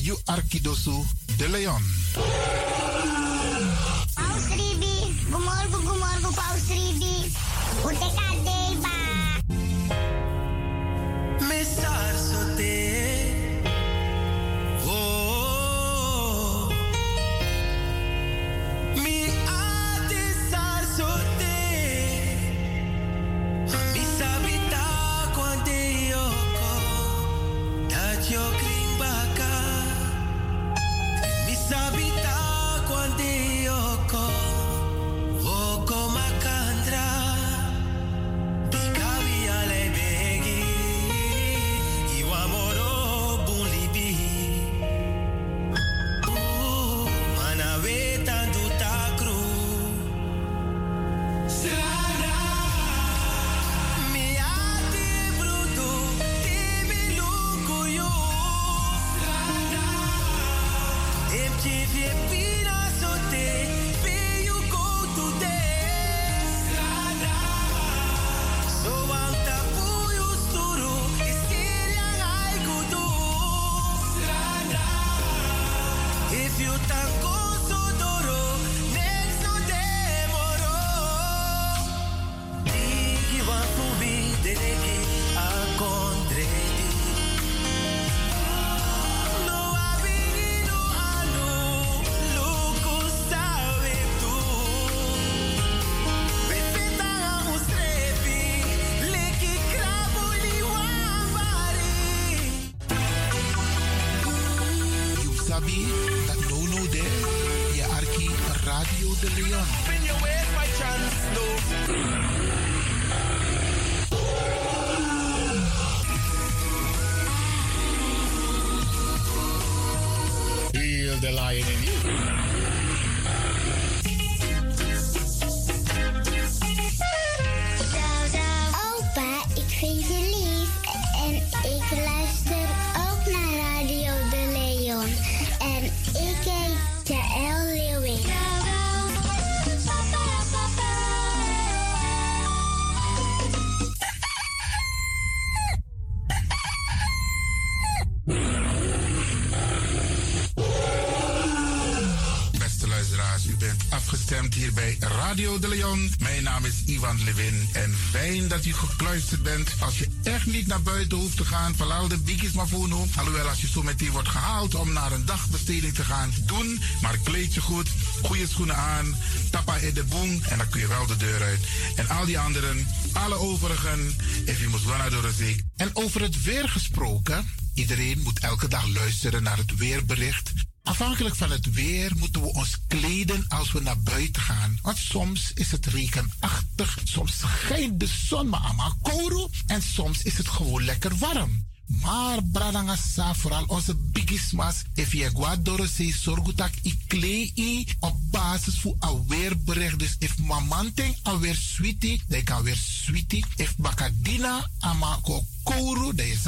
You Arkidosu de Leon. Paus Ribi, gumorgo, gumorgo, Paus Ribi. Uteka deba. En fijn dat u gekluisterd bent. Als je echt niet naar buiten hoeft te gaan, vooral de biggies maar voor nu. Alhoewel, als je zo meteen wordt gehaald om naar een dagbesteding te gaan, doen. Maar kleed je goed, goede schoenen aan, tappa in de boom en dan kun je wel de deur uit. En al die anderen, alle overigen, if you must run door de. En over het weer gesproken, iedereen moet elke dag luisteren naar het weerbericht. Afhankelijk van het weer moeten we ons kleden als we naar buiten gaan. Want soms is het regenachtig, soms schijnt de zon maar kouro en soms is het gewoon lekker warm. Maar bradangasa, vooral onze bigismas, if je guadoro se sorgutak i klei op basis voor een weerbericht. Dus if mamanteng alweer sweetie, dan kan weer sweetie. If bakadina ama ko kouru, dan is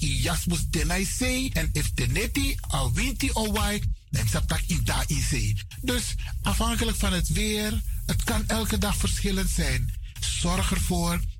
i jasmus denai sei. En if teneti a winti o wai, dan sabitak i da i. Dus afhankelijk van het weer, het kan elke dag verschillend zijn. Zorg ervoor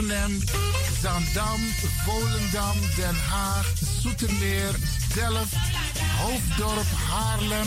Zandam, Volendam, Den Haag, Zoetermeer, Delft, Hoofddorp, Haarlem,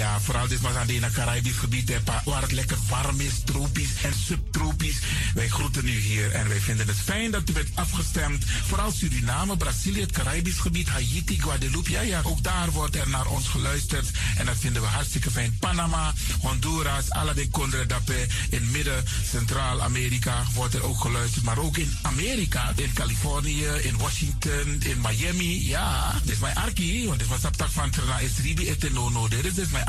Ja, vooral dit was aan het Caribisch gebied, waar het lekker warm is, tropisch en subtropisch. Wij groeten u hier en wij vinden het fijn dat u bent afgestemd. Vooral Suriname, Brazilië, het Caribisch gebied, Haiti, Guadeloupe. Ja, ja, ook daar wordt er naar ons geluisterd. En dat vinden we hartstikke fijn. Panama, Honduras, alle de Condre Dapé. In midden, Centraal-Amerika wordt er ook geluisterd. Maar ook in Amerika, in Californië, in Washington, in Miami. Ja, dit is mijn arki, want dit was op van Trana Esribi Etenono. Dit is mijn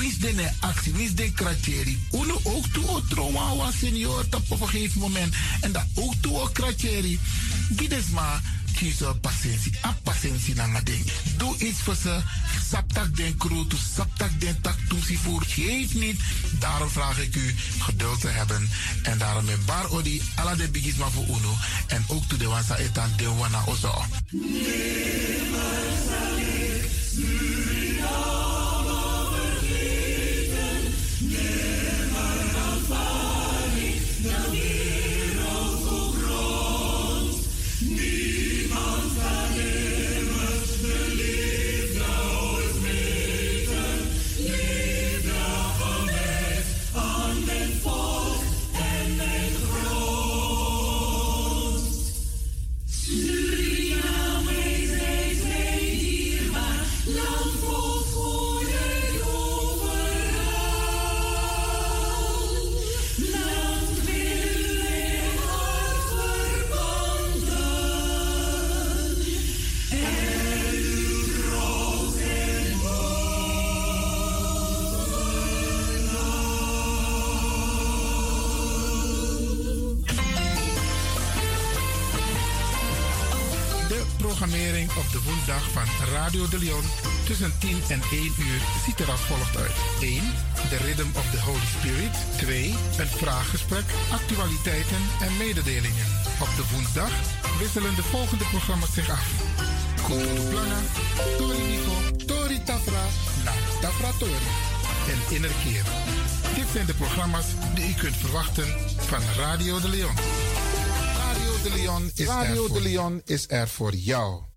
Is de actie? Wie is de kratjeri? Uno ook toe o trauma was senior op een gegeven moment. En dat ook toe o kratjeri. Gides maar kiezen patiëntie. A patiëntie na ding. Doe iets voor ze. Saptak den kroto, saptak den tak toesie voor. Geef niet. Daarom vraag ik u geduld te hebben. En daarom met bar odi ala de bigisma voor uno. En ook toe de wansa etan de wana ozo. programmering de woensdag van Radio de Leon tussen 10 en 1 uur ziet er als volgt uit. 1. De Rhythm of the Holy Spirit. 2. Een vraaggesprek, actualiteiten en mededelingen. Op de woensdag wisselen de volgende programma's zich af. Koto Plana, Tori Nico, Tori Tafra, na Tafra Tori en Innerkeer. Dit zijn de programma's die u kunt verwachten van Radio de Leon. Radio de Leon is, Radio de Leon is er voor jou.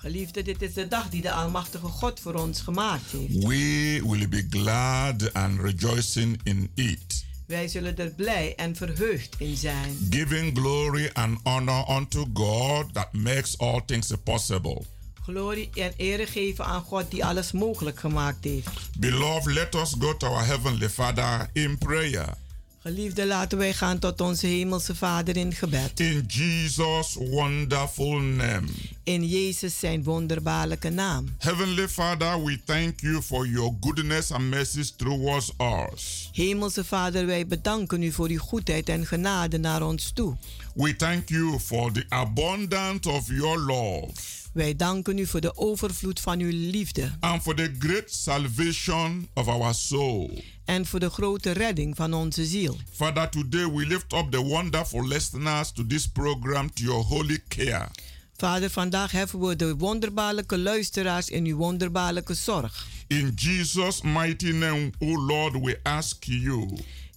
Geliefde, dit is de dag die de Almachtige God voor ons gemaakt heeft. We will be glad and rejoicing in it, Wij zullen er blij en verheugd in zijn. giving glory and honor unto God that makes all things possible. Glorie en ere geven aan God die alles mogelijk gemaakt heeft. Beloved, let us go to our Heavenly Father in prayer. Geliefde, laten wij gaan tot onze Hemelse Vader in gebed. In Jesus' wonderful name. In Jezus zijn wonderbaarlijke naam. Heavenly Father, we thank you for your goodness and mercies towards us. Hemelse Vader, wij bedanken u voor uw goedheid en genade naar ons toe. We thank you for the abundance of your love Wij danken u voor de overvloed van uw liefde and for the great salvation of our soul. en voor de grote redding van onze ziel. Father, today we lift up the wonderful listeners to this program to your holy care. Vader, vandaag heffen we de wonderbaarlijke luisteraars in uw wonderbaarlijke zorg. In Jesus' mighty name, O Lord, we ask you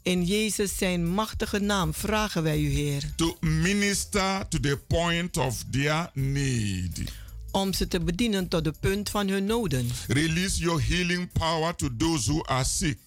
In Jezus zijn machtige naam vragen wij u, Heer, to minister to the point of their need. Om ze te bedienen tot de punt van hun noden. Release your healing power to those who are sick.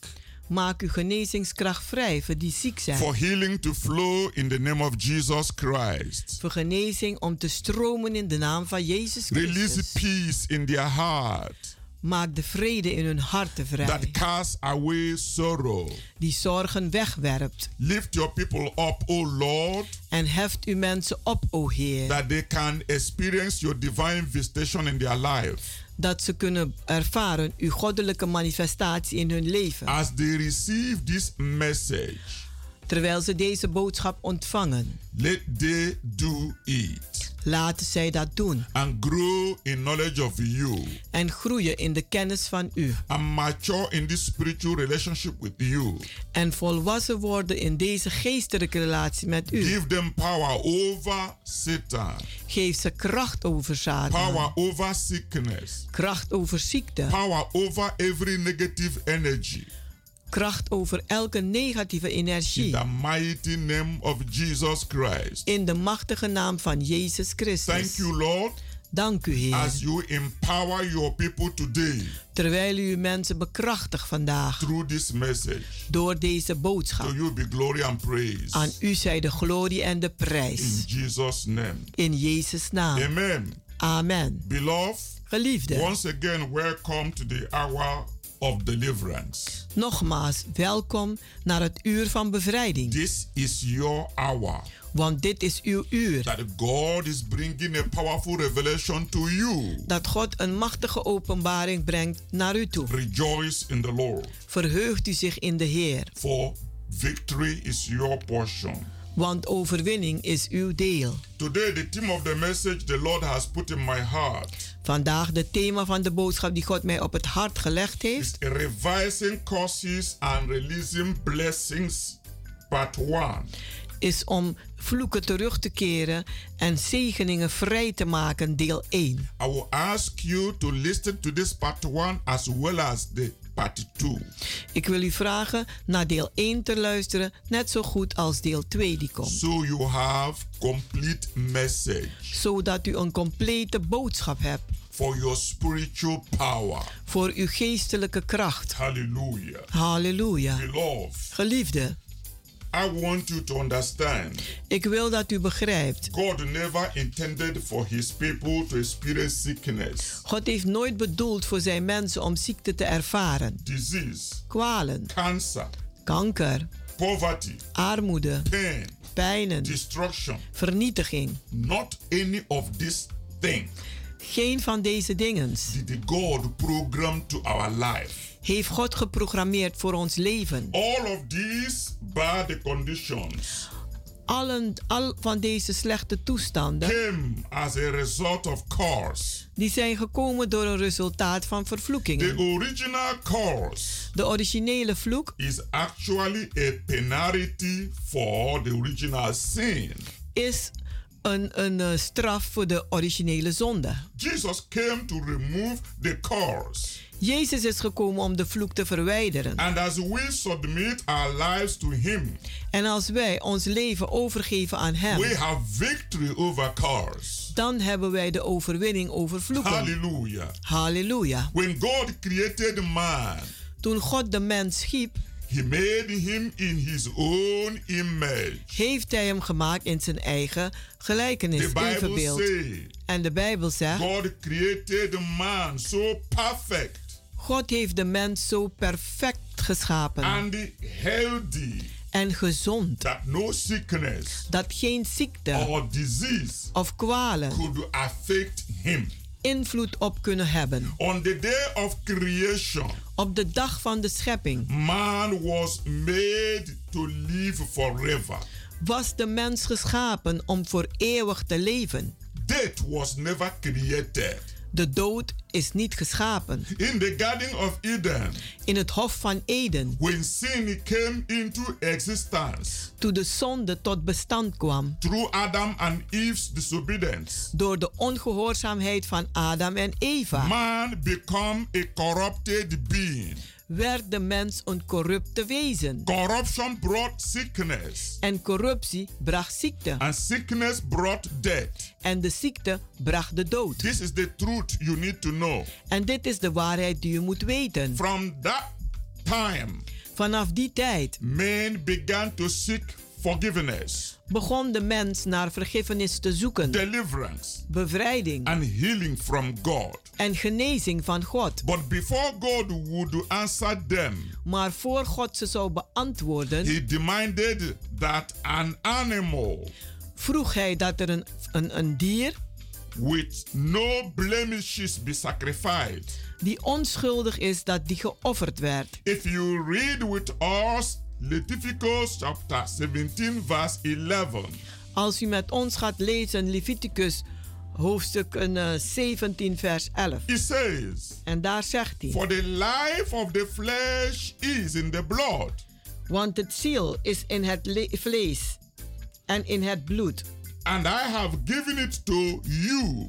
Maak uw genezingskracht vrij voor die ziek zijn. For healing to flow in the name of Jesus Christ. Voor genezing om te stromen in de naam van Jezus Release Christus. peace in their heart Maak de vrede in hun harten vrij. that casts away sorrow. Die zorgen wegwerpt. Lift your people up, O Lord, En heft uw mensen op, o Heer. that they can experience your divine visitation in their life Dat ze kunnen ervaren uw goddelijke manifestatie in hun leven. as they receive this message. Terwijl ze deze boodschap ontvangen. Let they do it Laten zij dat doen. and grow in knowledge of you En groeien in de kennis van u. and mature in this spiritual relationship with you. En volwassen worden in deze geestelijke relatie met u. Give them power over Satan, Geef ze kracht over Satan. power over sickness, Kracht over ziekte. power over every negative energy. Kracht over elke negatieve In energie. the mighty name of Jesus Christ. In de machtige naam van Jezus Christus. Thank you, Lord, Dank u, Heer. as you empower your people today Terwijl u uw mensen bekrachtigt vandaag. through this message. Door deze To boodschap. you be glory and praise. Aan u zij de glorie en de In prijs. Jesus' name. In Jezus' naam. Amen. Amen. Beloved, Geliefde. once again, welcome to the hour of deliverance. Nogmaals, welkom naar het uur van bevrijding. This is your hour Want dit is uw uur. that God is bringing a powerful revelation to you. Dat God een machtige openbaring brengt naar u toe. Rejoice in the Lord, Verheugt u zich in de Heer. for victory is your portion. Want overwinning is uw deel. Today, the theme of the message the Lord has put in my heart Vandaag de thema van de boodschap die God mij op het hart gelegd heeft. is revising curses and releasing blessings, part 1. Is om vloeken terug te keren en zegeningen vrij te maken, deel 1. I will ask you to listen to this part 1 as well as the part 2. Ik wil u vragen naar deel 1 te luisteren, net zo goed als deel 2 die komt. So you have complete message Zodat u een complete boodschap hebt for your spiritual power. voor uw geestelijke kracht. Hallelujah. Halleluja. Beloved, Geliefde, I want you to understand. Ik wil dat u begrijpt. God never intended for his people to experience sickness, God heeft nooit bedoeld voor zijn mensen om ziekte te ervaren. disease, Kwalen, cancer, kanker, poverty, armoede, pain, pijnen, destruction. vernietiging. Not any of these things. Geen van deze dingen did God program to our life. Heeft God geprogrammeerd voor ons leven. All of these bad conditions allen, al van deze slechte toestanden, came as a result of curse. die zijn gekomen door een resultaat van The vervloekingen. original curse De originele vloek is actually a penalty for the original sin. is een, een eh, straf voor de originele zonde. Jesus came to remove the curse. Jezus is gekomen om de vloek te verwijderen. And as we submit our lives to Him, En als wij ons leven overgeven aan we Hem, have victory over curse. dan hebben wij de overwinning over vloeken. Hallelujah. Halleluja. When God created man, Toen God de mens schiep, He made him in His own image. heeft Hij hem gemaakt in zijn eigen gelijkenis, The Bible evenbeeld. says En de Bijbel zegt, God created man so perfect God heeft de mens zo perfect geschapen and healthy en gezond, that no sickness dat geen ziekte or disease of kwalen could affect him. invloed op kunnen hebben. On the day of creation, Op de dag van de schepping man was made to live forever. was de mens geschapen om voor eeuwig te leven. Death was never created. De dood is niet geschapen. In the Garden of Eden, In het Hof van Eden, when sin came into existence toen de zonde tot bestand kwam through Adam and Eve's disobedience, door de ongehoorzaamheid van Adam en Eva, man became a corrupted being. Werd de mens een corrupte wezen. Corruption brought sickness, En corruptie bracht ziekte. and sickness brought death. En de ziekte bracht de dood. This is the truth you need to know. En dit is de waarheid die u moet weten. From that time, Vanaf die tijd men began to seek forgiveness, begon de mens naar vergiffenis te zoeken, deliverance, bevrijding and healing from God. en genezing van God. But before God would answer them, Maar voor God ze zou beantwoorden, He demanded that an animal vroeg hij dat er een, een, een dier with no blemishes be sacrificed. die onschuldig is, dat die geofferd werd. If you read with us Leviticus chapter 17, verse 11, Als u met ons gaat lezen Leviticus hoofdstuk eh, 17 vers 11. it says, En daar zegt hij, For the life of the flesh is in the blood, want het ziel is in het le- vlees en in het bloed. and I have given it to you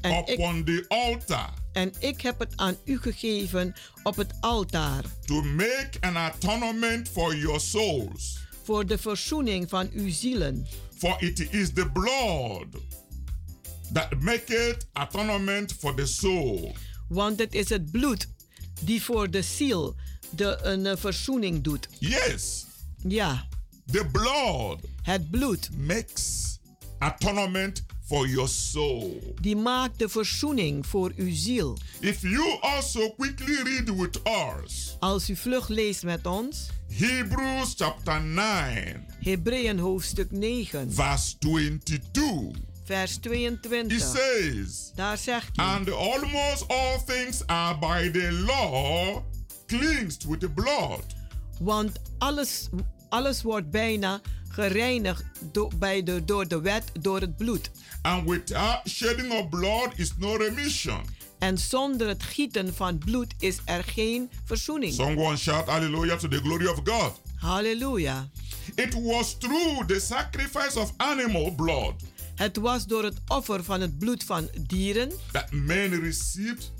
En ik, upon the altar en ik heb het aan u gegeven op het altaar to make an atonement for your souls. voor de verzoening van uw zielen. For it is the blood that maketh atonement for the soul. Want het is het bloed die voor de ziel de een eh, verzoening doet. Yes, Ja, the blood het bloed makes atonement for your soul. die maakt de verzoening voor uw ziel. If you also quickly read with us Als u vlug leest met ons, Hebrews chapter 9, Hebreeën hoofdstuk 9, verse 22, vers it 22. says, Daar zegt hij, And almost all things are by the law cleansed with the blood. want alles, alles wordt bijna gereinigd do- bij de, door de wet, door het bloed. And without shedding of blood is no remission. En zonder het gieten van bloed is er geen verzoening. Someone shout hallelujah to the glory of God. Hallelujah. It was through the sacrifice of animal blood Het was door het offer van het bloed van dieren that men received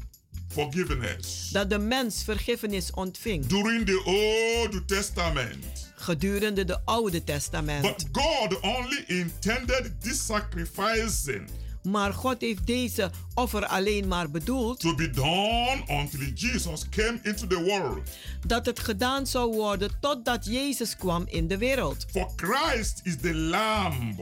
forgiveness. dat de mens vergiffenis ontving During the Old Testament. Gedurende de Oude Testament. But God only intended this sacrificing Maar God heeft deze offer alleen maar bedoeld to be done until Jesus came into the world. dat het gedaan zou worden totdat Jezus kwam in de wereld. For Christ is the Lamb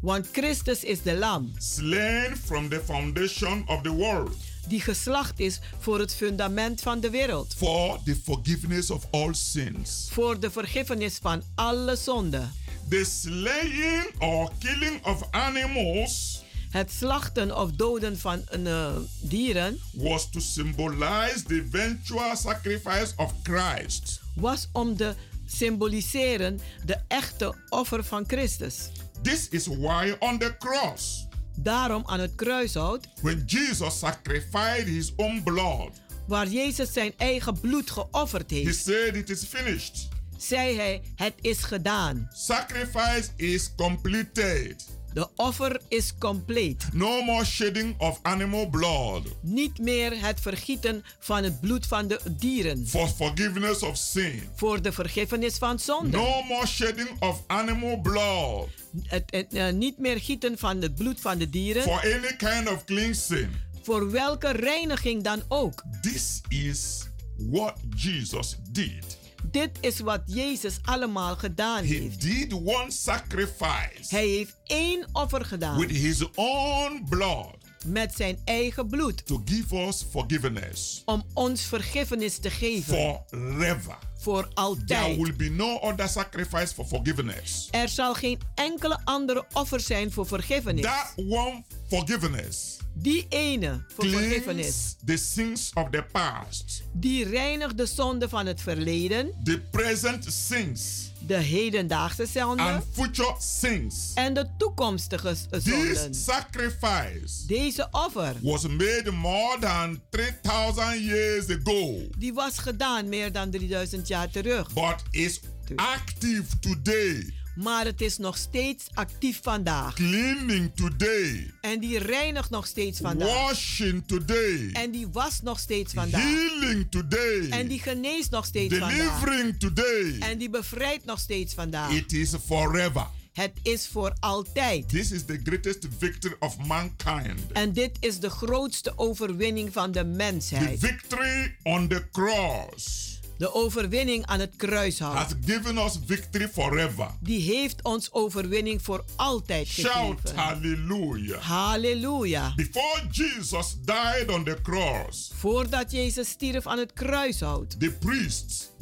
Want Christus is de lam slain from the foundation of the world die geslacht is voor het fundament van de wereld. for the forgiveness of all sins. Voor de vergiffenis van alle zonden. The slaying or killing of animals Het slachten of doden van eh, dieren was to symbolize the eventual sacrifice of Christ. was om de symboliseren de echte offer van Christus. This is why on the cross, Daarom aan het kruishout, when Jesus sacrificed his own blood, waar Jezus zijn eigen bloed geofferd he heeft, said it is finished. zei hij: Het is gedaan. Sacrifice is completed. De offer is compleet. No more shedding of animal blood Niet meer het vergieten van het bloed van de dieren for forgiveness of sin. voor de vergiffenis van zonde. No more shedding of animal blood Het, het, eh, niet meer gieten van het bloed van de dieren for any kind of cleansing. voor welke reiniging dan ook. This is what Jesus did. Dit is wat Jezus allemaal gedaan He heeft. did one sacrifice Hij heeft één offer gedaan with his own blood met zijn eigen bloed to give us forgiveness om ons vergiffenis te geven forever. voor There altijd. will be no other sacrifice for forgiveness. Er zal geen enkele andere offer zijn voor vergiffenis. That one forgiveness Die ene voor vergiffenis, the sins of the past, die reinigt de zonde van het verleden, the present sins, de hedendaagse zonde. And future sins. en de toekomstige s- This zonden. sacrifice Deze offer, was made more than 3,000 years ago, die was gedaan meer dan 3000 jaar terug. but is active today, Maar het is nog steeds actief vandaag. cleaning today, En die reinigt nog steeds vandaag. washing today, En die was nog steeds vandaag. healing today, En die geneest nog steeds vandaag. delivering today. En die bevrijdt nog steeds vandaag. It is forever. Het is voor altijd. This is the greatest victory of mankind. En dit is de grootste overwinning van de The mensheid. victory on the cross De overwinning aan het kruishout. has given us victory forever. Die heeft ons overwinning voor altijd Shout gegeven. hallelujah. Halleluja. Before Jesus died on the cross, Voordat Jezus stierf aan het kruishout. the priests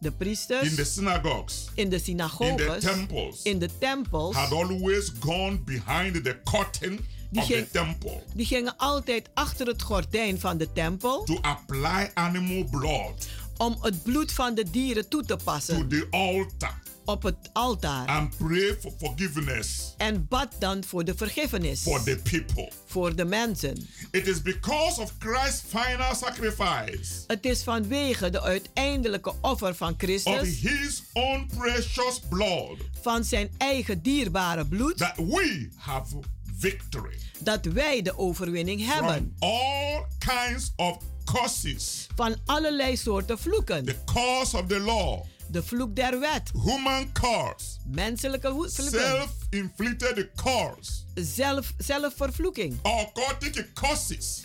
De priesters in the synagogues, in de in the synagoges, temples, in de tempels, had always gone behind the curtain Die of the temple die gingen altijd achter het gordijn van de tempel to apply animal blood om het bloed van de dieren toe te to passen the altar. Op het altaar. and pray for forgiveness. En bad dan voor de vergiffenis. For the people. voor de mensen. It is because of Christ's final sacrifice. Het is vanwege de uiteindelijke offer van of Christus, his own precious blood. Van zijn eigen dierbare bloed, that we have victory. Dat wij de overwinning from hebben. all kinds of curses. Van allerlei soorten vloeken. The curse of the law, De vloek der wet, human curse, menselijke vloeken, self-inflicted curse, zelf, zelfvervloeking, occultic curses.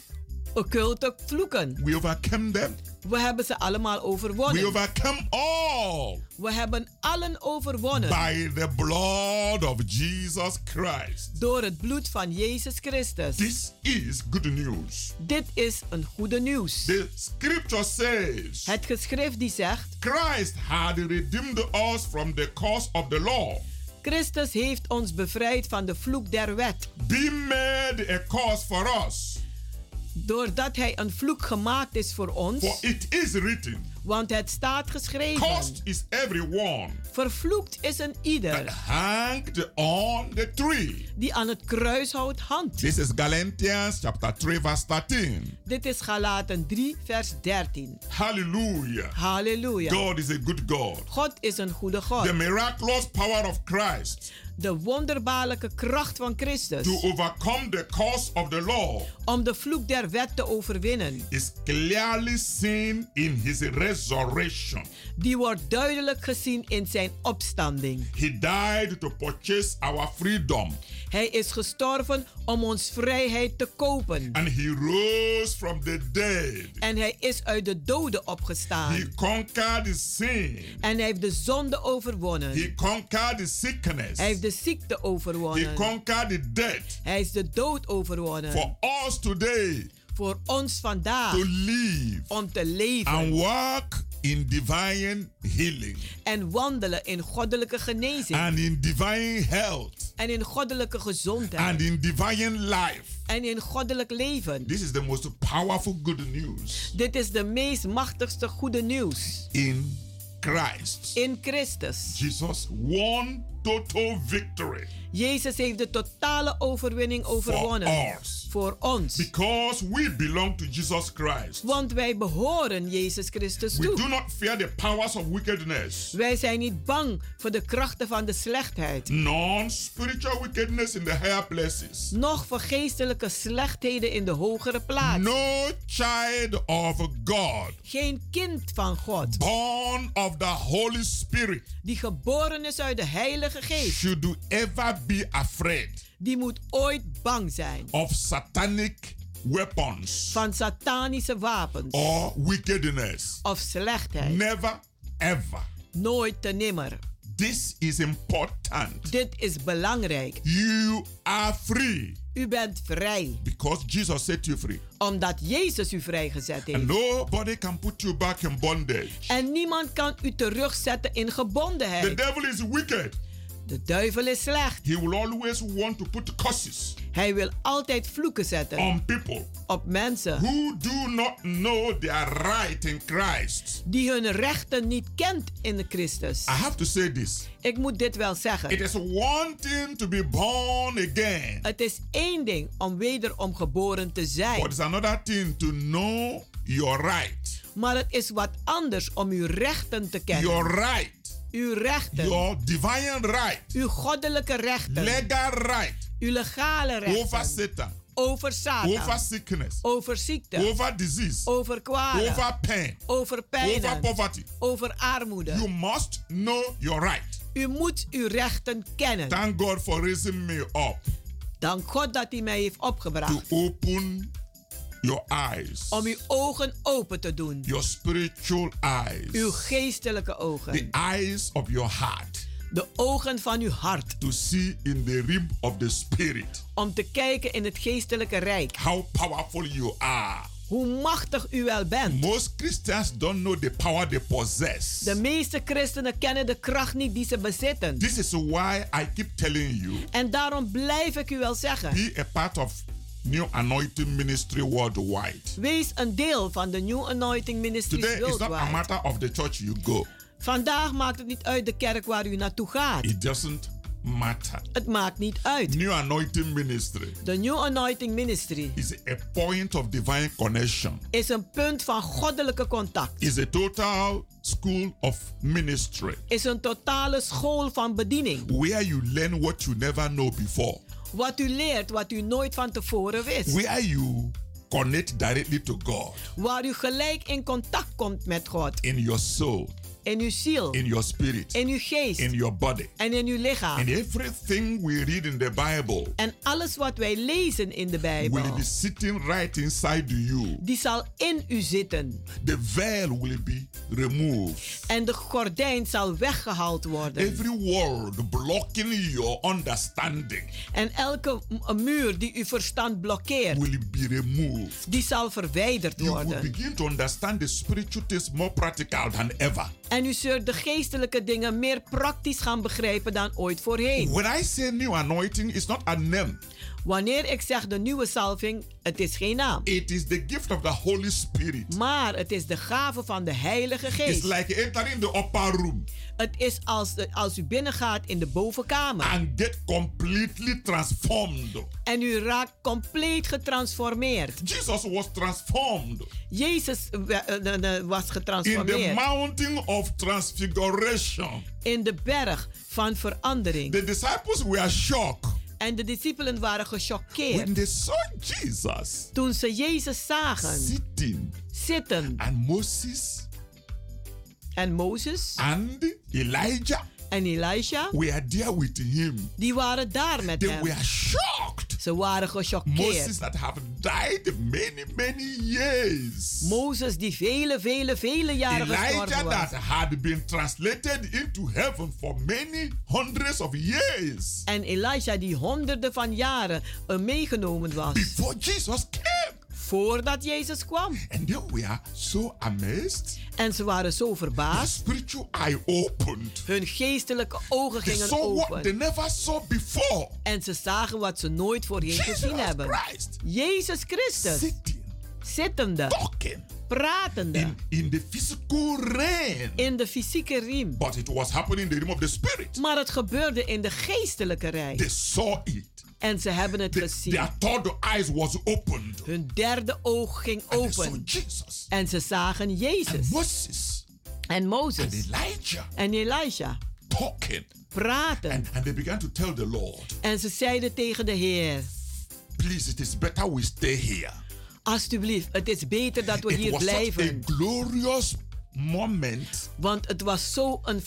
Occulte vloeken. We overcame them. We hebben ze allemaal We overwonnen. overcome all We hebben allen overwonnen by the blood of Jesus Christ. door het bloed van Jezus Christus. This is good news. Dit is een goede nieuws. The scripture says Het geschrift die zegt, Christ had redeemed us from the curse of the law, Christus heeft ons bevrijd van de vloek der wet. being made a curse for us. Doordat hij een vloek gemaakt is voor ons. For it is written, Want het staat geschreven. Cursed is everyone Vervloekt is een ieder hanged on the tree. die aan het kruishout hangt. This is Galatians chapter 3, verse 13. Dit is Galaten 3, vers 13. Hallelujah. Halleluja. God is a good God. God is een goede God. The miraculous power of Christ De wonderbaarlijke kracht van Christus. to overcome the curse of the law Om de vloek der wet te overwinnen. is clearly seen in his resurrection. Die wordt duidelijk gezien in zijn opstanding. He died to purchase our freedom, Hij is gestorven om ons vrijheid te kopen. and he rose from the dead. En hij is uit de doden opgestaan. He conquered sin. En hij heeft de zonde overwonnen. He conquered the sickness. Hij heeft de ziekte He overwonnen. conquered the death. Hij is de dood overwonnen. For us today Voor ons vandaag. to live Om te leven. and walk in divine healing En wandelen in goddelijke genezing. and in divine health En in goddelijke gezondheid. and in divine life. En in goddelijk leven. This is the most powerful good news Dit is de meest machtigste goede nieuws. in Christ, In Christus. Jesus won total victory Jezus heeft de totale overwinning overwonnen. us. Voor ons. because we belong to Jesus Christ. Want wij behoren Jezus Christus We do toe. not fear the powers of wickedness, Wij zijn niet bang voor de krachten van de slechtheid. nor spiritual wickedness in the higher places. Nog voor geestelijke slechtheden in de hogere plaats. No child of God, Geen kind van God. born of the Holy Spirit, Die geboren is uit de Heilige Geest. should do ever be afraid Die moet ooit bang zijn. of satanic weapons Van satanische wapens. or wickedness. Of slechtheid. Never ever. Nooit te nimmer. This is important. Dit is belangrijk. You are free U bent vrij. because Jesus set you free. Omdat Jezus u vrijgezet And heeft. nobody can put you back in bondage. En niemand kan u terugzetten in The gebondenheid. devil is wicked. De duivel is slecht. He will always want to put curses Hij wil altijd vloeken zetten on people op mensen who do not know their right in Christ. die hun rechten niet kent in de Christus. I have to say this. Ik moet dit wel It zeggen. is one thing to be born again, Het is één ding om wederom geboren te but zijn. it's another thing to know your right. Maar het is wat anders om uw rechten te kennen. Your right. Uw rechten. Your divine right. Uw goddelijke rechten. Legal right. Uw legale Over rechten. Satan. Over Satan. Over sickness. Over ziekte. Over disease. Over kwalen. Over pain. Over Over pijnen. poverty. Over armoede. You must know your right. U moet uw rechten kennen. Thank God for raising me up Dank God dat hij mij heeft to opgebracht. open your eyes, Om uw ogen open te doen. your spiritual eyes, Uw geestelijke the ogen. eyes of your heart, De ogen van uw hart. to see in the realm of the spirit Om te kijken in het geestelijke rijk. how powerful you are. Hoe machtig u wel bent. Most Christians don't know the power they possess. De meeste christenen kennen de kracht niet die ze bezitten. This is why I keep telling you En daarom blijf ik u wel zeggen. be a part of New Anointing Ministry worldwide. Wees een deel van de New Anointing Ministries Today is not a worldwide. matter of the church you go. Vandaag maakt het niet uit de kerk waar u naartoe gaat. It doesn't matter. Het maakt niet uit. New Anointing Ministry De New Anointing Ministry is a point of divine connection. is een punt van goddelijke contact. Is a total school of ministry Is een totale school van bediening. where you learn what you never know before. Wat u leert, wat u nooit van tevoren wist. Where you connect directly to God Waar u gelijk in contact komt met God. in your soul, In uw ziel. in your spirit, In uw geest. in your body. En in uw And lichaam. everything we read in the Bible En alles wat wij lezen in de will Bijbel. be sitting right inside you. Die zal in u zitten. The veil will be removed. En de gordijn zal weggehaald worden. Every word blocking your understanding En elke muur die uw verstand blokkeert, will be removed. die zal verwijderd You will worden. begin to understand the spiritual things more practical than ever. En u zult de geestelijke dingen meer praktisch gaan begrijpen dan ooit voorheen. When I say new anointing, it's not a name. Wanneer ik zeg de nieuwe salving, het is geen naam. It is the gift of the Holy Spirit. Maar het is de gave van de Heilige It's Geest. like entering the upper room Het is als, als u binnengaat in de bovenkamer. and get completely transformed. En u raakt compleet getransformeerd. Jesus was transformed Jezus eh, eh, was in the getransformeerd mountain of transfiguration. in de berg van verandering. The disciples were shocked En de discipelen waren gechoqueerd when they saw Jesus toen ze Jezus zagen sitting zitten. and Moses En Mozes and Elijah en Elisha, were there with him. die waren daar met They hem. were shocked. Ze waren gechoqueerd. Moses that have died many, many years. Mozes die vele, vele, vele jaren gestorven Elijah was. that had been translated into heaven for many hundreds of years En Elisha die honderden van jaren eh, meegenomen was. before Jesus came. Voordat Jezus kwam. And they were so amazed. En ze waren zo verbaasd. spiritual eye opened. Hun geestelijke ogen They gingen saw what they open. never saw before. En ze zagen wat ze nooit voorheen gezien Jesus hebben. Christ Jezus Christus. sitting, Zittende. talking, pratende in, in the physical realm. in de fysieke riem. But it was happening in the realm of the spirit. Maar het gebeurde in de geestelijke They rij. saw it. En ze hebben het The- gezien. their third eyes was opened. Hun derde oog ging And they saw open. Jesus. En ze zagen And Jezus Moses. en And Mozes Elijah. en Elijah Talking. praten. And, and they began to tell the Lord, En ze zeiden tegen de Heer: please, it is better we stay here. Alsjeblieft, het is beter dat we It hier was blijven. glorious moment. Want het was zo een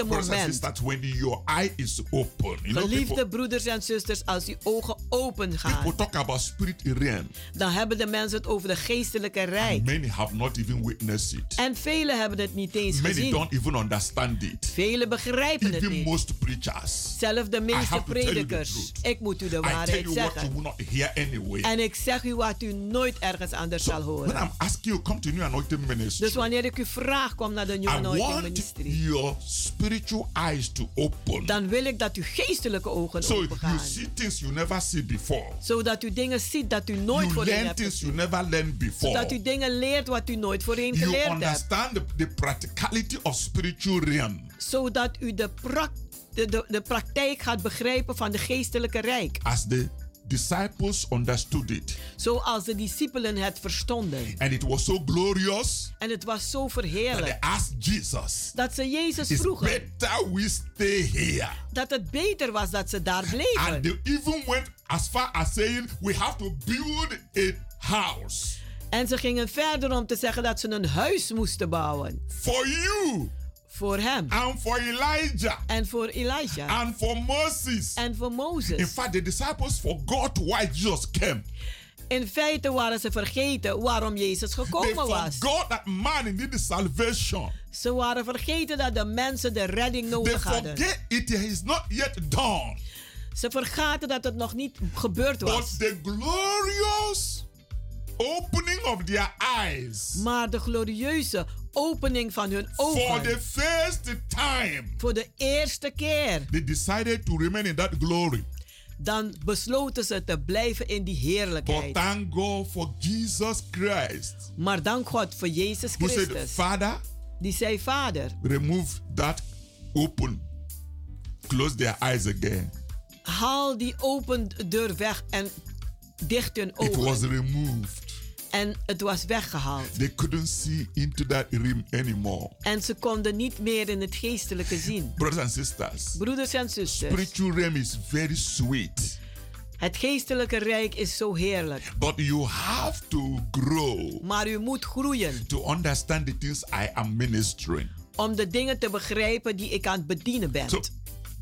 and moment. sisters, when your eye is open, you know, Geliefde people, broeders en zusters, als die ogen open gaan, people talk about spirit realm. dan hebben de mensen het over de geestelijke rijk. Many have not even witnessed it. En velen hebben het niet eens Many gezien. don't even understand it. Velen begrijpen het Even niet. most preachers. Zelfs de meeste predikers. Ik moet u de waarheid zeggen. will not hear anyway. En ik zeg u wat u nooit ergens anders zal When horen. I'm asking you, come to New Anointing Ministry. Dus wanneer ik u vraag, kom naar de New Anointing Ministry. your spiritual eyes to open. Dan wil ik dat uw geestelijke ogen so open you see things you never see before. Zodat u dingen ziet dat u nooit You voorheen learn hebt things you never learned before. Zodat u dingen leert wat u nooit voorheen you geleerd hebt. understand the, the practicality of spiritual realm. Zodat u de, prak- de, de, de praktijk gaat begrijpen van de geestelijke rijk. As the disciples understood it. Zoals de discipelen het verstonden. And it was so glorious En het was zo that they verheerlijk. asked Jesus, Dat ze Jezus It's vroegen better we stay here. dat het beter was dat ze daar And bleven. they even went as far as saying, We have to build a house En ze gingen verder om te zeggen dat ze een huis moesten bouwen. for you Voor hem. and for Elijah En voor Elijah. and for Moses. En voor In Mozes. fact, the disciples forgot why Jesus came. In feite waren ze vergeten waarom Jezus They gekomen was. forgot that man needed salvation. Ze waren vergeten dat de mensen de redding They nodig hadden. forget it is not yet done. Ze vergaten dat het nog niet gebeurd But was. the glorious opening of their eyes Maar de glorieuze opening van hun for the ogen. first time, Voor de eerste keer. they decided to remain in that glory. Dan besloten ze te blijven in die But heerlijkheid. thank God for Jesus Christ, Maar dank God voor Jezus who said, Christus. Father, Die zei, Vader, remove that open, close their eyes again. haal die open deur weg en dicht hun It was ogen. removed. En het was weggehaald. They couldn't see into that realm anymore. En ze konden niet meer in het geestelijke zien. Brothers and sisters, Broeders en zusters, spiritual realm is very sweet. het geestelijke rijk is zo heerlijk. But you have to grow Maar u moet groeien to understand the things I am ministering. om de dingen te begrijpen die ik aan het bedienen ben. So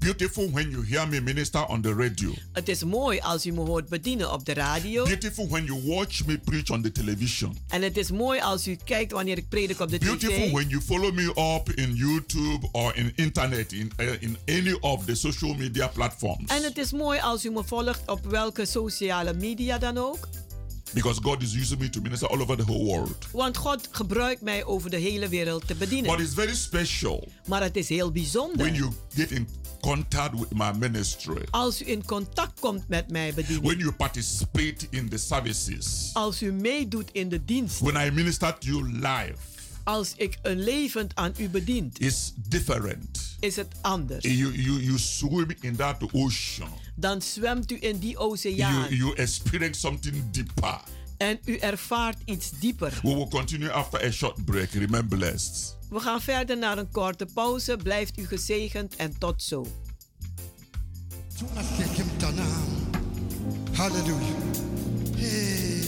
beautiful when you hear me minister on the radio. Het is mooi als u me hoort bedienen op de radio. Beautiful when you watch me preach on the television. En het is mooi als u kijkt wanneer ik predik op de Beautiful tv. when you follow me up in YouTube or in internet in uh, in any of the social media platforms. En het is mooi als u me volgt op welke sociale media dan ook. Because God is using me to minister all over the whole world. Want God gebruikt mij over de hele wereld te But bedienen. it's very special Maar het is heel when bijzonder you get in contact with my ministry. als u in contact komt met mij bedienen. When you participate in the services. Als u meedoet in de dienst. When I minister to you live. Als ik een levend aan u bedient, It's different. is het anders. You, you, you swim in that ocean. Dan zwemt u in die You, oceaan you experience something deeper. en u ervaart iets dieper. We will continue after a short break. Remain blessed. We gaan verder naar een korte pauze. Blijft u gezegend en tot zo. Hallelujah. Hey.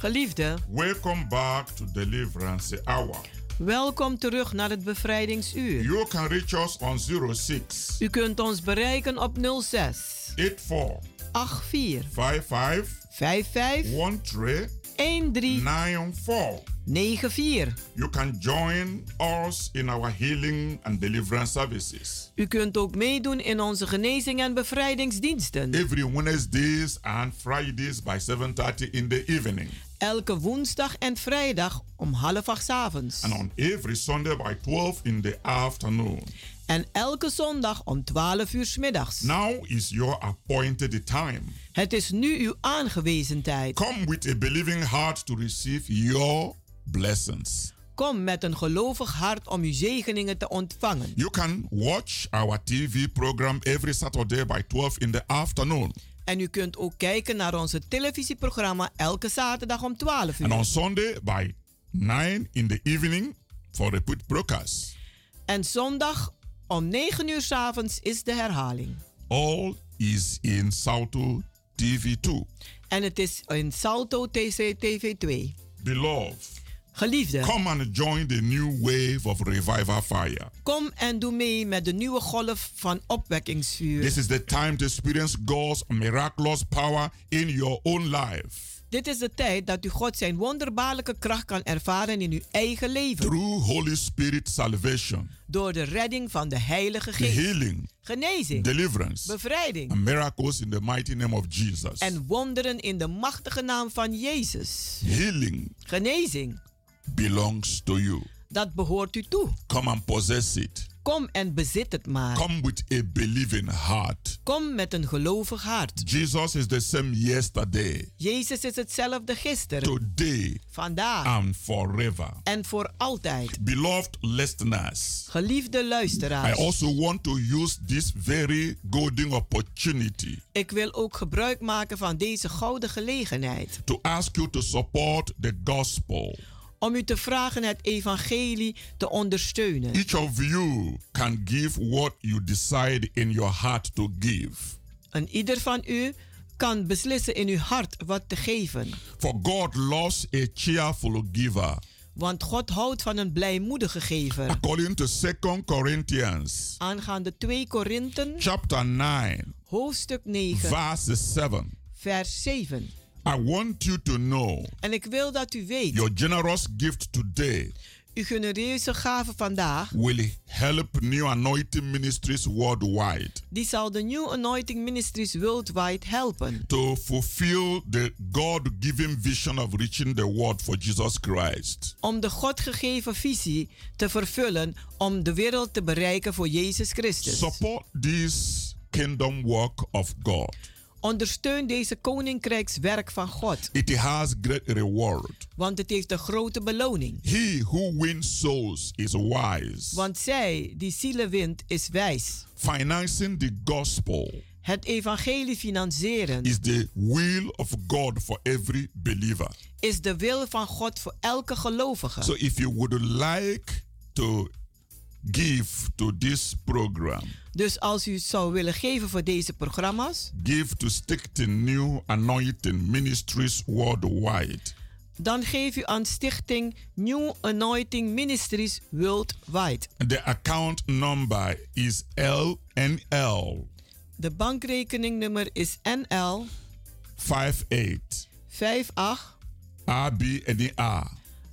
Geliefde, welcome back to Deliverance Hour. welkom terug naar het bevrijdingsuur. You can reach us on 06 U kunt ons bereiken op 06 84 84 55 55 13 13 94. 94. You can join us in our healing and deliverance services. U kunt ook meedoen in onze genezing en bevrijdingsdiensten. every Wednesdays and Fridays by 7:30 in the evening, Elke woensdag en vrijdag om half acht avonds. and on every Sunday by 12 in the afternoon. En elke zondag om 12 uur 's middags. Now is your appointed time. Het is nu uw aangewezen tijd. Come with a believing heart to receive your blessings. Kom met een gelovig hart om uw zegeningen te ontvangen. You can watch our TV program every Saturday by 12 in the afternoon. En u kunt ook kijken naar onze televisieprogramma elke zaterdag om 12 And on uur. Sunday by 9 in the evening for repeat broadcast. En zondag om 9 uur 's avonds is de herhaling. All is in Salto TV 2. En het is in Salto TC TV 2. Beloved, Geliefde, come and join the new wave of revival fire. kom en doe mee met de nieuwe golf van opwekkingsvuur. This is the time to experience God's miraculous power in your own life Dit is de tijd dat u God zijn wonderbaarlijke kracht kan ervaren in uw eigen leven. through Holy Spirit salvation, Door de redding van de Heilige the Geest. healing, Genezing, deliverance, bevrijding and miracles in the mighty name of Jesus. en wonderen in de machtige naam van Jezus. Healing Genezing, belongs to you. dat behoort u toe. Come and possess it. Kom en bezit het maar. Come with a believing heart. Kom met een gelovig hart. Jesus is the same yesterday, Jezus is hetzelfde gisteren, today, vandaag and forever. en voor altijd. Beloved listeners, Geliefde I luisteraars, also want to use this very golden opportunity ik wil ook gebruik maken van deze gouden gelegenheid to ask you to support the gospel. Om u te vragen het evangelie te ondersteunen. Each of you can give what you decide in your heart to give. En ieder van u kan beslissen in uw hart wat te geven. For God loves a cheerful giver. Want God houdt van een blijmoedige gever. According to 2 Corinthians Aangaande 2 Korinten, chapter 9, hoofdstuk 9, verse 7. vers 7. I want you to know En ik wil dat u weet, your generous gift today uw genereuze gave vandaag, will help new anointing ministries worldwide die zal de New Anointing Ministries worldwide helpen. to fulfill the God given vision of reaching the world for Jesus Christ. Om de God gegeven visie te vervullen om de wereld te bereiken voor Jezus Christus. Support this kingdom work of God. Ondersteun deze koninkrijkswerk van God, It has great reward. want het heeft een grote beloning. He who wins souls is wise. Want zij die zielen wint, is wijs. Financing the gospel Het evangelie financieren is the will of God for every believer. is de wil van God voor elke gelovige. So if you would like to give to this program, Dus als u zou willen geven voor deze programma's, give to Stichting New Anointing Ministries worldwide. dan geef u aan Stichting New Anointing Ministries Worldwide. The account number is LNL De bankrekeningnummer is NL 58 58 ABNA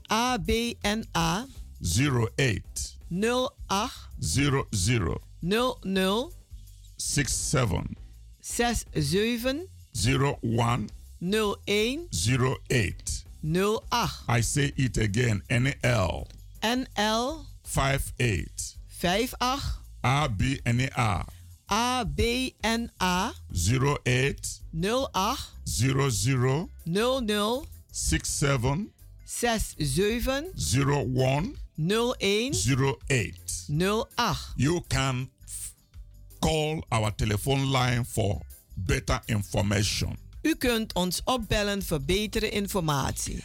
ABNA 08 08 00 00 67 67 01 01 08. 08 I say it again NL NL 58 58 ABNA ABNA 08 08 00 00 67 67 01 01 08. 08. You can call our telephone line for better information. U kunt ons opbellen voor betere informatie.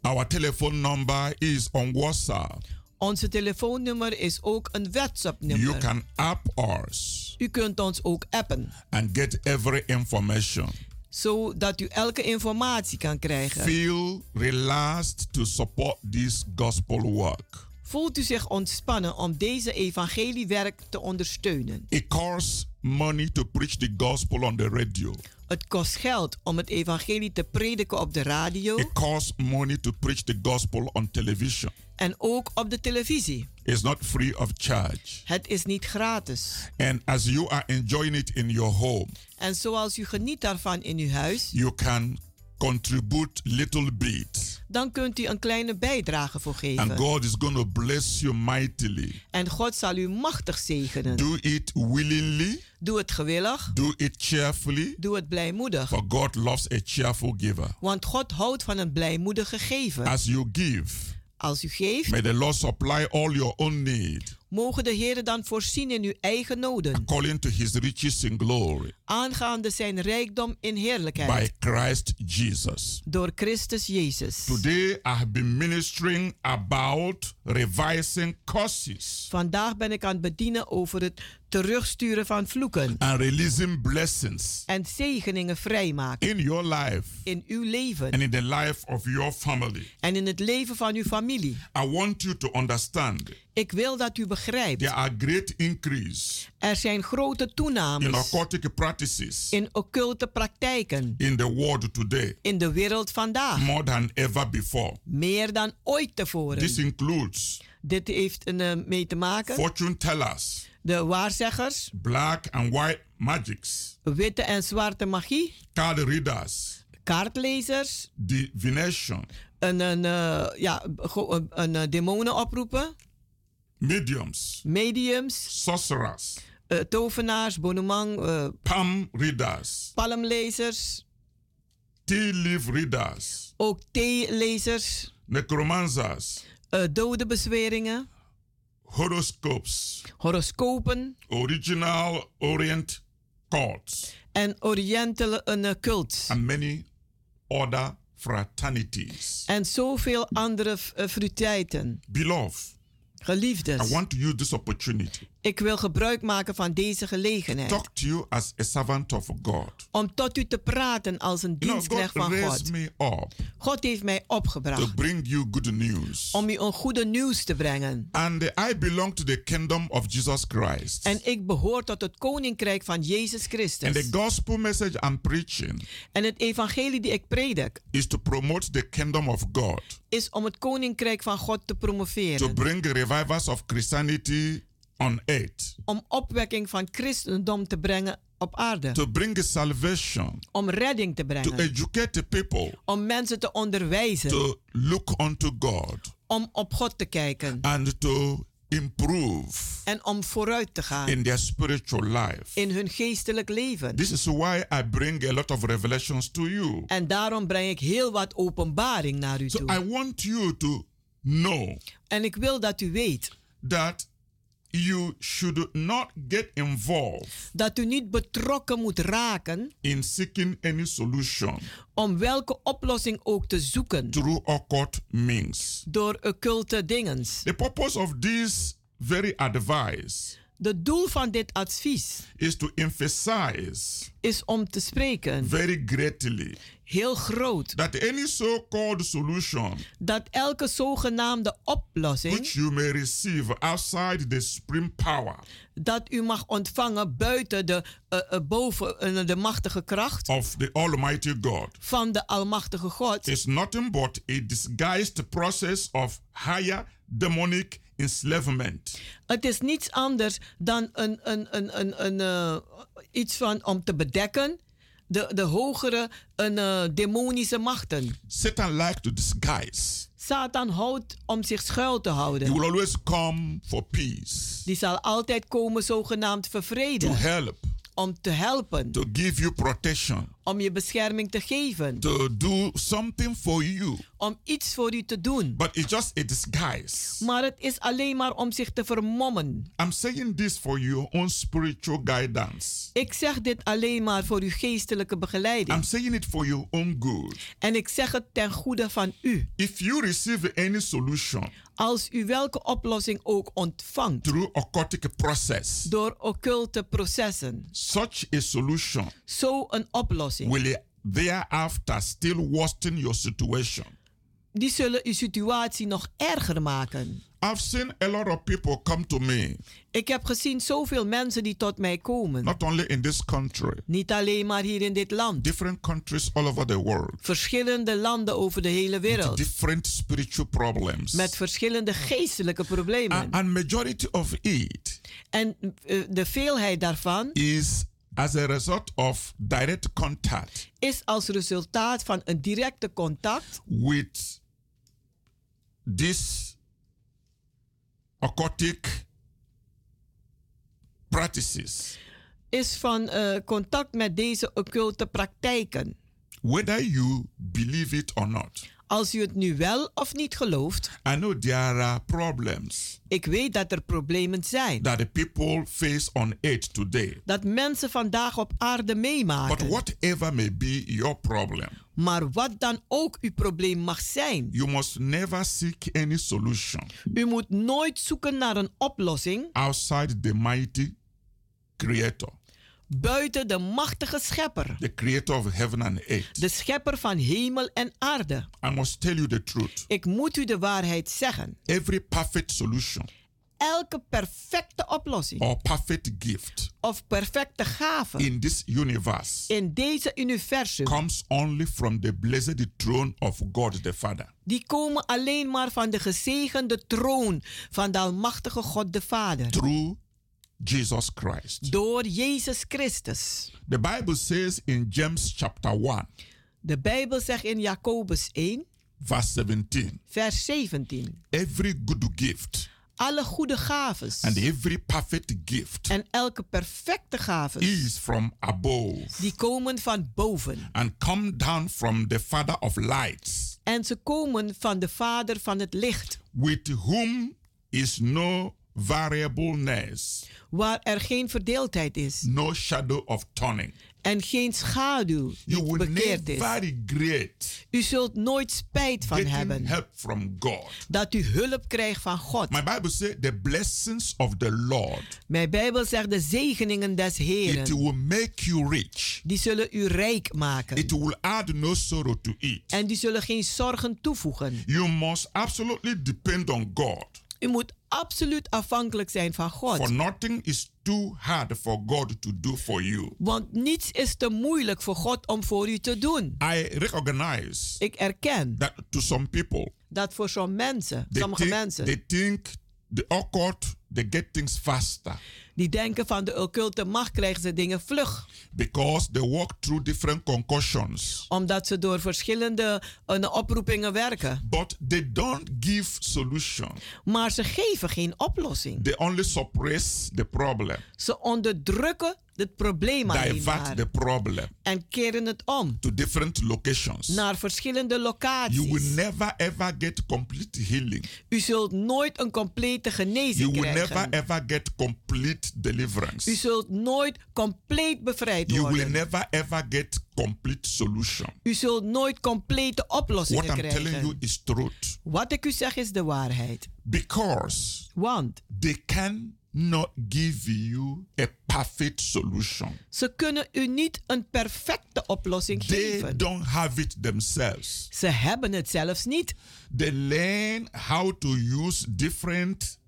Our telephone number is on WhatsApp. Onze telefoonnummer is ook een You WhatsApp-nummer. can app us U kunt ons ook appen and get every information. zodat u elke informatie kan krijgen. Feel relaxed to support this gospel work. Voelt u zich ontspannen om deze evangeliewerk te ondersteunen? It costs money to preach the gospel on the radio. Het kost geld om het evangelie te prediken op de radio It costs money to preach the gospel on television. en ook op de televisie. It's not free of charge. Het is niet gratis. And as you are enjoying it in your home, En zoals u geniet daarvan in uw huis, you can contribute little bit. dan kunt u een kleine bijdrage voor And geven. God is going to bless you mightily. En God zal u machtig zegenen. Do it willingly, Doe het gewillig, do it cheerfully, doe het blijmoedig. for God loves a cheerful giver. Want God houdt van een blijmoedige geven. As you give, Als u geeft, may the Lord supply all your own need mogen de Heer dan voorzien in uw eigen noden. according to his riches in glory Aangaande zijn rijkdom in heerlijkheid. by Christ Jesus. Door Christus Jezus. Today I have been ministering about revising curses Vandaag ben ik aan het bedienen over het terugsturen van vloeken. and releasing blessings En zegeningen vrijmaken. in your life In uw leven. and in the life of your family. En in het leven van uw familie. I want you to understand Ik wil dat u begrijpt. there are great increase Er zijn grote in toenames occultic practices in occulte praktijken. in the world today In de wereld vandaag. more than ever before. Meer dan ooit tevoren. This includes Dit heeft een, eh, mee te maken. fortune tellers, De waarzeggers, black and white magics, witte en zwarte magie, card readers, kaartlezers, divination, een, een, eh, ja, een, een eh, demonen oproepen, mediums, mediums, sorcerers, eh, tovenaars, bonumang, palm readers, palmlezers, tea leaf readers, ook theelezers, necromancers, eh dode bezweringen, horoscopes, horoscopen original Orient cults, en orientele een, eh, cults. and many other fraternities. En zoveel andere uh, fruiteiten. Beloved, Geliefdes, I want to use this opportunity ik wil gebruik maken van deze gelegenheid. talk to you as a servant of God. Om tot u te praten als een dienstknecht van God. me up God heeft mij to opgebracht bring you good news. om u een goede nieuws te brengen. And I belong to the kingdom of Jesus Christ. En ik behoor tot het koninkrijk van Jezus And the Christus. gospel message I'm preaching En het evangelie die ik predik is to promote the kingdom of God, is om het koninkrijk van God te to promoveren. bring revivals of Christianity on earth, Om opwekking van christendom te brengen op aarde. to bring salvation, Om redding te to brengen. educate the people Om mensen te onderwijzen. to look unto God Om op God te kijken. and to improve En om vooruit te gaan in their spiritual life. in hun geestelijk leven. This is why I bring a lot of revelations to you. En daarom breng ik heel wat openbaring naar u So toe. I want you to know En ik wil dat u weet that you should not get involved dat u niet betrokken moet raken in seeking any solution om welke oplossing ook te zoeken through occult means. door occulte dingens. The purpose of this very advice De doel van dit advies is to emphasize is om te spreken very greatly heel groot. that any so-called solution dat elke zogenaamde oplossing which you may receive outside the supreme power dat u mag ontvangen buiten de, eh, eh, boven eh, de machtige kracht of the Almighty God van de Almachtige God is nothing but a disguised process of higher demonic enslavement. Het is niets anders dan een, een, een, een, een, eh, iets van om te bedekken de, de hogere een, eh, demonische machten. Satan likes to disguise. Satan houdt om zich schuil te He houden. will always come for peace, Die zal altijd komen zogenaamd to vervreden. help, Om te helpen. to give you protection, Om je bescherming te geven. to do something for you. Om iets voor u te doen. But it's just a disguise. Maar het is alleen maar om zich te vermommen. I'm saying this for your own spiritual guidance. Ik zeg dit alleen maar voor uw geestelijke I'm begeleiding. saying it for your own good. En ik zeg het ten goede van u. If you receive any solution Als u welke oplossing ook ontvangt through occultic process, door occulte processen, such a solution zo een oplossing will thereafter still worsen your situation. Die zullen uw situatie nog erger maken. I've seen a lot of people come to me, Ik heb gezien zoveel mensen die tot mij komen. not only in this country, Niet alleen maar hier in dit land. different countries all over the world, Verschillende landen over de hele with wereld. different spiritual problems. Met verschillende geestelijke problemen. A- and majority of it En eh, de veelheid daarvan is as a result of direct contact is als resultaat van een directe contact with this occultic practices. is van eh, contact met deze occulte praktijken. Whether you believe it or not, Als u het nu wel of niet gelooft, I know there are problems ik weet dat er problemen zijn. that the people face on earth today. Dat mensen vandaag op aarde But meemaken. whatever may be your problem, Maar wat dan ook uw probleem mag zijn, you must never seek any solution u moet nooit zoeken naar een oplossing outside the mighty Creator, buiten de machtige schepper. the Creator of heaven and earth. De schepper van hemel en aarde. I must tell you the truth. Ik moet u de waarheid zeggen. Every perfect solution Elke perfecte oplossing or perfect gift of perfecte gave in this universe in deze universum, comes only from the blessed throne of God the Father. die komen alleen maar van de gezegende troon van de Almachtige God de Vader. through Jesus Christ. Door Jezus Christus. The Bible says in James chapter 1, De Bijbel zegt in Jacobus 1, verse 17, vers 17. every good gift Alle goede gaves and every perfect gift en elke perfecte gaves, is from above die komen van boven. and come down from the Father of lights, En ze komen van de Vader van het licht, with whom is no variableness, waar er geen verdeeldheid is no shadow of turning. en geen schaduw You die will bekeerd is. regret U zult nooit spijt van hebben help from God. dat u hulp krijgt van God. My Bible says the blessings of the Lord Mijn Bijbel zegt de zegeningen des it Heren, will make you rich. die zullen u rijk It maken. will add no sorrow to it. En die zullen geen zorgen toevoegen. You must absolutely depend on God. U moet absoluut afhankelijk zijn van For God. nothing is too hard for God to do for you. Want niets is te moeilijk voor God om voor u te doen. I recognize Ik erken that to some people, dat voor sommige mensen, sommige think, mensen, they think the occult, they get things faster die denken van de occulte macht krijgen ze dingen vlug. because they walk through different concussions. Omdat ze door verschillende eh, oproepingen werken. But they don't give solution. Maar ze geven geen oplossing. They only suppress the problem, Ze onderdrukken het probleem alleen maar. the problem En keren het om to different locations. naar verschillende You will locaties. never ever get complete healing. U zult nooit een complete You genezing will never krijgen. ever get complete deliverance. U zult nooit compleet bevrijd You will worden. never ever get complete solution. U zult nooit complete What oplossingen I'm telling you krijgen. is truth. Wat ik u zeg is de waarheid. Because Want they cannot give you a perfect solution. ze kunnen u niet een perfecte oplossing They geven. don't have it themselves. Ze hebben het zelfs niet. They learn how to use different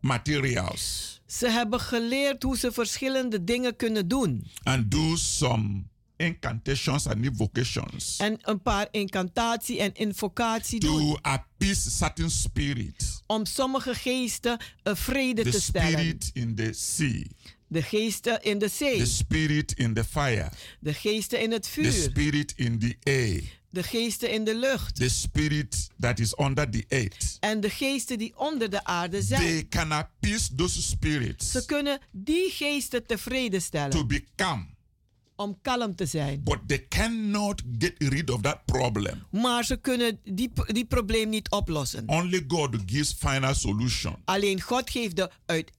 materials Ze hebben geleerd hoe ze verschillende dingen kunnen doen. and do some incantations and invocations En een paar incantatie en invocatie doen. to appease certain spirits. Om sommige geesten een vrede The te stellen. spirit in the sea, De geesten in de zee. the spirit in the fire, De geesten in het the vuur. spirit in the air, De geesten in de lucht. the spirit that is under the earth. En de geesten die onder de aarde zijn. They can appease those spirits Ze kunnen die geesten tevreden to stellen. become, Om kalm te zijn. but they cannot get rid of that problem. Maar ze kunnen die, die probleem niet oplossen. Only God gives final solution. Alleen God geeft de uiteindelijke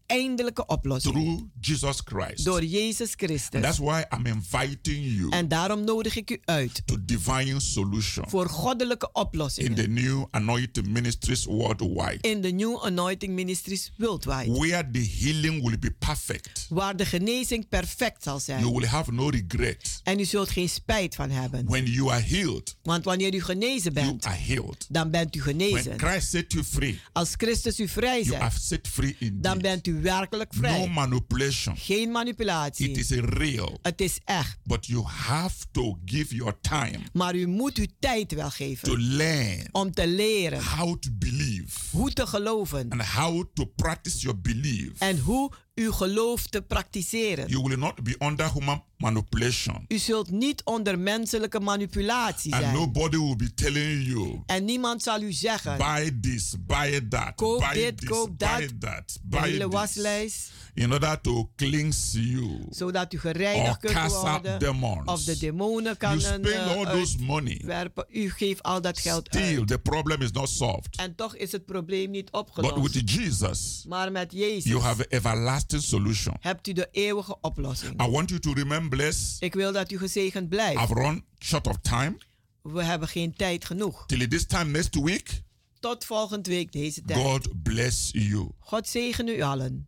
oplossing. through Jesus Christ. Door Jezus And Christus. that's why I'm inviting you En daarom nodig ik u uit to divine solution voor goddelijke in oplossingen. the new anointing ministries worldwide, In de New Anointing Ministries Worldwide. where the healing will be perfect. Waar de genezing perfect zal You zijn. will have no regret. En u zult geen spijt van hebben. When you are healed, Want wanneer u genezen you bent, are healed. dan bent u When genezen. Christ set you free, Als Christus u vrij you zet, are set free dan indeed. bent u werkelijk No vrij. manipulation. Geen It manipulatie. is real. Het is echt. But you have to give your time Maar u moet uw tijd wel to geven learn om te leren how to believe hoe te geloven and how to practice your belief. en hoe uw geloof te praktiseren. You will not be under human manipulation. U zult niet onder menselijke manipulatie And zijn. nobody will be telling you, En niemand zal u zeggen, buy this, buy that, Koop buy dit, this, koop buy dat. that, de buy hele waslijst, In order to cleanse you. zodat u gereinigd kunt worden. demons. Of de demonen kan You spend all those money. uitwerpen. U geeft al dat geld Still, uit. the problem is not solved. En toch is het probleem niet But opgelost. with Jesus, Maar met Jezus you have an everlasting solution. hebt u de eeuwige oplossing. I want you to remain blessed. Ik wil dat u gezegend blijft. I've run short of time. We hebben geen tijd genoeg. Till this time next week, Tot volgende week deze tijd. God bless you. God zegen u allen.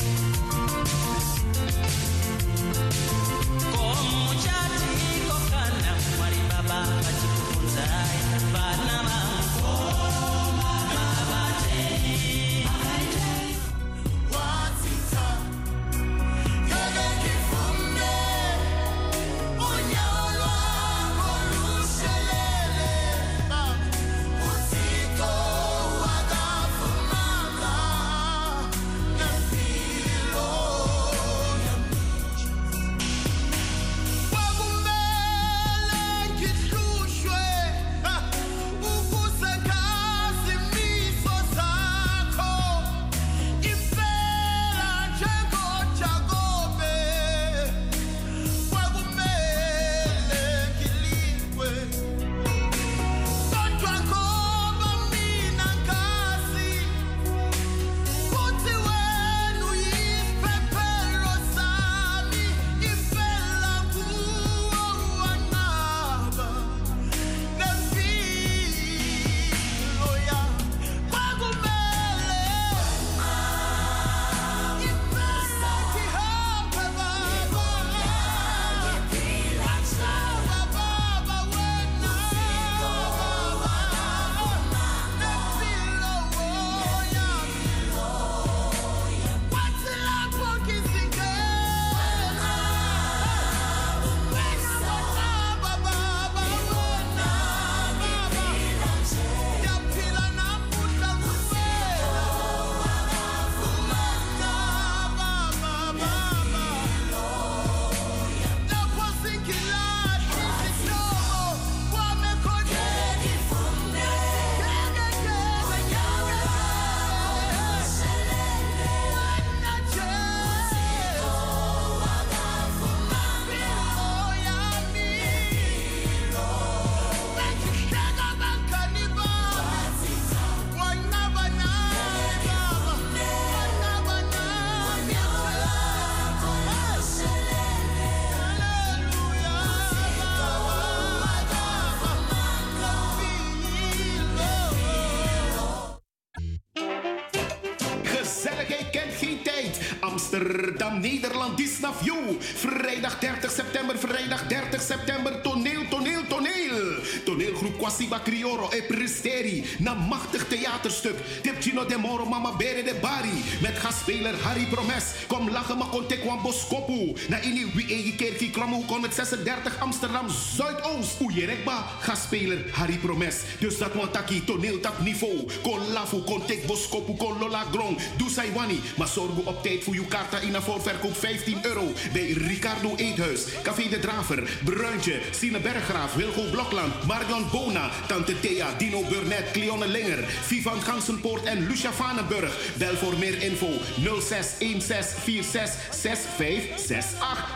Nederland, You. Vrijdag 30 september, vrijdag 30 september, toneel, toneel, toneel. Toneelgroep Kwasiba Crioro e Presteri. Na machtig theaterstuk. Tipchino de Moro Mama Bere de Bari. Met gastspeler Harry Promes. Kom lachen maar kon tekwan boskopu. Na ini wie egi kerkie kromo 136 Amsterdam Zuidoost. Oejerekba. Gastspeler Harry Promes. Dus dat want taki toneeltak niveau. Kon lafu, kon tek boskopu, kon lola grong. Doe Saiwani. Maar zorg op tijd voor uw kaarta in een voorverkoop 15 euro. Bij Ricardo Eethuis. Café de Draver. Bruintje. Sine Berggraaf. Wilgo Blokland. Marion Bona. Tante Thea. Dino Burnett. Cleone Linger. Vivan Gansenpoort en Lucia Vanenburg. Bel voor meer info 0616466568.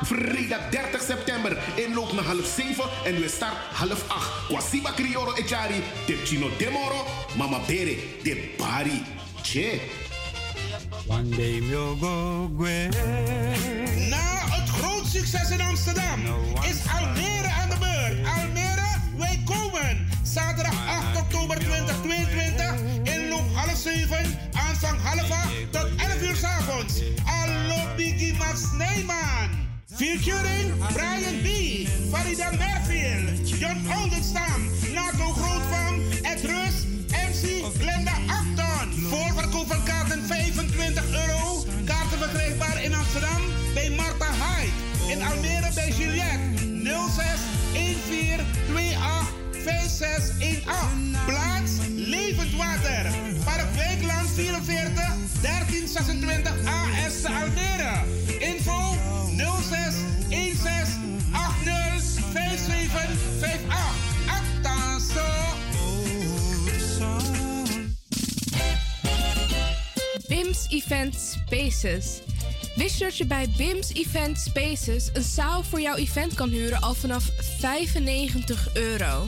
Vrijdag 30 september. Inloop naar half 7 en we start half 8. Kwasiba Crioro Echari. Tipchino Demoro. Mama Bere. De Bari. Che. One day we'll go Na het groot succes in Amsterdam is Almere aan de beurt. Almere, wij komen. Zaterdag 8 oktober 2022. Inloop half 7. Aanvang half 8 tot 11 uur s avonds. Allo Biggie Max Nijman. Featuring Brian B. Farida Merfield. John Oldenstam. Nato Grootvang. Ed Rus. MC Glenda Acton. Voorverkoop van kaarten 25 euro. Kaarten verkrijgbaar in Amsterdam bij Marta Hyde. In Almere bij Juliette 06 14 28 5618. Plaats Levend Water. Park Wijkland 44 1326 AS te Almere. Info 06 16 80 5758. Acta BIMS Event Spaces. Wist je dat je bij BIMS Event Spaces een zaal voor jouw event kan huren al vanaf 95 euro?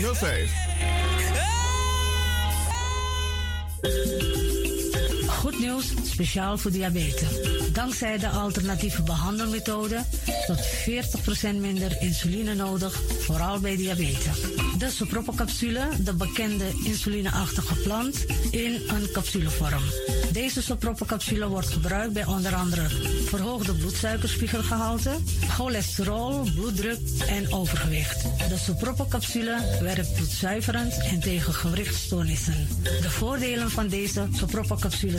5305. Goed nieuws, speciaal voor diabetes. Dankzij de alternatieve behandelmethode tot 40% minder insuline nodig, vooral bij diabetes. De soproppencapsule, de bekende insulineachtige plant, in een capsulevorm. Deze soproppencapsule wordt gebruikt bij onder andere verhoogde bloedsuikerspiegelgehalte, cholesterol, bloeddruk en overgewicht. De soproppencapsule werkt bloedzuiverend en tegen gewrichtstoornissen. De voordelen van deze soproppencapsule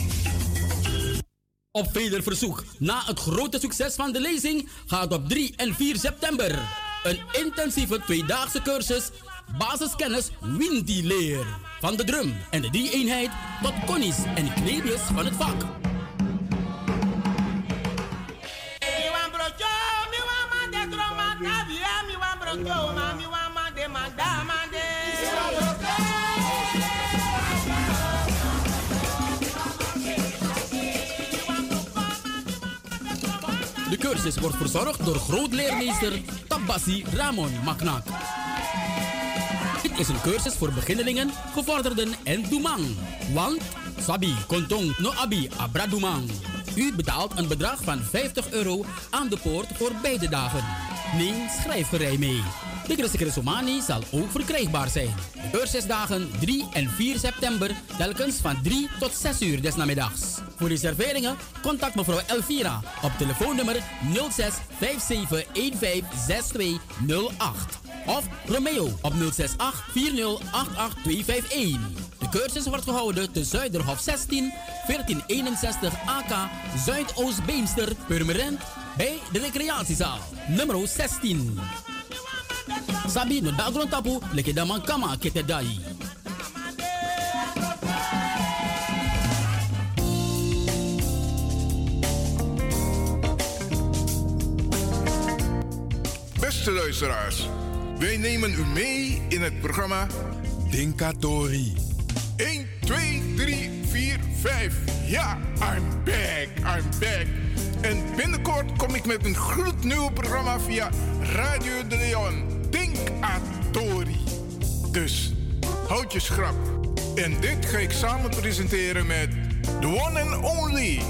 Op veder verzoek, na het grote succes van de lezing, gaat op 3 en 4 september een intensieve tweedaagse cursus basiskennis Windy leer. Van de drum en de drie-eenheid tot connies en kneepjes van het vak. Cursus wordt verzorgd door grootleermeester Tabassi Ramon Maknak. Dit is een cursus voor beginnelingen, gevorderden en doemang. Want Sabi Kontong No Abi Abra Doemang. U betaalt een bedrag van 50 euro aan de poort voor beide dagen. Neem schrijfgerij mee. De Christelijke Somani zal ook verkrijgbaar zijn. De cursusdagen 3 en 4 september telkens van 3 tot 6 uur des namiddags. Voor reserveringen contact mevrouw Elvira op telefoonnummer 06 57 15 6208 of Romeo op 068 4088 251. De cursus wordt gehouden te Zuiderhof 16 1461 AK Zuidoost Beemster Purmerend bij de recreatiezaal nummer 16. Sabi no dagron tapu leke daman kama kete dai. Beste luisteraars, wij nemen u mee in het programma Dinkatori. 1, 2, 3, 4, 5. Ja, I'm back, I'm back. En binnenkort kom ik met een gloednieuw programma via Radio de Leon. Dinkatori. Dus, houd je schrap. En dit ga ik samen presenteren met the one and only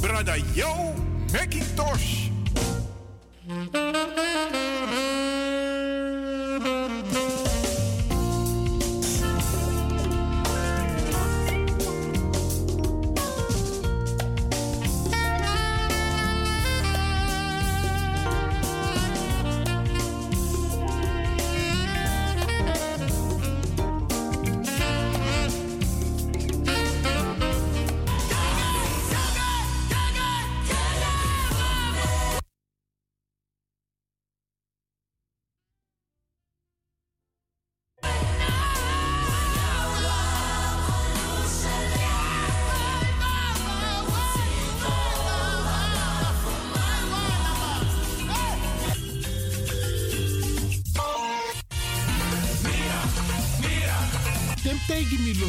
Brada Yo Macintosh.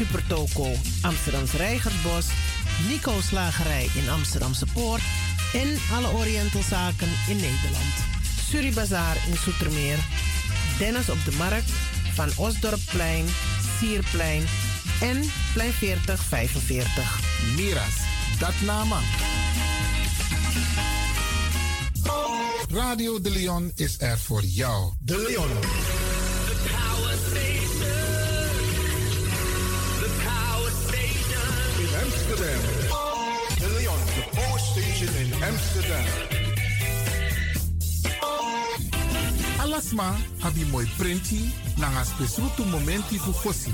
Supertoco Amsterdamse Reigersbos, Nico Slagerij in Amsterdamse Poort en alle Orientalzaken in Nederland. Suribazaar in Soetermeer, Dennis op de Markt, Van Osdorpplein, Sierplein en Plein 40 45. Miras, dat nama. Radio De Leon is er voor jou. De Leon. Amsterdam. De Leon, the power station in Amsterdam. Alasma abi mooi printi nanga spesrutu momenti fu fosi.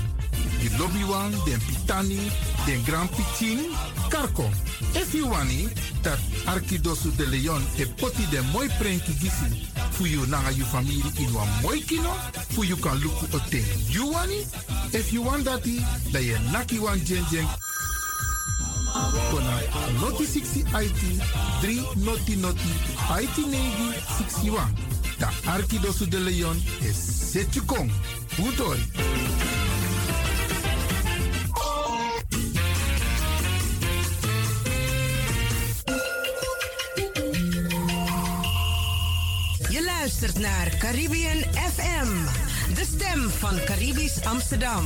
Di lobby wan, den pitani, den grand pitin, karko. If you wani, dat Arkidosu de Leon e poti den mooi printi gisi fu you nanga you family in wan kino, fu you kan luku o ten you wani. If you want dati, da ye naki wan jen jen Kona Noti 60 IT 3 Noti Noti IT Navy 61. Da Arkidosu de Leon is Setju Kong. Je luistert naar Caribbean FM, de stem van Caribisch Amsterdam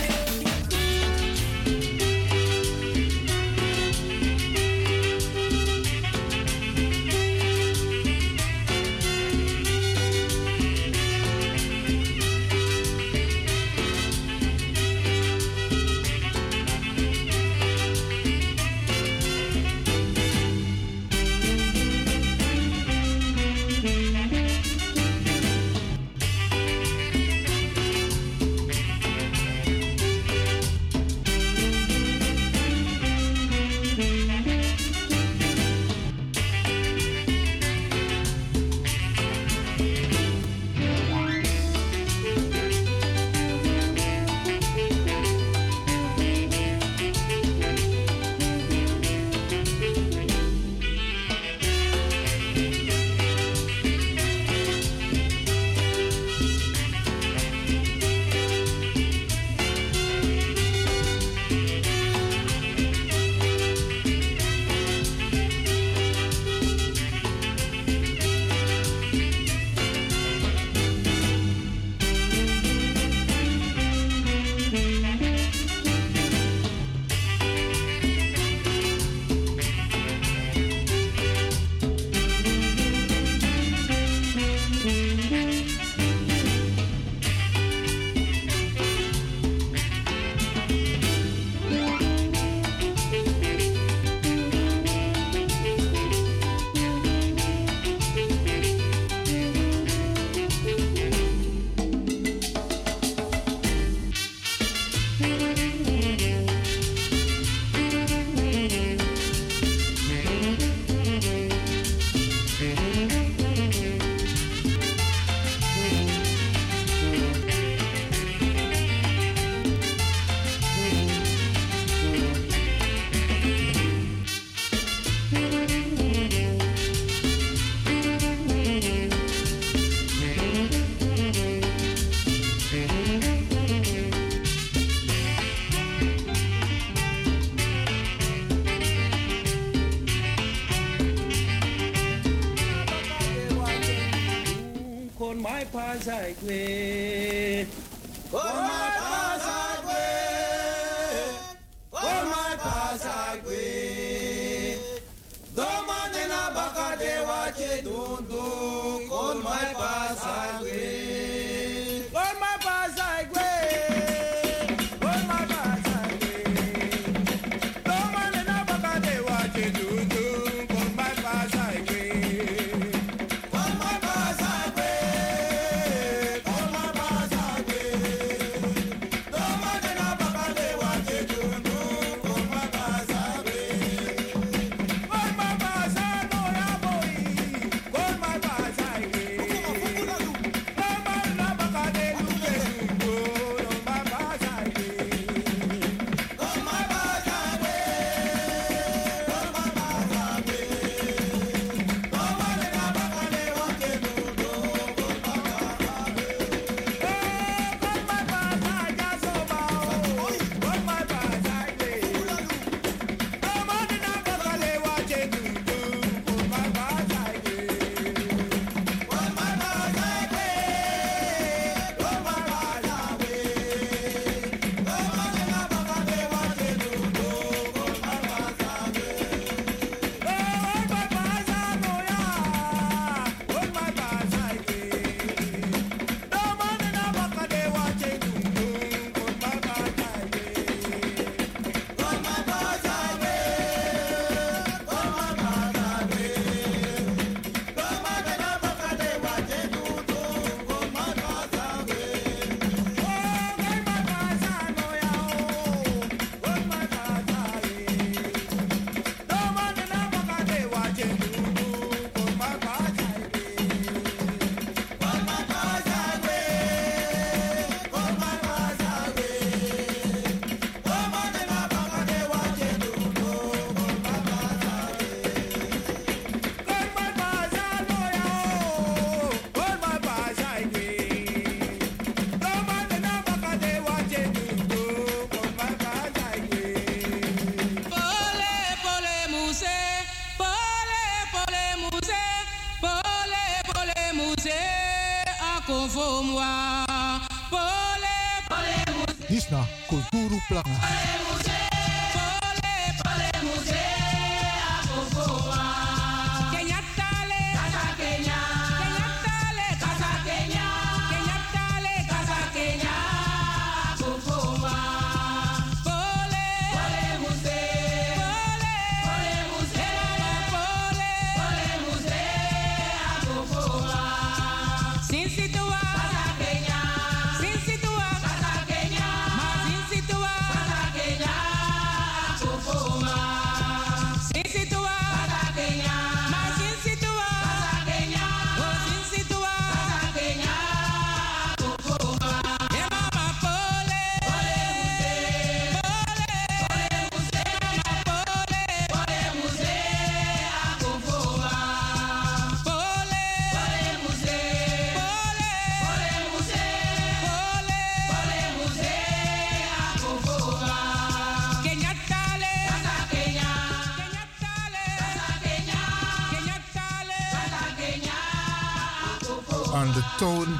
as I.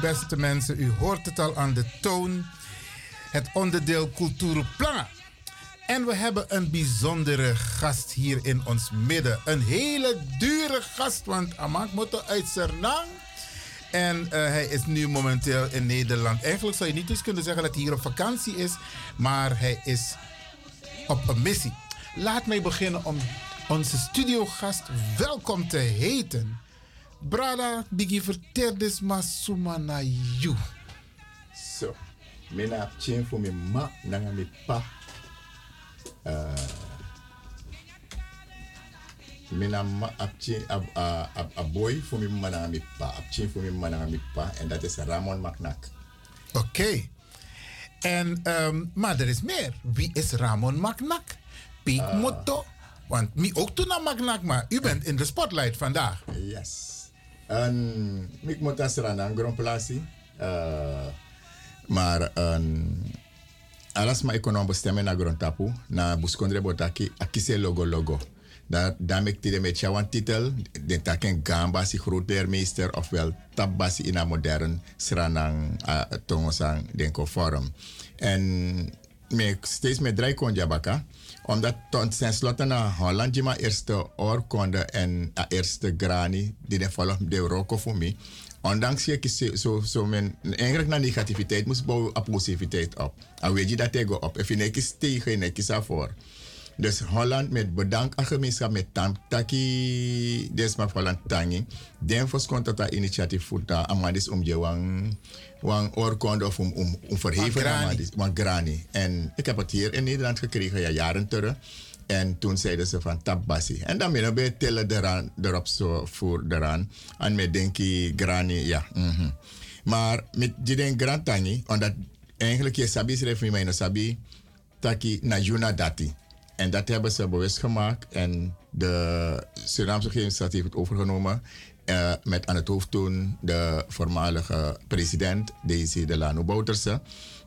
beste mensen, u hoort het al aan de toon. Het onderdeel Cultuurplan. En we hebben een bijzondere gast hier in ons midden. Een hele dure gast, want Amak moet uit Sernang. En eh, hij is nu momenteel in Nederland. Eigenlijk zou je niet eens kunnen zeggen dat hij hier op vakantie is, maar hij is op een missie. Laat mij beginnen om onze studiogast welkom te heten. Brada, bigi vertel dus maar suma na you. So, mina chen fu mi ma nanga pa. Uh, mina ma ap chen ab a ab a boy fu mi ma nanga pa. Ap chen fu mi ma nanga pa. En dat is Ramon Macnak. Oké. En, ehm, maar er is meer. Wie is Ramon Macnak? Piek Ah. Motto. Want mi ook toen naar maar u bent in de spotlight vandaag. Yes. En ik moet als een grondplaatsie. Uh, maar een alles maar ik kon bestemmen naar grondtapu. Na buskondre botaki akise logo logo. Daar daarmee tide met jouw titel. De taken gamba si grootleermeester ofwel tabbasi in een modern sranang uh, tongosang denko forum. En me steeds met drie kon jabaka. Omdat tot zijn slotte na Holland je maar eerste oorkonde en eerste grani die de volg de roko voor mij. Ondanks je zo zo men eigenlijk naar negativiteit moest bouwen op positiviteit op. En weet je dat tego op. If je nekis tegen, nekis voor. Dus Holland met bedankt aan gemeenschap met tam taki desma Holland tangi. Den fos komt dat initiatief dat amadis om je wang wang oorkonde of om om om verheven amadis, wang grani. En ik heb het hier in Nederland gekregen ja jaren terug. En toen zeiden ze van tabbasi. En dan ben ik tellen eraan, erop zo voor eraan. En met denki grani, ja. mhm. Maar met die den grand tangi, omdat eigenlijk je sabi schreef me mijn sabi taki na juna dati. En dat hebben ze bewust gemaakt. En de Surinaamse regering heeft het overgenomen. eh, met aan het hoofd toen de voormalige president Daisy Delano Bouterse.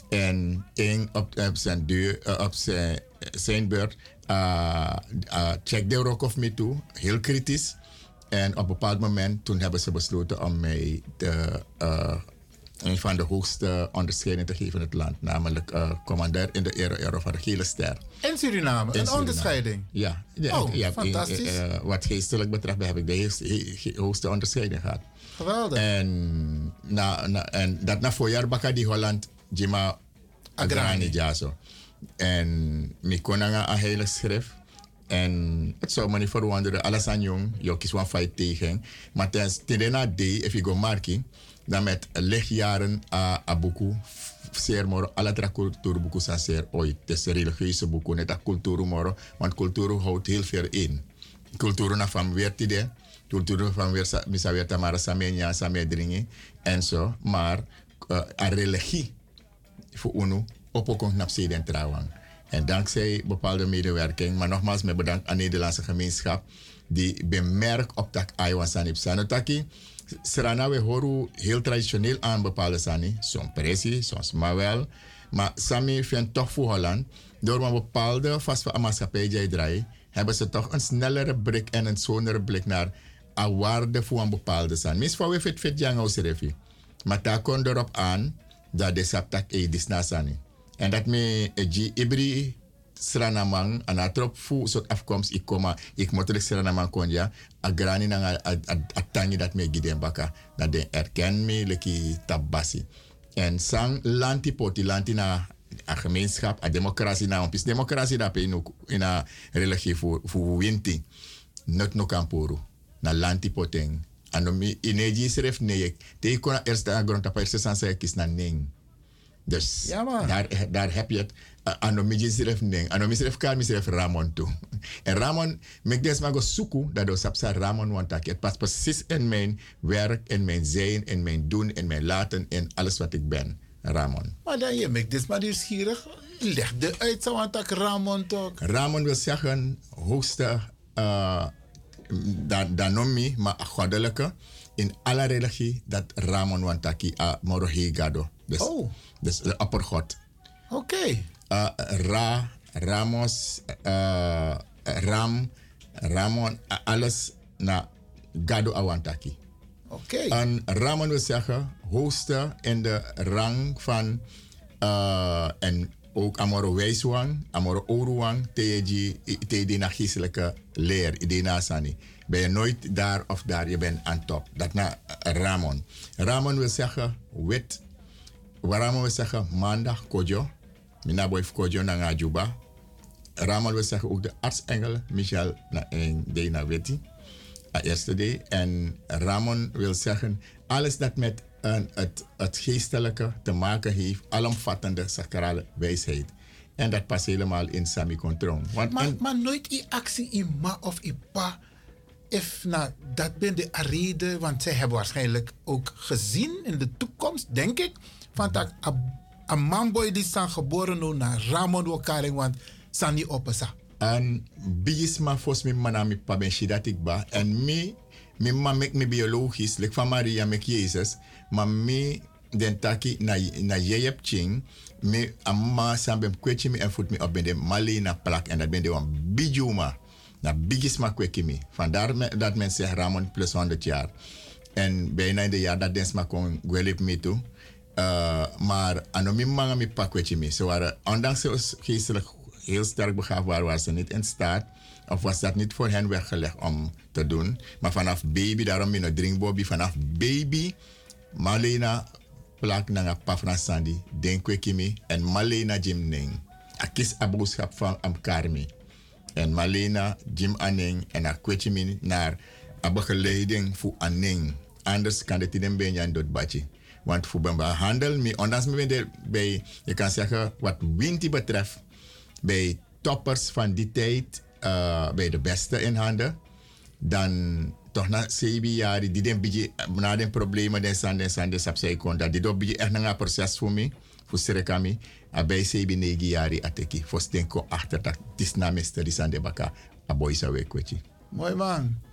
En één op, zijn, eh, op zijn, zijn beurt uh, checkde ook of me toe, heel kritisch. En op een bepaald moment toen hebben ze besloten om mij de, uh, een van de hoogste onderscheidingen te geven in het land. Namelijk uh, commandeur in de ere, ere van de gele ster. In Suriname, In een Suriname. onderscheiding. Ja, ja, Oh, ja, fantastisch. eh, eh, wat geestelijk betreft heb ik de hoogste onderscheiding gehad. Geweldig. En, na, na, en dat na voorjaar baka die Holland, Jima Agrani Jaso. En mi konanga een heilig schrift. En het zou me niet verwonderen, alles aan jong, je kies een fight tegen. Maar ten tendena D, if je go marki, dan met lichtjaren a, a boeku, zeer moro, alle tra cultuur boeku zijn zeer ooit. Het is religieuze boeku, net cultuur moro, want cultuur houdt heel veel in. Cultuur na van weer tide, cultuur van weer sa- misa weer tamara samenya, samedringi, en zo. Maar uh, religie voor UNO op ook naar zeden trouwen. En dankzij bepaalde medewerking, maar nogmaals met bedankt aan de Nederlandse gemeenschap, die bemerkt op dat Aiwan Sanip Sanotaki. Serana we horen heel traditioneel aan bepaalde sani, soms presi, soms maar wel. Maar Sami vindt toch voor Holland, door een bepaalde vast van maatschappij die draai, hebben ze toch een snellere blik en een zonere blik naar een waarde voor een bepaalde san. Mis voor we fit fit jang aus refi. Maar daar komt erop aan dat de saptak e disnasani. En dat me e ibri sranamang ana trop fu soort afkomst ik koma ik moet er sranamang konja a grani na a, a, a tangi dat me giden baka. Dat de erken me leki tabasi en sang lanti poti lanti na a gemeenschap a democratie na ompis democratie dat pe in a religie fu fu winti. Not no kampuru na lanti poteng. Ano mi ineji seref neyek te kona eerste agron tapa eerste sansa kis na ning dus Ja, daar, daar heb je het. Ano mi jisref ning. Ano mi sref kar Ramon toe. En Ramon, mek des maar go suku dat do sapsa Ramon want tak. Het past precies in mijn werk, in mijn zijn, in mijn doen, in mijn laten, in alles wat ik ben. Ramon. Maar dan je maakt dit maar nieuwsgierig. Leg de uit, zo want Ramon toch. Ramon wil zeggen hoogste, uh, dan da nomi, maar goddelijke. In alle religie dat Ramon wantaki a morohi gado. Dus, Oh. dus de oppergod. Oké. Uh, Ra, Ramos, uh, Ram, Ramon, uh, alles na Gado Awantaki. Oké. En Ramon wil zeggen hoogste in de rang van uh, en ook Amoro Wijswang, Amoro Oruwang, tegen die na geestelijke leer, die na Sani. Ben je nooit daar of daar, je bent aan top. Dat na Ramon. Ramon wil zeggen wit. Ramon wil zeggen maandag, kojo. Mina boy kojo na nga juba. Ramon wil zeggen ook de artsengel Michel na en Dena Wetty. A eerste day. En Ramon wil zeggen alles dat met een, het, het geestelijke te maken heeft, alomvattende sacrale wijsheid. En dat past helemaal in Sami. Want Maar, in- maar nooit i actie in ma of i pa. If, nou, dat ben de reden, want zij hebben waarschijnlijk ook gezien in de toekomst, denk ik, van dat a- een manboy die zijn geboren nu naar Ramon Wokaring, want Sani Opesa. En bigisma fos mi mana mi pa ben shidat ik ba. En mi, mi ma mek mi biologisch, like van Maria mek Jezus. Maar mi den taki na, na jeyep ching. Mi amma sam bem kwechi mi en voet mi op ben de mali na plak. En dat ben de wan bijuma. Na bigisma kweki mi. Vandaar me, dat men zegt Ramon plus 100 jaar. En bijna in de jaar dat dens ma kon gwelip mi toe. Uh, maar ano mi manga mi pak weet je mee. Ze waren, ondanks ze geestelijk heel sterk begaafd waren, waren ze niet in staat. Of was dat niet voor hen weggelegd om te doen. Maar vanaf baby, daarom in het drinkbobby, vanaf baby, Malena plak na nga paf na Sandy, denk ik me, en Malena Jim Ning. A kies a boodschap van am Karmi. En Malena, Jim Anning en a naar a begeleiding voor Anning. Anders kan het ben jan dood badje. Want voor handel, me, ondanks me bij, je kan zeggen, wat Winti betreft, bij toppers van die tijd, uh, bij de beste in handen, dan toch na zeven jaar, die den beetje, na den problemen, den san, den san, den sap zij kon, dat. Die do beetje echt een proces voor me, voor Serekami, bij zeven, negen jaar, ateki, voor stenko achter dat, dis na mysterie san de baka, a boy sa week, weet je. Mooi man.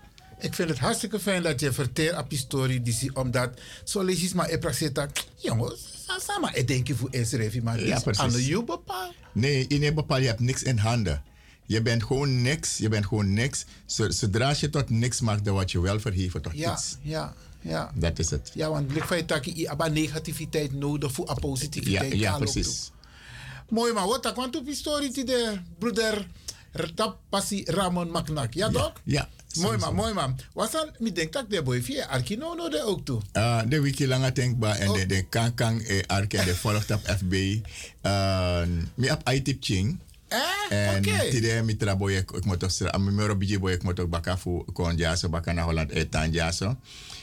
Ik vind het hartstikke fijn dat je vertelt op die story, die omdat zo lees je maar in praktijk dat, jongens, sama, ik denk je voor Israël, maar Ja, aan precies. de jou bepaald. Nee, in een bepaald, je hebt niks in handen. Je bent gewoon niks, je bent gewoon niks. Zo- Zodra je tot niks maakt, dan word je wel verheven tot Ja, iets. ja, ja. Dat is het. Ja, want blik van je takkie, je hebt negativiteit nodig voor Ja, positiviteit. ja ook precies. Mooi man, wat want op die story de broeder Rtap Passi Ramon Maknak. Ja, toch? Ja. Mooi man, mooi man. Was dan, ik denk dat de boy via Arkino no de ook toe. Uh, de wiki langer denkbaar en de, de kankang e arke en de volgt op FB. Uh, mi op IT ching. Eh, En oké. tide mi traboy ik moet ook zeggen, ami mero biji boy ik moet ook baka fu kon jaso baka na Holland e tan jaso.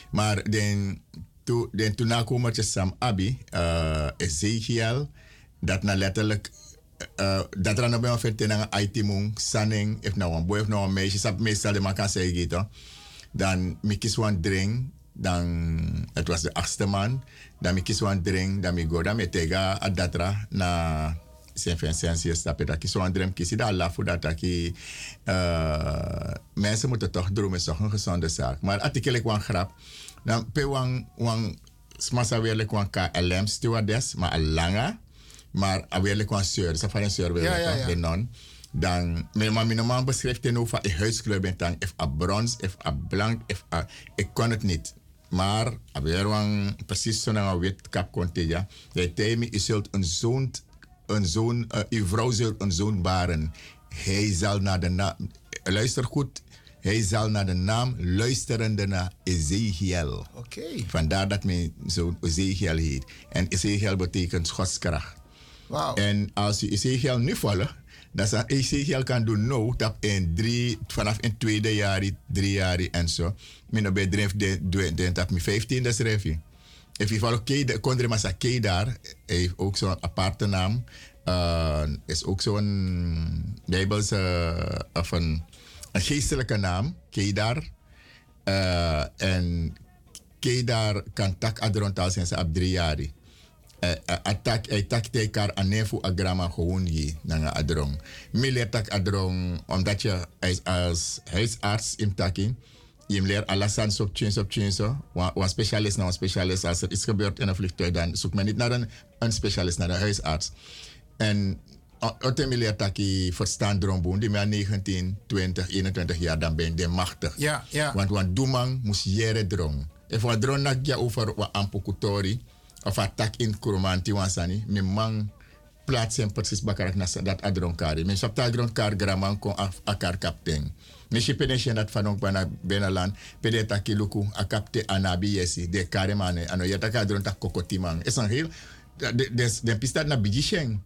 Maar den tu den toen na komen Sam Abi, uh, Ezekiel, dat na letterlijk uh, dat er nou bij aan IT mong, sanning, if nou een boy of nou een meisje, sap meestal de man kan zeggen gitu. Dan mi kies one drink, dan het was de achtste man, dan mi kies one drink, dan mi go, dan mi tega adatra na Saint Vincent hier stappen dat ik zo'n drem kies, dat laat voor dat ik uh, mensen moeten toch dromen, toch een gezonde zaak. Maar als ik een grap, dan pe wan wan smasa weer like wan KLM stewardess, maar een lange, maar weer like wan seur, dat van een wan, ja. de non. Dan, mijn mijn man beschrijft ten over een huiskleur bent dan, if a brons, if a blank, if a, ik kon het niet. maar, weer precies zo'n wit kap ja. Hij zei me, je zult een zoon, een zoon, uh, uw vrouw zult een zoon baren. Hij zal naar de naam, luister goed, hij zal naar de naam luisterende naar Ezekiel. Oké. Vandaar dat mijn zoon Ezekiel heet. En Ezekiel betekent godskracht. Wauw. En als je Ezekiel nu volgt, dan zal Ezekiel kan doen nou, dat in drie, vanaf in tweede jaar, drie jaar en zo. Mijn bij drijf de, dat mijn 15 dat schrijf je. If je volgt Kondre Massa Kedar, hij heeft ook zo'n aparte naam. Uh, is ook zo'n Bijbelse, uh, of een, een geestelijke naam, Kedar. Uh, en Kedar kan tak adrontaal zijn op drie jaar. Uh, attack hij tak tekar anefu agrama gewoon je nanga adrong. Miller tak adrong omdat je als, als huisarts in takin je leert alasan op tjens op tjens een specialist naar een specialist als er iets gebeurt in een vliegtuig dan zoekt men niet naar een, een specialist naar een huisarts. En Otte leert dat je verstaan dromboen, die maar 19, 20, 21 jaar dan ben je machtig. Ja, ja. Want want doemang moest jere drong. En voor drong nak ja over wat ampokutori of attack in Kuromanti wansani, mijn man plaatsen precies bakarak na dat adronkari. Men sap adronkar graman kon akar kapten. Men si pede dat fanong bana benalan, pede taki luku a kapte anabi yesi, de kare mane, ano yata ka adron tak kokotimang. Es een heel, den pistat na bijisheng.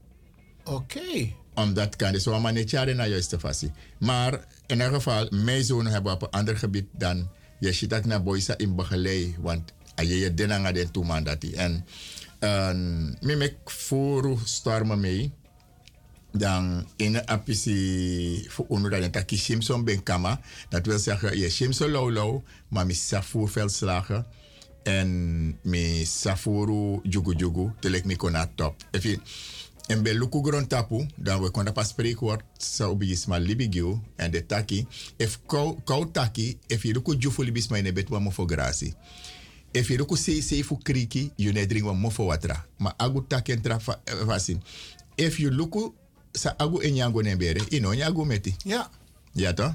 Oké. Okay. Omdat kan, dus we manetjaren na juiste fasie. Maar in ieder geval, mijn zoon hebben op een ander gebied dan je ziet dat naar boysa in begeleid, want aye je denanga den toeman dat en en me mek voor stormen mee dan in apisi voor onder dat dat ki Simpson ben kama. Dat wil zeggen je Simpson lolo maar mi safour veldslagen en mi safuru jugu jugu telek mi kona top. Even en bij luku grond tapu dan we konden pas spreekwoord zou bijisma libigio en de taki. If kou kou taki je luku jufu libisma in bet wa mo grasi if you luku sei sei fu kriki you ne drink wa mo for watra ma agu taki entra fasin if you luku sa agu enyango ne bere ino nyago meti. Ja. Ja toch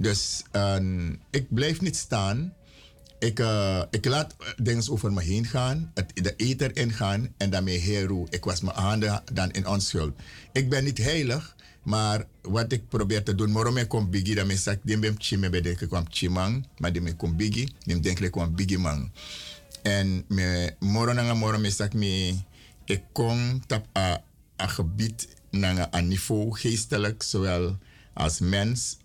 dus um, ik blijf niet staan. Ik, uh, ik laat dingen over me heen gaan, het, de eter ingaan en daarmee heroe. Ik was mijn handen dan in onschuld. Ik ben niet heilig, maar wat ik probeer te doen, waarom ik kom bigi, dan is ik ben chime bij de kwam chimang, maar me kom bigi, die denk ik kwam bigi man. En me moro nanga moro me sak me, ik kom tap a, a gebied nanga a niveau geestelijk, zowel als mens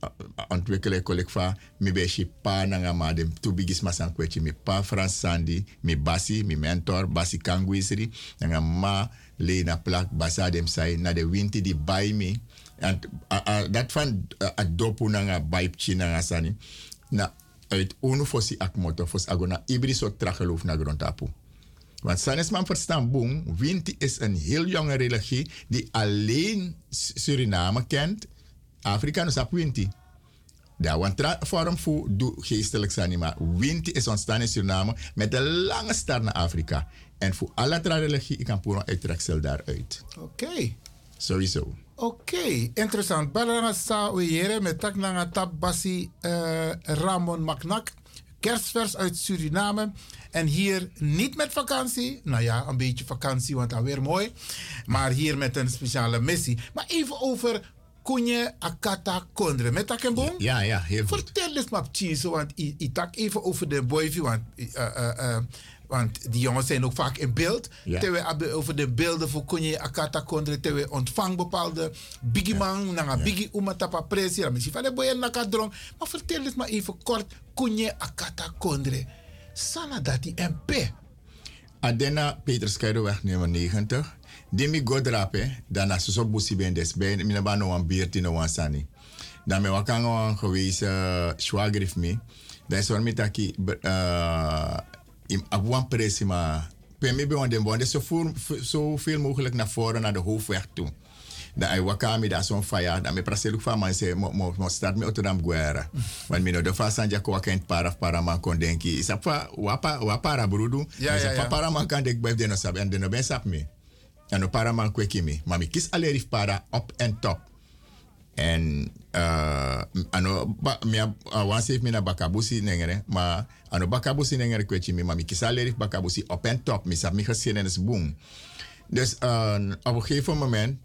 ontwikkelen ik van mi be pa nanga ma dem tu bigis masan kwechi mi pa Frans Sandy mi basi mi mentor basi kangwisri nanga ma le na plak basa dem sai na de winti di bai mi en dat van a dopu nanga bai chi nanga sani na uit unu fosi ak moto fos agona ibri so trageloof na grondtapu. Want Sanesman verstaan boem, Winti is een heel jonge religie die alleen Suriname kent Afrika no sap winti. Daar want forum voor geestelijk sanima. Winti is ontstaan in Suriname met een lange start naar Afrika. En voor alle religie, ik kan puro uittreksel daaruit. Oké. Okay. Sowieso. Oké, okay, interessant. Balanga sa oeiere met tak nanga tap basi uh, Ramon Maknak. Kerstvers uit Suriname. En hier niet met vakantie. Nou ja, een beetje vakantie, want alweer mooi. Maar hier met een speciale missie. Maar even over Kunje Akata Kondre. Met dat boom? Ja, ja, heel goed. Vertel eens maar, Chiso, want ik tak even over de boyfie, want, uh, uh, uh, want die jongens zijn ook vaak in beeld. Ja. Terwijl we over de beelden voor Kunje Akata Kondre, terwijl ontvang bepaalde biggie man, nanga biggie umatapa pressie, dan misschien van de boy nakadrong. Maar vertel eens maar even kort, Kunje Akata Kondre. Sana dati MP. Adena Peter Scheideweg nummer 90. Dimi godrape, dan als zo busi ben des ben mina ba no wan beerti no wan sani. Dan me wakanga wan geweest uh, schwagrif me. Dan is mi taki im abuan presi ma pemi be wan den bon zo so, so veel mogelijk naar voren naar de hoofdweg toe. Dan ai wakami da son fire, dan me praselu fa man se mo mo, start me otodam guerra. Want mi no de fa sanja ko wakent para para man kon denki. Isa fa wapa wapara brudu. Ja ja ja. Para man kan dek bij de no sab en de no ben sap me. En no para man kweki me. Maar mi kis alerif para op en top. En uh, ano ba mi wan sef mi na bakabusi nengere ma ano bakabusi nengere kwechi mi ma mi kisaleri bakabusi op en top mi sa mi gezien en is boom. Dus uh, op een gegeven moment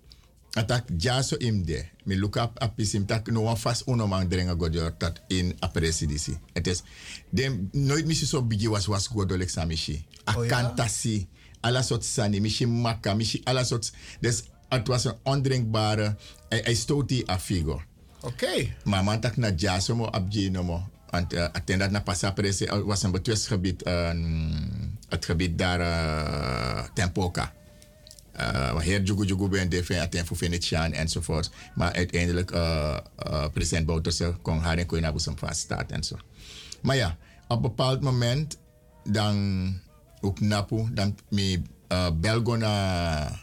atak jaso imde mi look up apisim tak no wan fast uno man drenga godor dat in apresidisi. Het is dem nooit misi so bigi was was godol examishi. A Oh ja? ala soort sani mishi maka mishi ala soort dus het was een ondrinkbare hij, hij stoot die afigo. Oké. Maar man tak na jaso mo abji no mo. Want uh, attendat na passa prese uh, was een betwistgebied, uh, het gebied daar uh, Tempoka. Uh, waar heer Jugu Jugu ben defen aten voor Venetiaan enzovoort. Maar uiteindelijk uh, uh, president Bouterse kon haar en kon naar vaststaat en zo. Maar ja, op een bepaald moment dan ook Napu, dan me uh, belgo na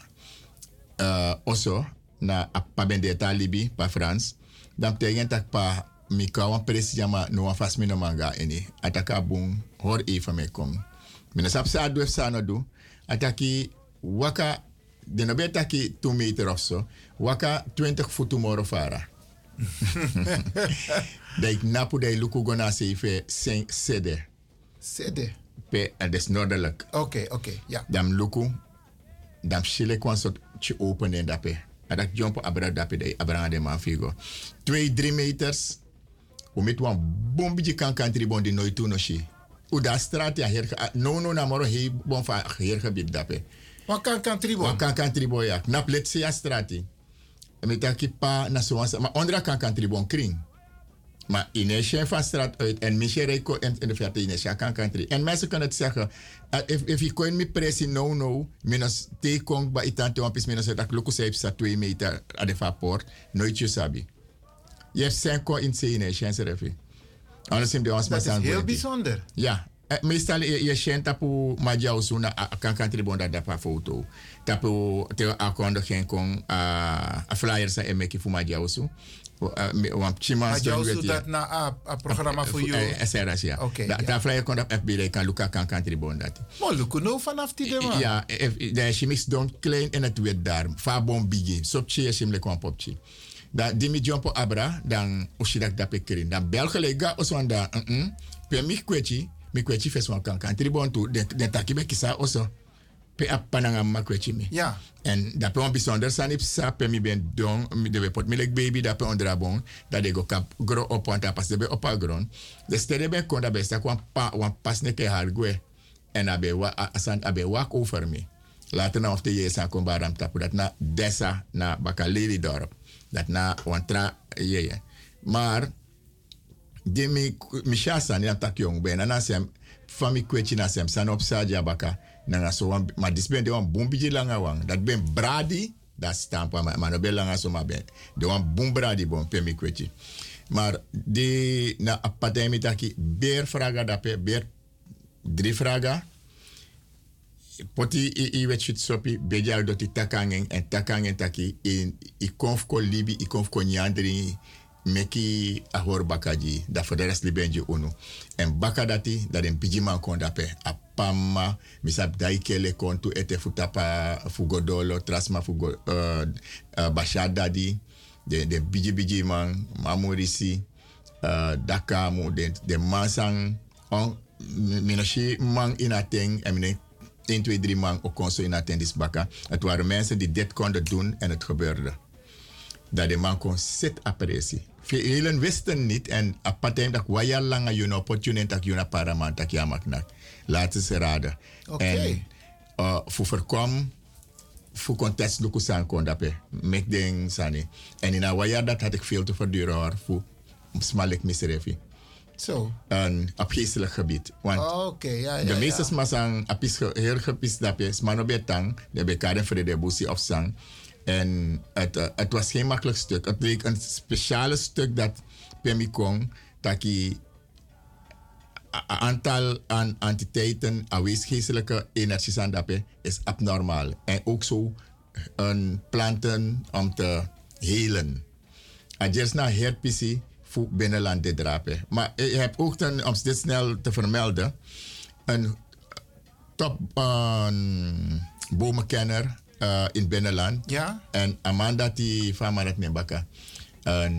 uh, Osso, na pa bendeta Libi, pa Frans. Dan tegen tak pa mi kawan presi jama no wan fas mi no manga ini. Ataka bung hor even me kom. Mina sap sa doef sa no do. Ataki waka de no beta ki 2 meter of so. Waka 20 voet tomorrow fara. Dijk napu dai luku gona se ife sen sede. Sede. Pe en des noordelijk. Oké, oké, ja. Dam luku. Dam chile kwan sot chi open en dape. En dat jump abra dape dai abra de man figo. 2, 3 meters. O met wan bombi kan country bon di nooit toe no shi. U da straat ja her ge- no no na moro he bon fa her gebied dape. Wan kan country bon. Wan kan country boy ja. Nap let se ja strati. En met pa na so maar onder kan country bon kring. Maar in een chef van straat uit en Michel Reiko in, de verte in een kan country. En mensen kunnen het zeggen, uh, if, if je kon me pressie no no, minus te kong ba itante wampis minus het ak luku seip sa 2 meter aan de vapor, nooit je sabi. Je hebt zijn ko in zee in een chance refi. Anders hem de ons Dat is maar heel bijzonder. Ja. Eh, meestal je, je kent tapu majau so na a- kan country bonda da pa foto. Tapu te akondo gen kon a a flyer sa emeki fu majau so. Want chima jou zoet dat na a, a programma voor jou. SRS, ja. Oké. Daar flyer kon op FB, kan Luca kan country bonda. Maar lukken nou vanaf die de man. Ja, de chimis don klein en het weet daar. Fa bon bigi. Sopchi je chim le kon popchi. Da dimi jumpo abra dan ushidak da pekerin. Dan belge lega oswanda. Mm Pe mi kwechi, mi kwechi feswan kan country bon tu den den takibe kisa oso. Pe apananga ma kwechi mi. Ja. En dat pe een bijzonder zijn op sa pe mi ben don mi de pot mi lek baby dat pe dat de go kap gro op want dat pas de be op a gron. De stede ben kon dat be sta kwan pa wan pas ne ke har gwe. En abe wa a- asan abe wak over me. Later na of de aan kon baram tapu dat na desa na bakaleri dorp. Dat na wan tra ye. Maar de mi mi shasa ni tak yong ben na sem fami kwechi na sem san op sa jabaka na nga so wan ma disben de wan bumbi langa wang dat ben bradi dat stampa ma, ma no ben langa so ma ben. De wan bum bradi bon pe mi kwechi maar de na apatemi taki beer fraga dape beer drie fraga. Poti i, i wet shit doti takangen en takangen taki in i konf ko libi i konf ko nyandri meki a hor bakaji da for the rest libenji unu en baka dati da den piji man kon dape a pama misap dai kele kontu ete futapa fugodolo trasma fugo uh, uh, bashada di de de biji biji man mamurisi uh, dakamu de de mansang on minashi man inateng en mine 1, 2, 3 man ook kon zo in attendis bakken. Het waren mensen die dit konden doen en het gebeurde. Dat de man kon zit appressie. Velen wisten niet en apatijn dat langa you know opportunity dat you na paraman dat je maknak. Laten ze raden. En uh, voor voorkom voor contest luku san kon dape. Mek ding sani. En in een dat had ik veel te verduren hoor. Voor smalek misrefi. Zo. Een opgeestelijk gebied. Want Oké, ja, ja. de ja. meeste masang apis ge- heel gepis dapje, smano betang, de bekade vrede busi of sang. En het, eh, het was geen makkelijk stuk. Het bleek een speciale stuk dat Pemikong, dat die a- a- aantal aan entiteiten, aanwezigheidelijke energies aan dape, is abnormaal. En ook zo een planten om te helen. En just na herpisi voor binnenland te drapen. Maar je hebt ook, dan, om dit snel te vermelden, een top een bomenkenner eh, in binnenland. Ja. En Amanda die van Marat Nembaka. En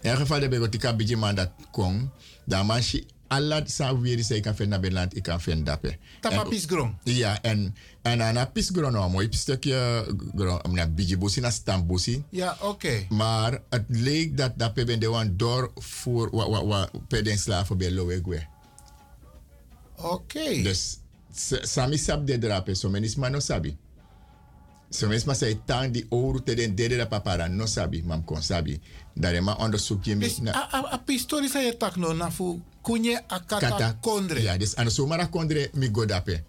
in ieder geval heb ik een beetje man dat kon. Dan man je alla sa weer zei kan vinden naar land ik kan vinden dape. Tapa pisgron. Ja, en en aan een pisgron nou mooi stukje gron om naar beetje bosi naar stambosi. Ja, oké. Maar het leek dat dat pe ben de wan door voor wat wat wat pe den slaven bij Lowegwe. Oké. Dus s- sami sab de drape so menis no sabi. So menis ma say tang di ouro te den dede da papara no sabi mam kon sabi. Dare ma onderzoek je mis a, a, a pistori sa je tak no na fu kunye akata kata kondre. Ja, dus de zomer kondre mi godape.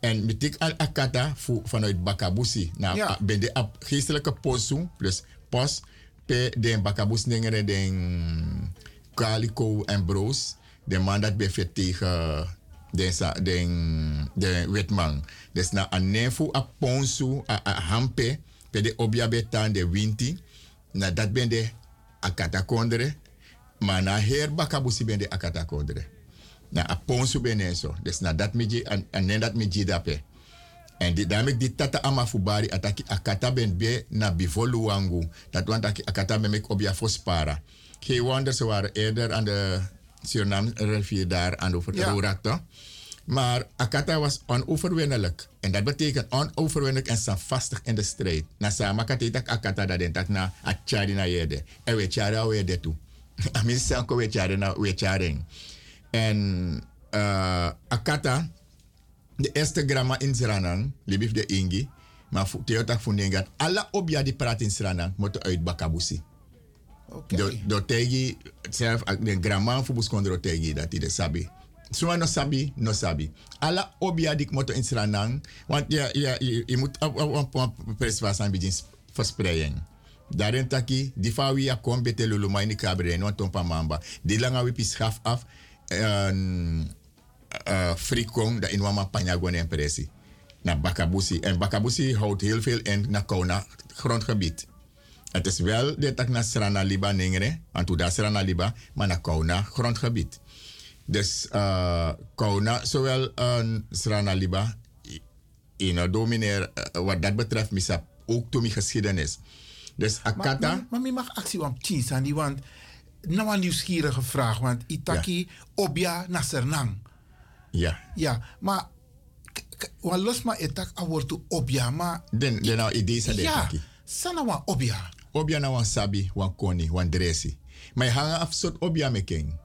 En mi tik al akata fu vanuit Bakabusi. Nou, Ja. ja. ben de ap geestelijke posu plus pos pe den Bakabus nengere den Calico en Broos. De man dat bevet tegen den sa den den wetman. Dus na a a ponsu a, a hampe pe de obia betan de winti. Na dat ben de akata kondre. Maar na her Bakabusi ben de kondre. Na a ponsu ben. Dus na dat mi ji an an dat mi ji dape. En di, daarmee die tata ama fubari ataki akata ben be na bivolu wangu. Dat want aki akata ben mek obia fospara. Geen wonder, waren eerder aan de Suriname rivier daar aan de over Ja. Maar akata was onoverwinnelijk. En dat betekent onoverwinnelijk en standvastig in de strijd. Na sama katetak akata dat den tak na a chari na yede. En we chari a we de tu. Amin sanko we chari na we charing. En uh, akata de eerste gramma in Sranang, libif de Ingi, maar fu- teotak fundengat, alla obia die praat in Sranang, moeten uit Bakabusi. Oké. Do, tegi, zelf, ak- de gramma fu buskondro tegi, dat de sabi. Suma no sabi, no sabi. Alla obia die moeten in Sranang, want ja, ja, je, moet op, op prespas aan begin verspreiden. Daarin taki, die fa wie a kom bete lulu mai ni kabre no tompa mamba. Die langa wipi schaf af, uh, frikong dat in wama panyagwan en. Na Bakabusi. En Bakabusi houdt heel veel in na Kauna grondgebied. Het is wel de tak na Srana Liba ningere, want daar Srana Liba, maar na Kauna grondgebied. Dus uh, Kauna, zowel een Srana Liba, in domineer, uh, wat dat betreft, misap ook toen mijn geschiedenis. Dus Akata, maar, maar mag actie want Chinsani, want nou een nieuwsgierige vraag, want Itaki obia na Sernang. ja. Ja, maar k- k- wan los maar etak a wordt obia, maar Den, den nou idee sa de ja, taki. sana wan obia. Obia na wan sabi, wan koni, wan dresi. Maar je hangt af soort obia meken.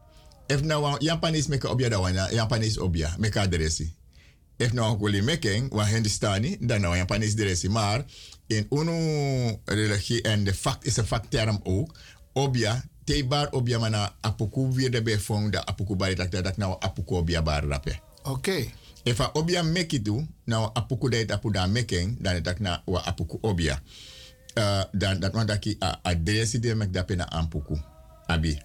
If na wan Japanis meka obia da wan Japanis obia, meka dresi. If na wan kuli meken, wan Hindustani, dan na wan Japanis dresi. Maar in unu religie, en de fact is een factterm ook, obia, tebar obia mana apuku weer de befong, da apuku bari dat dat nou apuku obia bar rape. Oké. If a obia meki tu, nou apuku dat apu da meken, dan dat na wa apuku obia. Uh, dan dat want daki a adresi de mek dape na ampuku. Abi.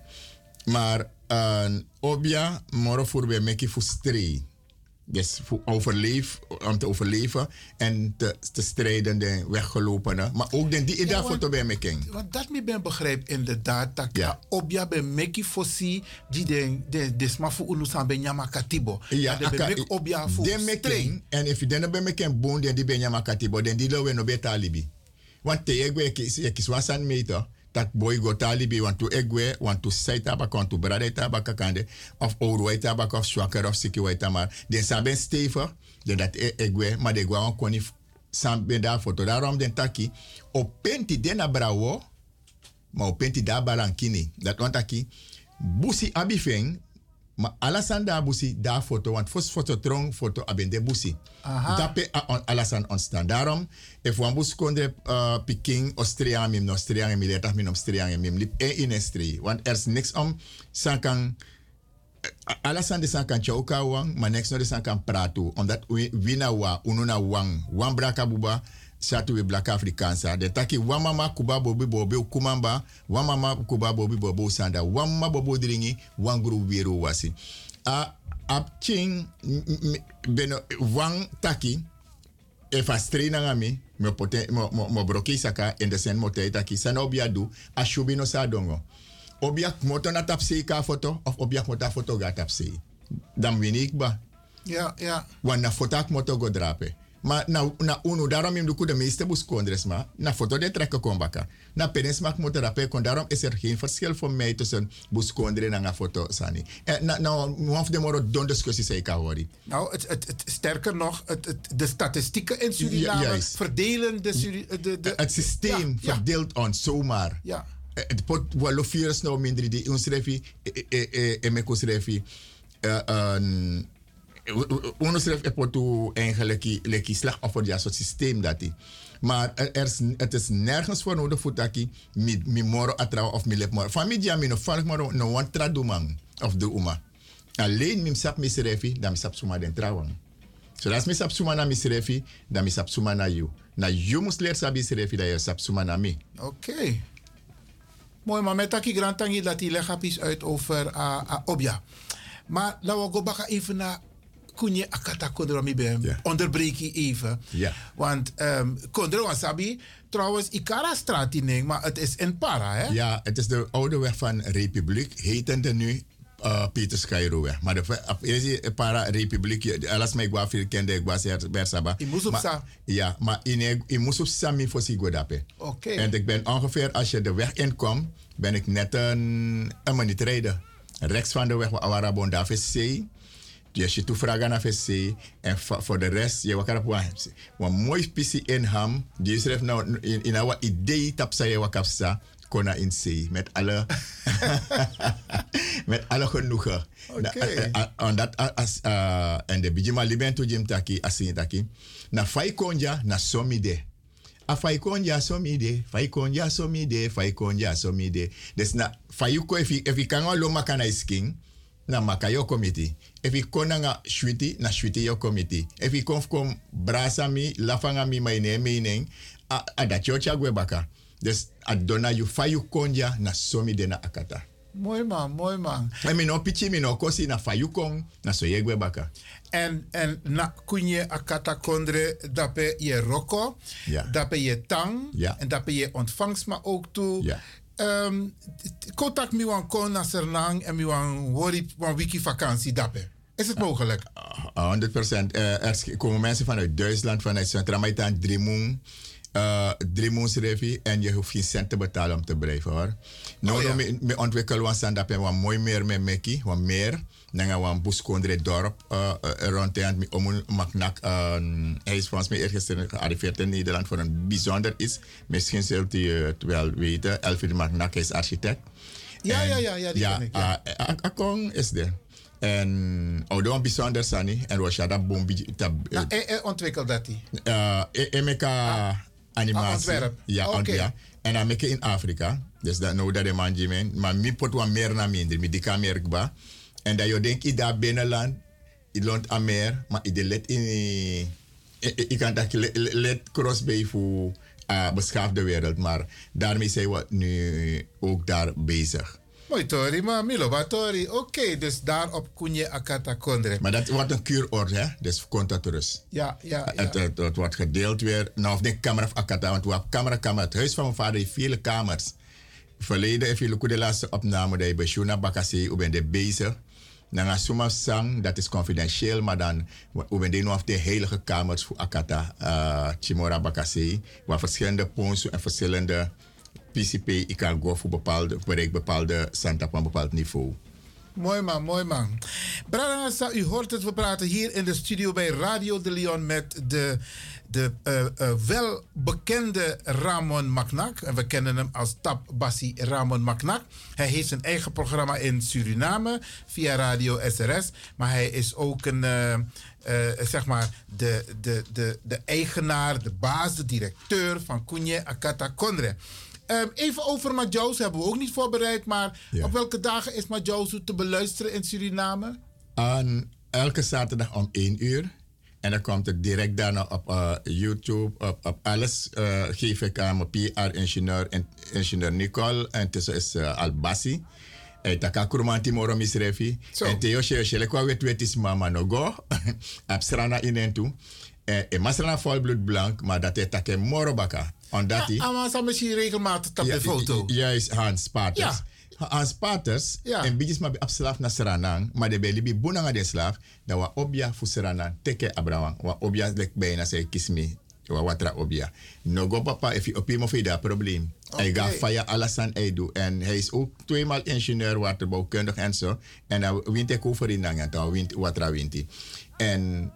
Maar uh, obia moro voor we meki fu stree. Dus voor overleef, om te overleven en te, te strijden de weggelopenen. Maar ook den die Ja, want- foto bij meken. Want dat mi ben begrijp inderdaad dat ja. obia ben meki fosi die de de de sma fu unu san ben katibo. Ja, de ben mek obia fu den meken, en if you den be meken boon, den die ben yama katibo, den die lowe no be talibi. Want te egwe kis, je kis wan san meter, dat boy go talibi, want to egwe, want to say tabak, want to brade tabak of ouro way tabak, of zwakker, of siki way tamar. Den san ben stevig, den dat e- egwe, maar de gwa koni san ben daar foto. Daarom den taki, op penti den brawo, maar op penti daar balankini. Dat want taki, busi abifeng, maar alasan daar busi daar foto, want fos foto trong foto abende busi. Aha. Dape a- on- alasan ontstaan. Daarom, if wan bus kondre uh, piking Austriaan mim, no Austriaan mim, min Austriaan mim, lip e in estri. Want er is niks om, san kan, alasan de san kan chauka wang, maar niks no de san kan pratu. Omdat we wina wa, ununa wang, wan braka buba, satu we black Afrikaansa. De taki wan mama kuba bobi bobi kumamba, wan mama kuba bobi bobi sanda, wan mama bobo dringi, wan guru wiru wasi. A, ap ching, m- m- beno, wang taki, e fa strina ngami, mo pote, mo, mo, mo broki saka, in de sen taki, san obia du, a shubi no sa dongo. Obia moto na tapsi ka foto, of obia mota foto ga win ik ba. Ja, ja. Want na foto ak moto go drape. Maar na, na uno, daarom im de meeste buskondres maar. Na foto de trekken baka. Na penis mak moet er kon. Daarom is er geen verschil voor mij tussen buskondre en een foto sani. En na, nou, of de moro don discussie zei kawori. Nou, het, het, het, sterker nog, het, het, de statistieken in Suriname Ja, verdelen de, Suri- de, de, Het systeem Ja, ja. verdeelt ons zomaar. Ja. Eh, Het pot wel virus nou minder die ons refi en me refi ons refi pot tu eigenlijk leki slachtoffer ja soort systeem dat die. Maar er, is, het is nergens voor nodig voor dat mi mi moro atra of mi lep moro. Mi ja mi no moro no one tradumang of de uma. Alleen mi sap mi dan mi sap suma den trouwang. Zodat mi sap suma na mi dan mi sap suma na you. Na you moest leren sabi refi dat je sap suma na mi. Oké. Mooi, maar met Taki Grantangi dat hij legapjes uit over uh, uh, Obja. Maar laten we back even naar Kunje Akata Kondromi Bem. Onderbreek je even. Ja. Want um, Kondro Wasabi, trouwens, Ikara straat in, maar het is in Para, hè? Ja, het is de oude weg van Republiek, hetende nu uh, Pieters Cairoweg. Maar de deze para Republiek, je- alles mij gwa veel kende, ik was er Bersaba. In Moesopsa. Maar- Ja, maar in, in Moesopsa mi voor Sigodape. Oké. En ik ben ongeveer, als je de weg inkomt, ben ik net een, een minuut rijden. Rechts van de weg, waar Awarabon daar is zee. Dus je toevraagt naar VC. En voor de rest, je wakar op een mooi pissie in ham. Die schrijft nou in, een idee tapsa je wakapsa. Kona in zee. Met alle, met alle genoegen. Oké. Na- eh, eh, En de bijima liben to jim taki, asin taki. Na fai konja, na somide. A fai konja somide, fai konja somide, fai konja somide. Dus na fai ko if if i kan lo makana isking, na maka yo komiti. If i kona nga shwiti, na shwiti yo komiti. If i konf kom brasa mi, lafanga mi mai ne meaning, a, a dat yo chagwe baka. Dus a dona you fai konja na somide na akata. Mooi man, mooi man. En mi no pichi mi no kosi na fai kon, na so yegwe baka. En, en na kunje akata kondre, dape je roko, Ja. dape je tang, Ja. en dape je ontvangst maar ook toe. Ja. Ehm, t- Kotak mi wan kon na Sernang en mi wan wori wan wiki vakantie dape. Is het mogelijk? Ah, 100 procent. Eh, er komen mensen vanuit Duitsland, vanuit Centraal-Maitaan, Drimoen. Uh, Drimoensrevi en je hoeft geen cent te betalen om te blijven hoor. Nou, Oh, ja. no, me, me ontwikkelen we we wat mooi meer met Mekki, wat meer. We een buskondre dorp uh, uh, rond en met om Maknak. Uh, hij is volgens mij eergisteren gearriveerd in Nederland voor een bijzonder iets. Misschien zult u het wel weten. Elfried Maknak is architect. Ja, ja, ja, ja, die ja, ken ik, ja. ah, ah, Akong is er. En oude een bijzonder sani. En dat bombi. tab- Nou, hij ontwikkelt dat hij. uh, Emeka animatie. Ja, Oké. Ant- ja. En dan in Afrika. Dus dat nou dat de man. Maar mi pot wat meer naar minder. Mi dika meer gba. En dat je denkt, i daar binnenland. I lont aan meer. Maar i de let in. i- i- Ik kan dat le- le- let cross bij voor uh, beschaafde wereld. Maar daarmee zijn we nu ook daar bezig. Mooi Tori, maar Milo. Oké, dus daarop kunje akata kondre. Maar dat wordt een kuuroord, hè? Dus komt dat rust. Ja, ja, ja. Het, het, het wordt gedeeld weer. Nou, of de kamer of akata, want we hebben camera, kamer. Het huis van mijn vader heeft vele kamers. Verleden, je look de laatste opname, dat je bij Shuna Bakasi, bent er bezig. Dan gaan Sang, dat is confidentieel, maar dan, we nu of de heilige kamers voor Akata, uh, Chimora waar verschillende ponsen en verschillende PCP, ik kan voor bepaalde, bereik bepaalde centen op een bepaald niveau. Mooi man, mooi man. Brada, u hoort het, we praten hier in de studio bij Radio de Leon met de, de eh, eh, welbekende Ramon Maknak. En we kennen hem als Tap Bassi Ramon Maknak. Hij heeft zijn eigen programma in Suriname via Radio SRS. Maar hij is ook een, eh, zeg maar, de, de, de, de eigenaar, de baas, de directeur van Kunje Akata Kondre. Ehm, even over Majous hebben we ook niet voorbereid, maar op welke dagen is Majous te beluisteren in Suriname? Aan elke zaterdag om 1 uur. En dan komt het direct daarna op eh, YouTube, op, op alles. eh, geef ik aan mijn PR-ingenieur, en- ingenieur Nicole. En tussen is uh, Albasi. En taka kurmanti moro misrefi. En teo she she lekwa wet wet is mama no go. Abstrana in en toe. En masrana volbloed blank, maar dat is take moro baka. Omdat hij... Ah, maar ze misschien regelmatig op de foto. Juist, Hans Paters. Ja. aan spaters en bijis maar op slaaf na seranang maar de beli bi bunanga de slaaf da wa obia fu seranang. Teke abrawan wa obia lek bijna say kismi wa watra obia. No go papa if je op iemand daar probleem. Hij gaat faya alasan hij doet en hij is ook tweemaal ingenieur waterbouwkundig en zo. En dan wint ik over in dan dan wint watra wint hij. en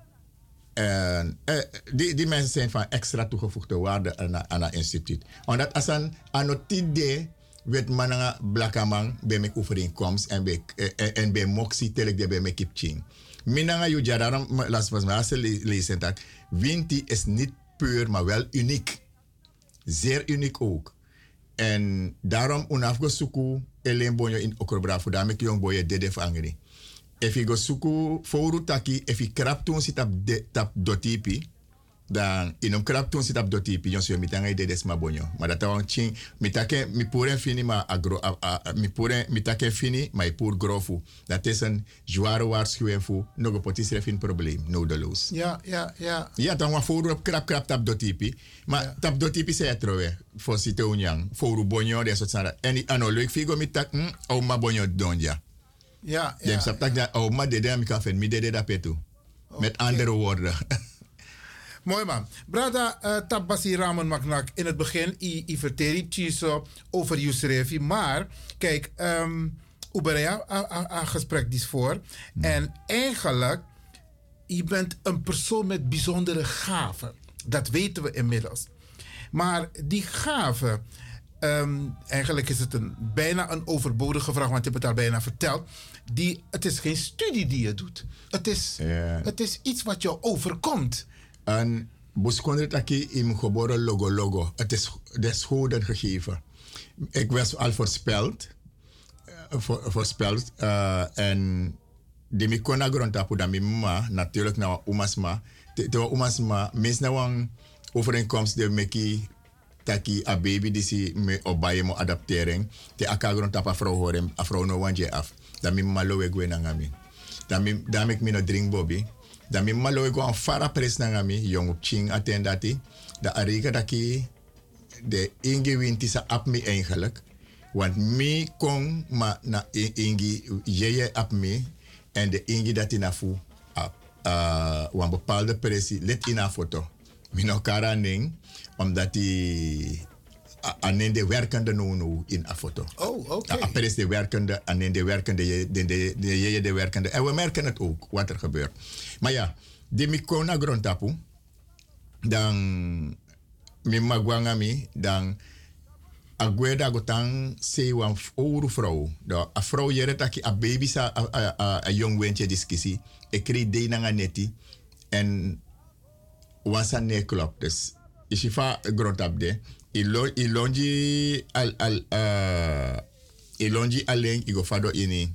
en eh, die, die mensen zijn van extra toegevoegde waarde aan het instituut. Omdat als een anotide weet mananga blakaman bij mijn overeenkomst en bij en, en bij moxie telek de bij mijn kipching. Minanga yu jadaram las pas maar lezen dat winti is niet puur maar wel uniek. Zeer uniek ook. En daarom unafgo suku elen bonyo in okrobra voor daarmee jong boye dede vangri. If you go suku foru taki, if you krap toen sit op de tap dotipi, dan in een krap toen sit op dotipi, jongens je mitanga ide des ma bonyo. Maar dat dan ching, mitake mi pure fini ma agro, a, a, a, mi pure mitake fini ma i pur grofu. Dat is een zware waarschuwing voor nog een potisre fin probleem, nodeloos. Ja, ja, ja. Ja, dan wa foru op krap krap tap dotipi. Maar tap dotipi se etrowe, voor site unyang, foru bonyo, de soort sana. En ano leuk figo mitak, hm, o ma bonyo donja. Ja, Dem sap tak dat oh maar dede mi kan fen mi dede dat petu. Met andere woorden. Mooi man. Brada uh, Tabasi Ramon Maknak, in het begin, i, i verteri over Yusrefi. Maar, kijk, um, Uberea een gesprek die is voor. En eigenlijk, je bent een persoon met bijzondere gaven. Dat weten we inmiddels. Maar die gaven, um, eigenlijk is het een, bijna een overbodige vraag, want ik heb het al bijna verteld. Die, het is geen studie die je doet. Het is, het is iets wat je overkomt. En Boskondre taki im geboren logo logo. Het is des goden gegeven. Ik was al voorspeld. Uh, voor, voorspeld. Uh, en de mi kona grond tapu da mi mama, natuurlijk na umasma. Te, te umasma, mis na wang overeenkomst de meki taki a baby die si me obaye mo adaptering. Te aka grond tapa vrouw horen, a vrouw no wanje af. Da mi mama lowe gwe na ngami. Da mi, da mi no drink bobby. Da mi malo go an fara pres na ngami yong ching attendati. Da arika daki de ingi winti sa ap mi eigenlijk. Want mi kon ma na ingi yeye ap mi en de ingi dati na fu ap uh, wan bepaalde pressie let in a foto. Mi no kara ning omdat die alleen de werkende nono in een foto. Oh, oké. Okay. Ja, is de werkende, alleen de werkende, de, de, de, de, de werkende. En we merken het ook, wat er gebeurt. Maar ja, de mikona grondtapu, dan mi magwanga mi, dan agweda gotang se wan ouro vrouw. Da a vrouw jere taki a baby sa a, a, a, a jong wentje discussie. Ik kreeg de nanga neti. En wansa ne klop. Dus isifa grondtap de. Ilo, ilonji al, al, uh, ilonji alleen, ik fado ini.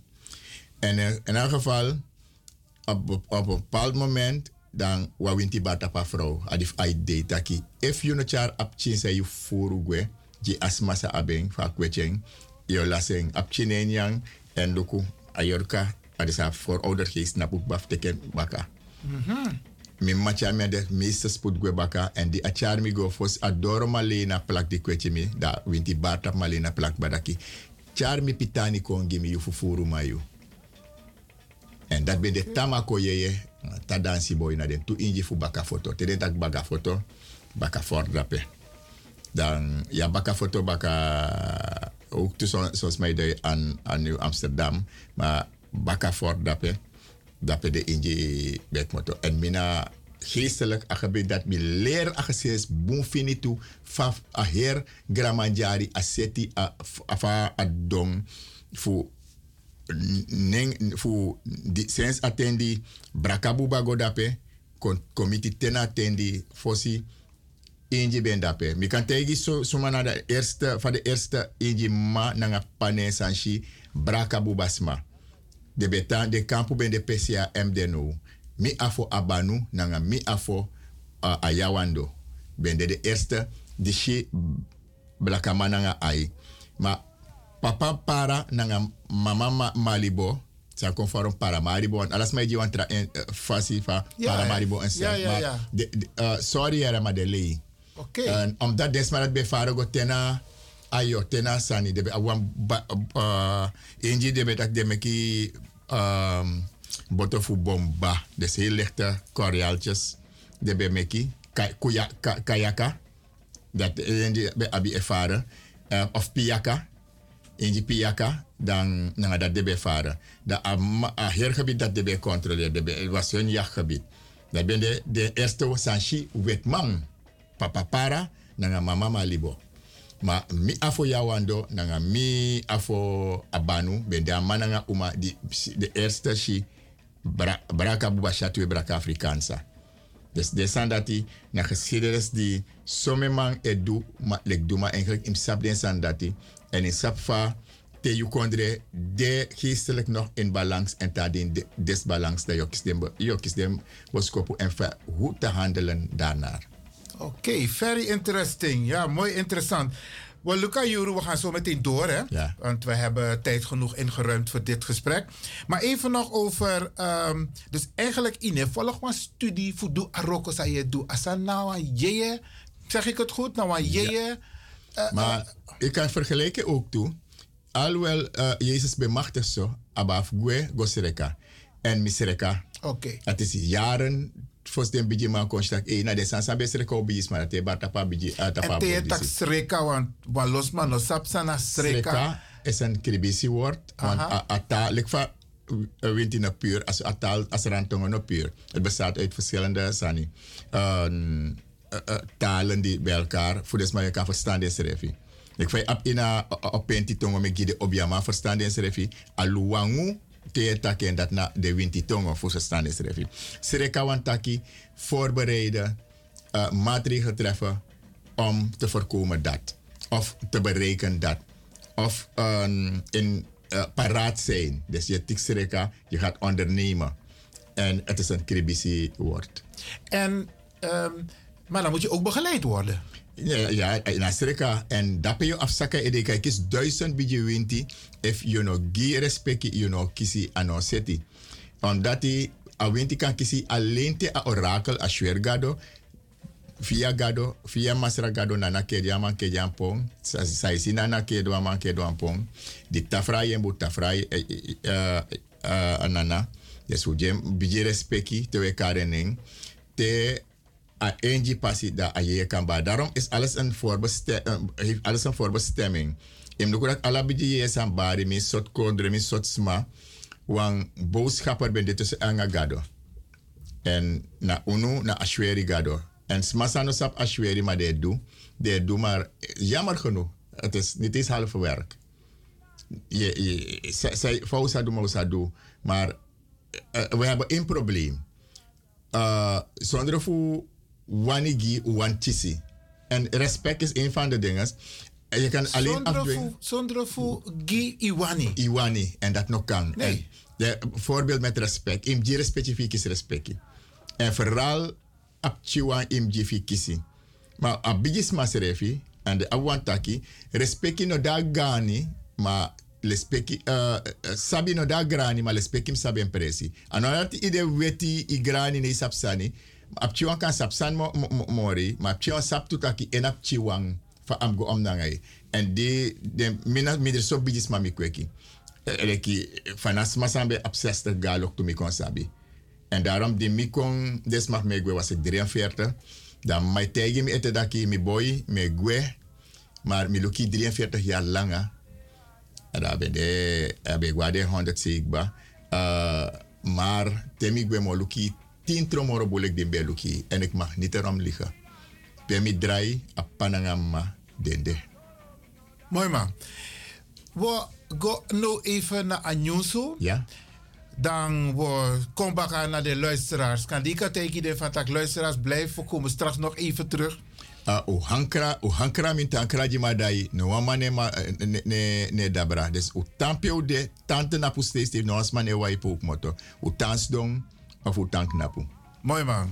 En uh, in elk geval, op, op, op een bepaald moment, dan wawinti bata pa vrouw. Adif ai de. If you no char ap chin se you furu gwe, ji asma sa abeng, fa kwecheng, yo laseng ap chinen yang, en luku ayorka, adisa voor oudergeest na boek baf teken baka. Mm -hmm. Mi macha me de meeste spoed gwe baka en di achar mi go fos adoro malena plak di kweche mi da winti bata malena plak badaki char mi pitani kongi mi yufu furu mayu en dat ben de tamako yeye ta dansi boy na den tu inji fu baka foto. Te den tak baka foto baka for dape dan ya baka foto baka ook tu zoals mij de aan aan Amsterdam maar baka for dat de inje bet moto en mina geestelijk agebi dat mi leer ageses boom finitu faf a her gramanjari a seti a afa a dong fu neng fu di sens attendi brakabu bago dape kon komiti tena attendi fosi inji ben dape. Mi kan tegi so suma na de eerste van de eerste inji ma nanga pane sanshi brakabu basma de beta de kampu ben de PCA MDNO. Mi afo abanu nanga mi afo uh, ayawando. Ben de de eerste de shi blakama nanga ai. Ma papa para nanga mama ma, malibo. Sa para maribo. Alas mij jiwan tra en uh, fasi fa Ja, para maribo en. De, de, uh, sorry era ma de lei. Oké. En omdat desma dat befaro go tena ayo tena sani debe awan ba uh, inji debe tak de meki um, botofu bomba. Dus heel lichte koraaltjes debe meki Ka- kuya, ka, kayaka dat inji be abi ervaren uh, of piyaka inji piyaka dan nanga dat debe ervaren da a, a heergebied dat debe controleren debe was hun jachtgebied. Dat ben de, de eerste sanshi wetman papa para nanga mama malibo ma mi afo yawando nanga mi afo abanu ben de ama nanga uma di, de eerste shi bra, braka buba shatwe braka afrikansa dus de sandati na geschiedenis die somme man e du ma lek du im sap den en in sap fa te yu kondre de geestelijk nog in balans en ta den de- desbalans dat jokis dem jokis dem boskopu en fa hoe te handelen daarnaar Oké, very interesting. Ja, mooi interessant. Well, Luca Juru, we gaan zo meteen door, hè? Ja. Want we hebben tijd genoeg ingeruimd voor dit gesprek. Maar even nog over... ehm, dus eigenlijk, Ine, volg maar studie voor doe aroko sa je doe. Asa aan jeje. Zeg ik het goed? Nou aan jeje. Maar ik kan vergelijken ook toe. Alhoewel uh, Jezus bemachtigt zo, abaf gue gosreka. En misreka. Oké. Het is jaren volgens de bidje man constat. Eh, na de sansa besreka o bijis, maar dat is tapa bidje, uh, tapa En te tak sreka, want want los man no sapsa na sreka. Sreka is een Kribisi woord. Want Aha. a- ata, like va wint in een puur, als atal, als er aan tongen een puur. Het bestaat uit verschillende sani, uh, talen die bij elkaar, voor dus maar je kan verstaan deze refi. Ik vind op in een op penti tongen met gide obiama verstaan deze refi. Aluwangu te taken dat na de winti tongen voor verstaan deze refi. Sreka wantaki voorbereiden, uh, maatregelen treffen om te voorkomen dat. Of te bereiken dat. Of um, in uh, paraat zijn. Dus je tiksreka, je gaat ondernemen. En het is een kribisi woord. En, ehm, maar dan moet je ook begeleid worden. Ja, in Afrika. En dat je afzakken. En is duizend bij winti. If you know, gi respect, you know, kisi anoseti. Omdat die, a winti kan kisi alleen te a orakel, a gado. Via gado, via masra gado, nana kedia man kedia pong. Sa isi nana kedwa man kedwa pong. Di tafrai en bu tafrai eh, eh, eh, nana. Dus hoe jem bij te. Te a enji passi da a je. Daarom is alles een voorbestemming. heeft alles een voorbestemming. Im nuku dat alla biji je san bari mi sot kondre mi sot sma. Wang boodschapper ben dit tussen anga gado. En na unu na ashweri gado. En smasano sap ashweri maar de doe. De doe maar jammer genoeg. Het is niet eens halve werk. Je, je, zij- fausa doe. Maar eh, we hebben één probleem. Uh, zonder voor wanigi wantisi. En respect is een van de dingen. En je kan alleen Zonder afdwingen. Zonder fu gi iwani. Iwani. En dat nog kan. Nee. En de, voorbeeld met respect. Imji specifiek is respect. En vooral apchiwa imji fi kisi. Maar abigis maserefi. En de awantaki. Respecti no da gani. Maar lespeki uh, sabi no da grani maar lespeki sabi presi anonat ide weti i grani ne sapsani apchiwan kan sapsan mo, mo, mo, mori maar apchiwan sap tutaki en apchiwan fa am go nangai. En de de mina midre so bidis mami kweki. Eleki fanas masambe ap 60 galok to mi kon sabi. En daarom die mi kon des mag me was ik 43 dan mai tegi mi ete daki mi boy me gwe maar mi luki 43 jaar langer en daar ben de ik waarde 100 sigba uh, maar temi gwe mo luki 10 tromoro bolek din be luki en ik mag niet erom liggen temi draai a panangama dende Mooi man. We gaan nu even naar Anjunsu. Ja. Dan we komen we naar de luisteraars. Kan die katekje van tak luisteraars blijven komen straks nog even terug. uh, o hankra o hankra min tankra di madai no wama ne ma eh, ne ne, ne dabra des o tampio de tante na pu steeds no asma ne wai po moto o tans dong of o tank napu mooi man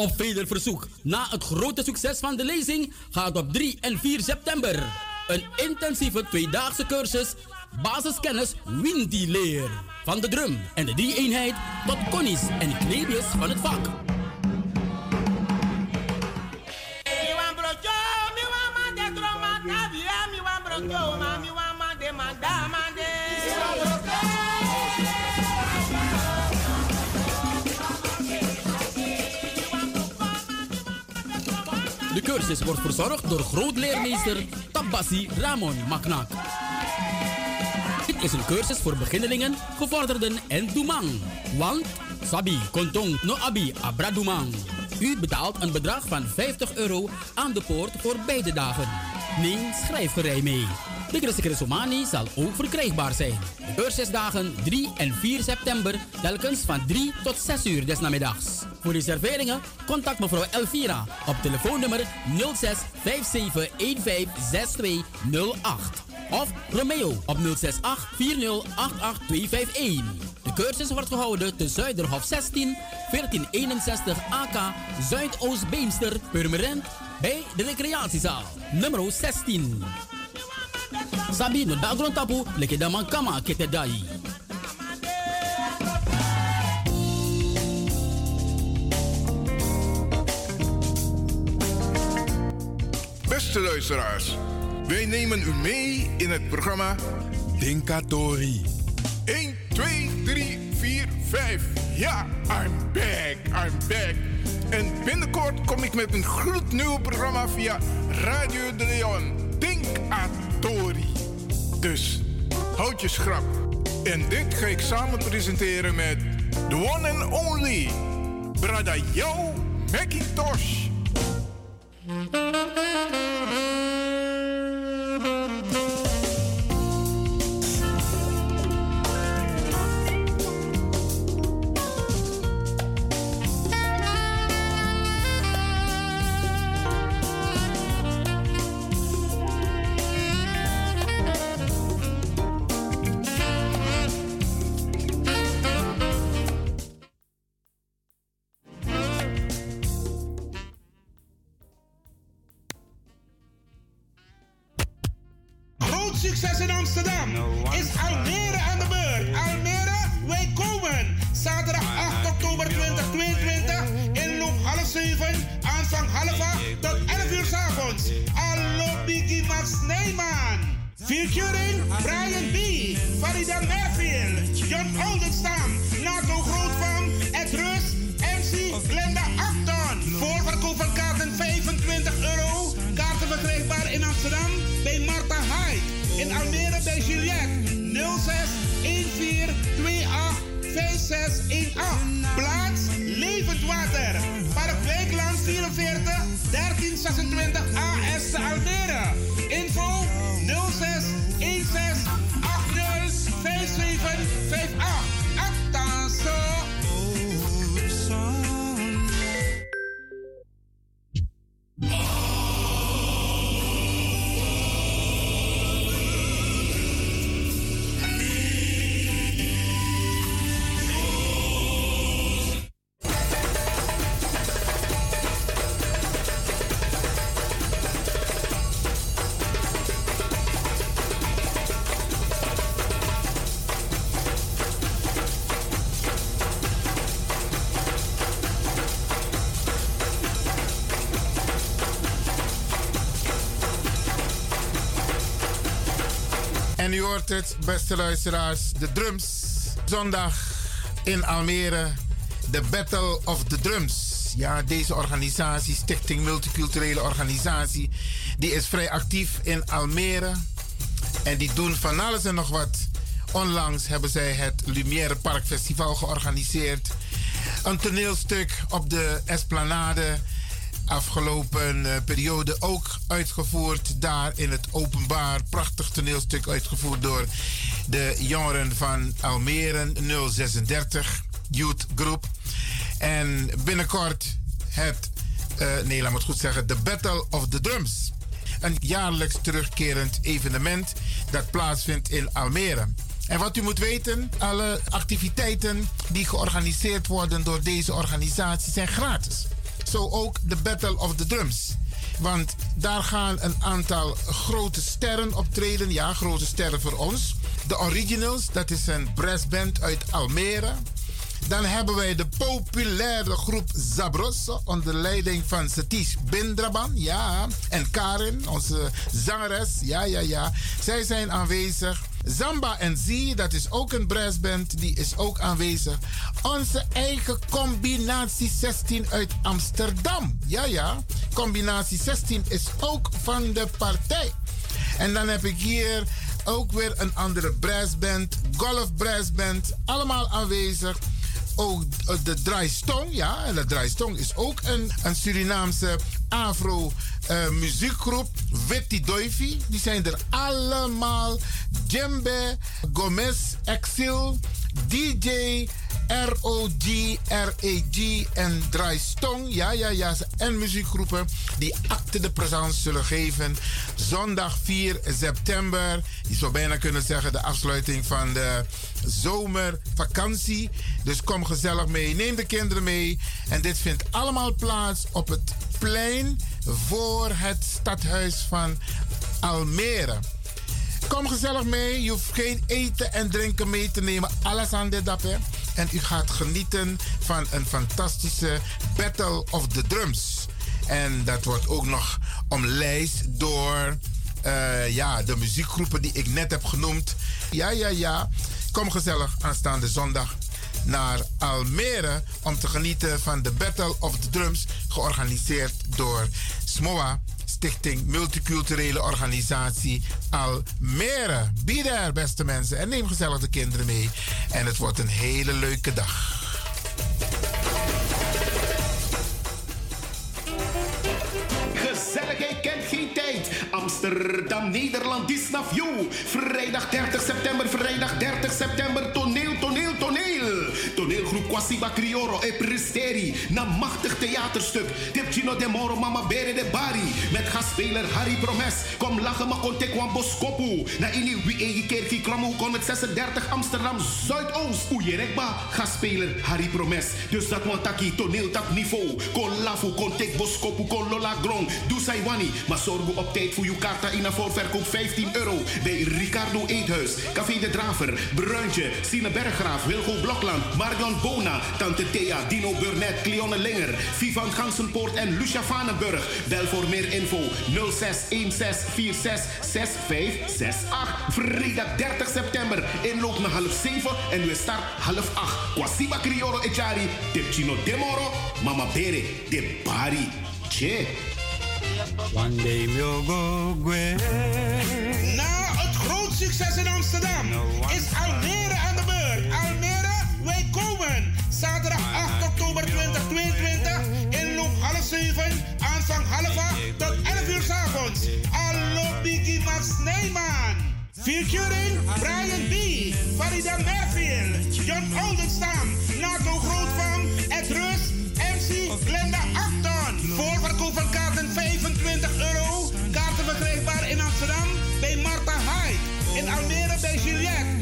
Op veder verzoek, na het grote succes van de lezing, gaat op 3 en 4 september een intensieve tweedaagse cursus basiskennis Windy Leer. Van de drum en de drie-eenheid tot konnies en kneepjes van het vak. Wordt verzorgd door grootleermeester Tabassi Ramon Maknak. Dit is een cursus voor beginnelingen, gevorderden en doemang. Want Sabi Kontong no Abi Abra Doemang. U betaalt een bedrag van 50 euro aan de poort voor beide dagen. Neem schrijfgerij mee. De Christelijke Somani zal ook verkrijgbaar zijn. De cursusdagen 3 en 4 september, telkens van 3 tot 6 uur des namiddags. Voor reserveringen contact mevrouw Elvira op telefoonnummer 06 57 15 6208 of Romeo op 068 40 88251. De cursus wordt gehouden te Zuiderhof 16 1461 AK Zuidoost Beemster Purmerend bij de recreatiezaal nummer 16. Sabino dagron tapu leke daman kama kete dai. Beste luisteraars, wij nemen u mee in het programma Dinkatori. 1, 2, 3, 4, 5. Ja, I'm back, I'm back. En binnenkort kom ik met een gloednieuw programma via Radio de Leon. Dus, houd je schrap. En dit ga ik samen presenteren met the one and only Brada Yo Macintosh. Het, beste luisteraars, de drums. Zondag in Almere, de Battle of the Drums. Ja, deze organisatie, Stichting Multiculturele Organisatie, die is vrij actief in Almere. En die doen van alles en nog wat. Onlangs hebben zij het Lumière Park Festival georganiseerd. Een toneelstuk op de Esplanade afgelopen eh, periode ook uitgevoerd daar in het openbaar. Prachtig toneelstuk uitgevoerd door de jongeren van Almere 036 Youth Group. En binnenkort het, eh, nee laat me het goed zeggen, The Battle of the Drums. Een jaarlijks terugkerend evenement dat plaatsvindt in Almere. En wat u moet weten, alle activiteiten die georganiseerd worden door deze organisatie zijn gratis. Zo ook de Battle of the Drums. Want daar gaan een aantal grote sterren optreden. Ja, grote sterren voor ons. De Originals, dat is een brassband uit Almere. Dan hebben wij de populaire groep Zabros onder leiding van Satish Bindraban. Ja, en Karin, onze zangeres. Ja, ja, ja. Zij zijn aanwezig. Zamba en Z, dat is ook een brassband, die is ook aanwezig. Onze eigen combinatie 16 uit Amsterdam. Ja, ja. Combinatie 16 is ook van de partij. En dan heb ik hier ook weer een andere brassband, golf brassband, allemaal aanwezig. Ook eh, de Draaistong, ja, en de Draaistong is ook een, een Surinaamse afro eh, muziekgroep. Witty Doifi, die zijn er allemaal. Djembe, Gomez, Exil, DJ, ROG, RAG en Draaistong. Ja, ja, ja. En muziekgroepen die acte de présence zullen geven. Zondag 4 september. Je zou bijna kunnen zeggen de afsluiting van de zomervakantie. Dus kom gezellig mee. Neem de kinderen mee. En dit vindt allemaal plaats op het plein voor het stadhuis van Almere. Kom gezellig mee. Je hoeft geen eten en drinken mee te nemen. Alles aan dit dap, hè. En u gaat genieten van een fantastische Battle of the Drums. En dat wordt ook nog omlijst door eh, ja, de muziekgroepen die ik net heb genoemd. Ja, ja, ja. Kom gezellig aanstaande zondag naar Almere om te genieten van de Battle of the Drums, georganiseerd door SMOA, Stichting Multiculturele Organisatie Almere. Be there, beste mensen. En neem gezellig de kinderen mee. En het wordt een hele leuke dag. Gezelligheid kent geen tijd. Amsterdam, Nederland, you. Vrijdag 30 september, vrijdag 30 september, toneel, toneel. Toneelgroep Kwasiba Crioro e Presteri. Na machtig theaterstuk. Tipchino de Moro, Mama Bere de Bari. Met gastspeler Harry Promes. Kom lachen, maar kontek wan boskopu. Na ini wie egi kerkie kromo 136 Amsterdam Zuidoost. Oejerekba, gastspeler Harry Promes. Dus dat want taki toneeltak niveau. Kon lafu, kontek boskopu, kon lola grong. Doe sai wani. Maar zorg op tijd voor uw kaarta in een voorverkoop 15 euro. Bij Ricardo Eethuis, Café de Draver, Bruintje, Sine Berggraaf, Wilgo Blokland, Bona, Tante Thea, Dino Burnett, Cleone Linger, Vivan Gansenpoort en Lucia Vanenburg. Bel voor meer info 0616466568. Vrijdag 30 september. Inloop naar half 7 en we start half 8. Kwasiba Crioro Echari, Tipchino Demoro, Mama Bere, de Bari. Che. One day we'll go Na het groot succes in Amsterdam is Almere aan de beurt. Almere, wij komen. Zaterdag 8 oktober 2022. Inloop half 7, aanvang half 8 tot 11 uur s avonds. Hallo Biggie Max Neyman. Featuring Brian B., Farida Merfield, John Oldenstam, Nato Grootvam, Ed Rus, MC Glenda Acton. Voorverkoop van kaarten 25 euro. Kaarten verkrijgbaar in Amsterdam bij Marta Hyde. In Almere bij Juliette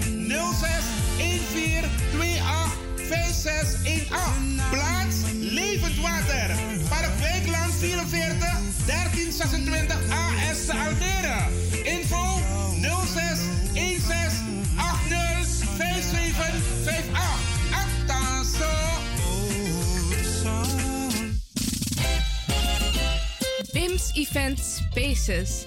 06 14 28 5618. Plaats Levend Water. Park Wijkland 44 1326 AS Almere. Info 06 16 80 5758. Actaso. BIMS Event Spaces.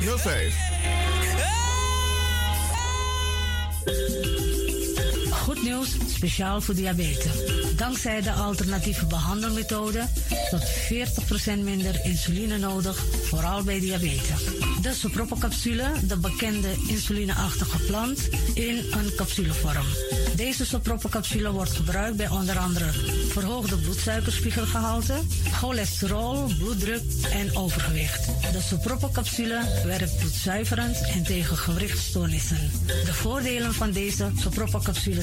You're safe. Goed nieuws, speciaal voor diabetes. Dankzij de alternatieve behandelmethode tot 40% minder insuline nodig, vooral bij diabetes. De soproppencapsule, de bekende insulineachtige plant, in een capsulevorm. Deze soproppencapsule wordt gebruikt bij onder andere verhoogde bloedsuikerspiegelgehalte, cholesterol, bloeddruk en overgewicht. De soproppencapsule werkt bloedzuiverend en tegen gewrichtstoornissen. De voordelen van deze soproppencapsule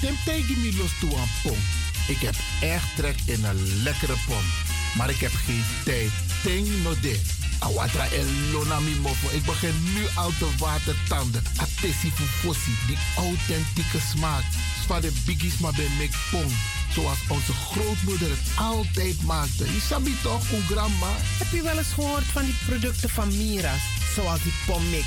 Tegen me los toe aan pom. Ik heb echt trek in een lekkere pom. Maar ik heb geen tijd. Ting no de. Awatra elona mi mofo. Ik begin nu al te watertanden. Atesi fufosi. Die authentieke smaak. Van de biggies maar bij mek pom. Zoals onze grootmoeder het altijd maakte. Je sabi toch, een grandma? Heb je wel eens gehoord van die producten van Mira's? Zoals die pommix.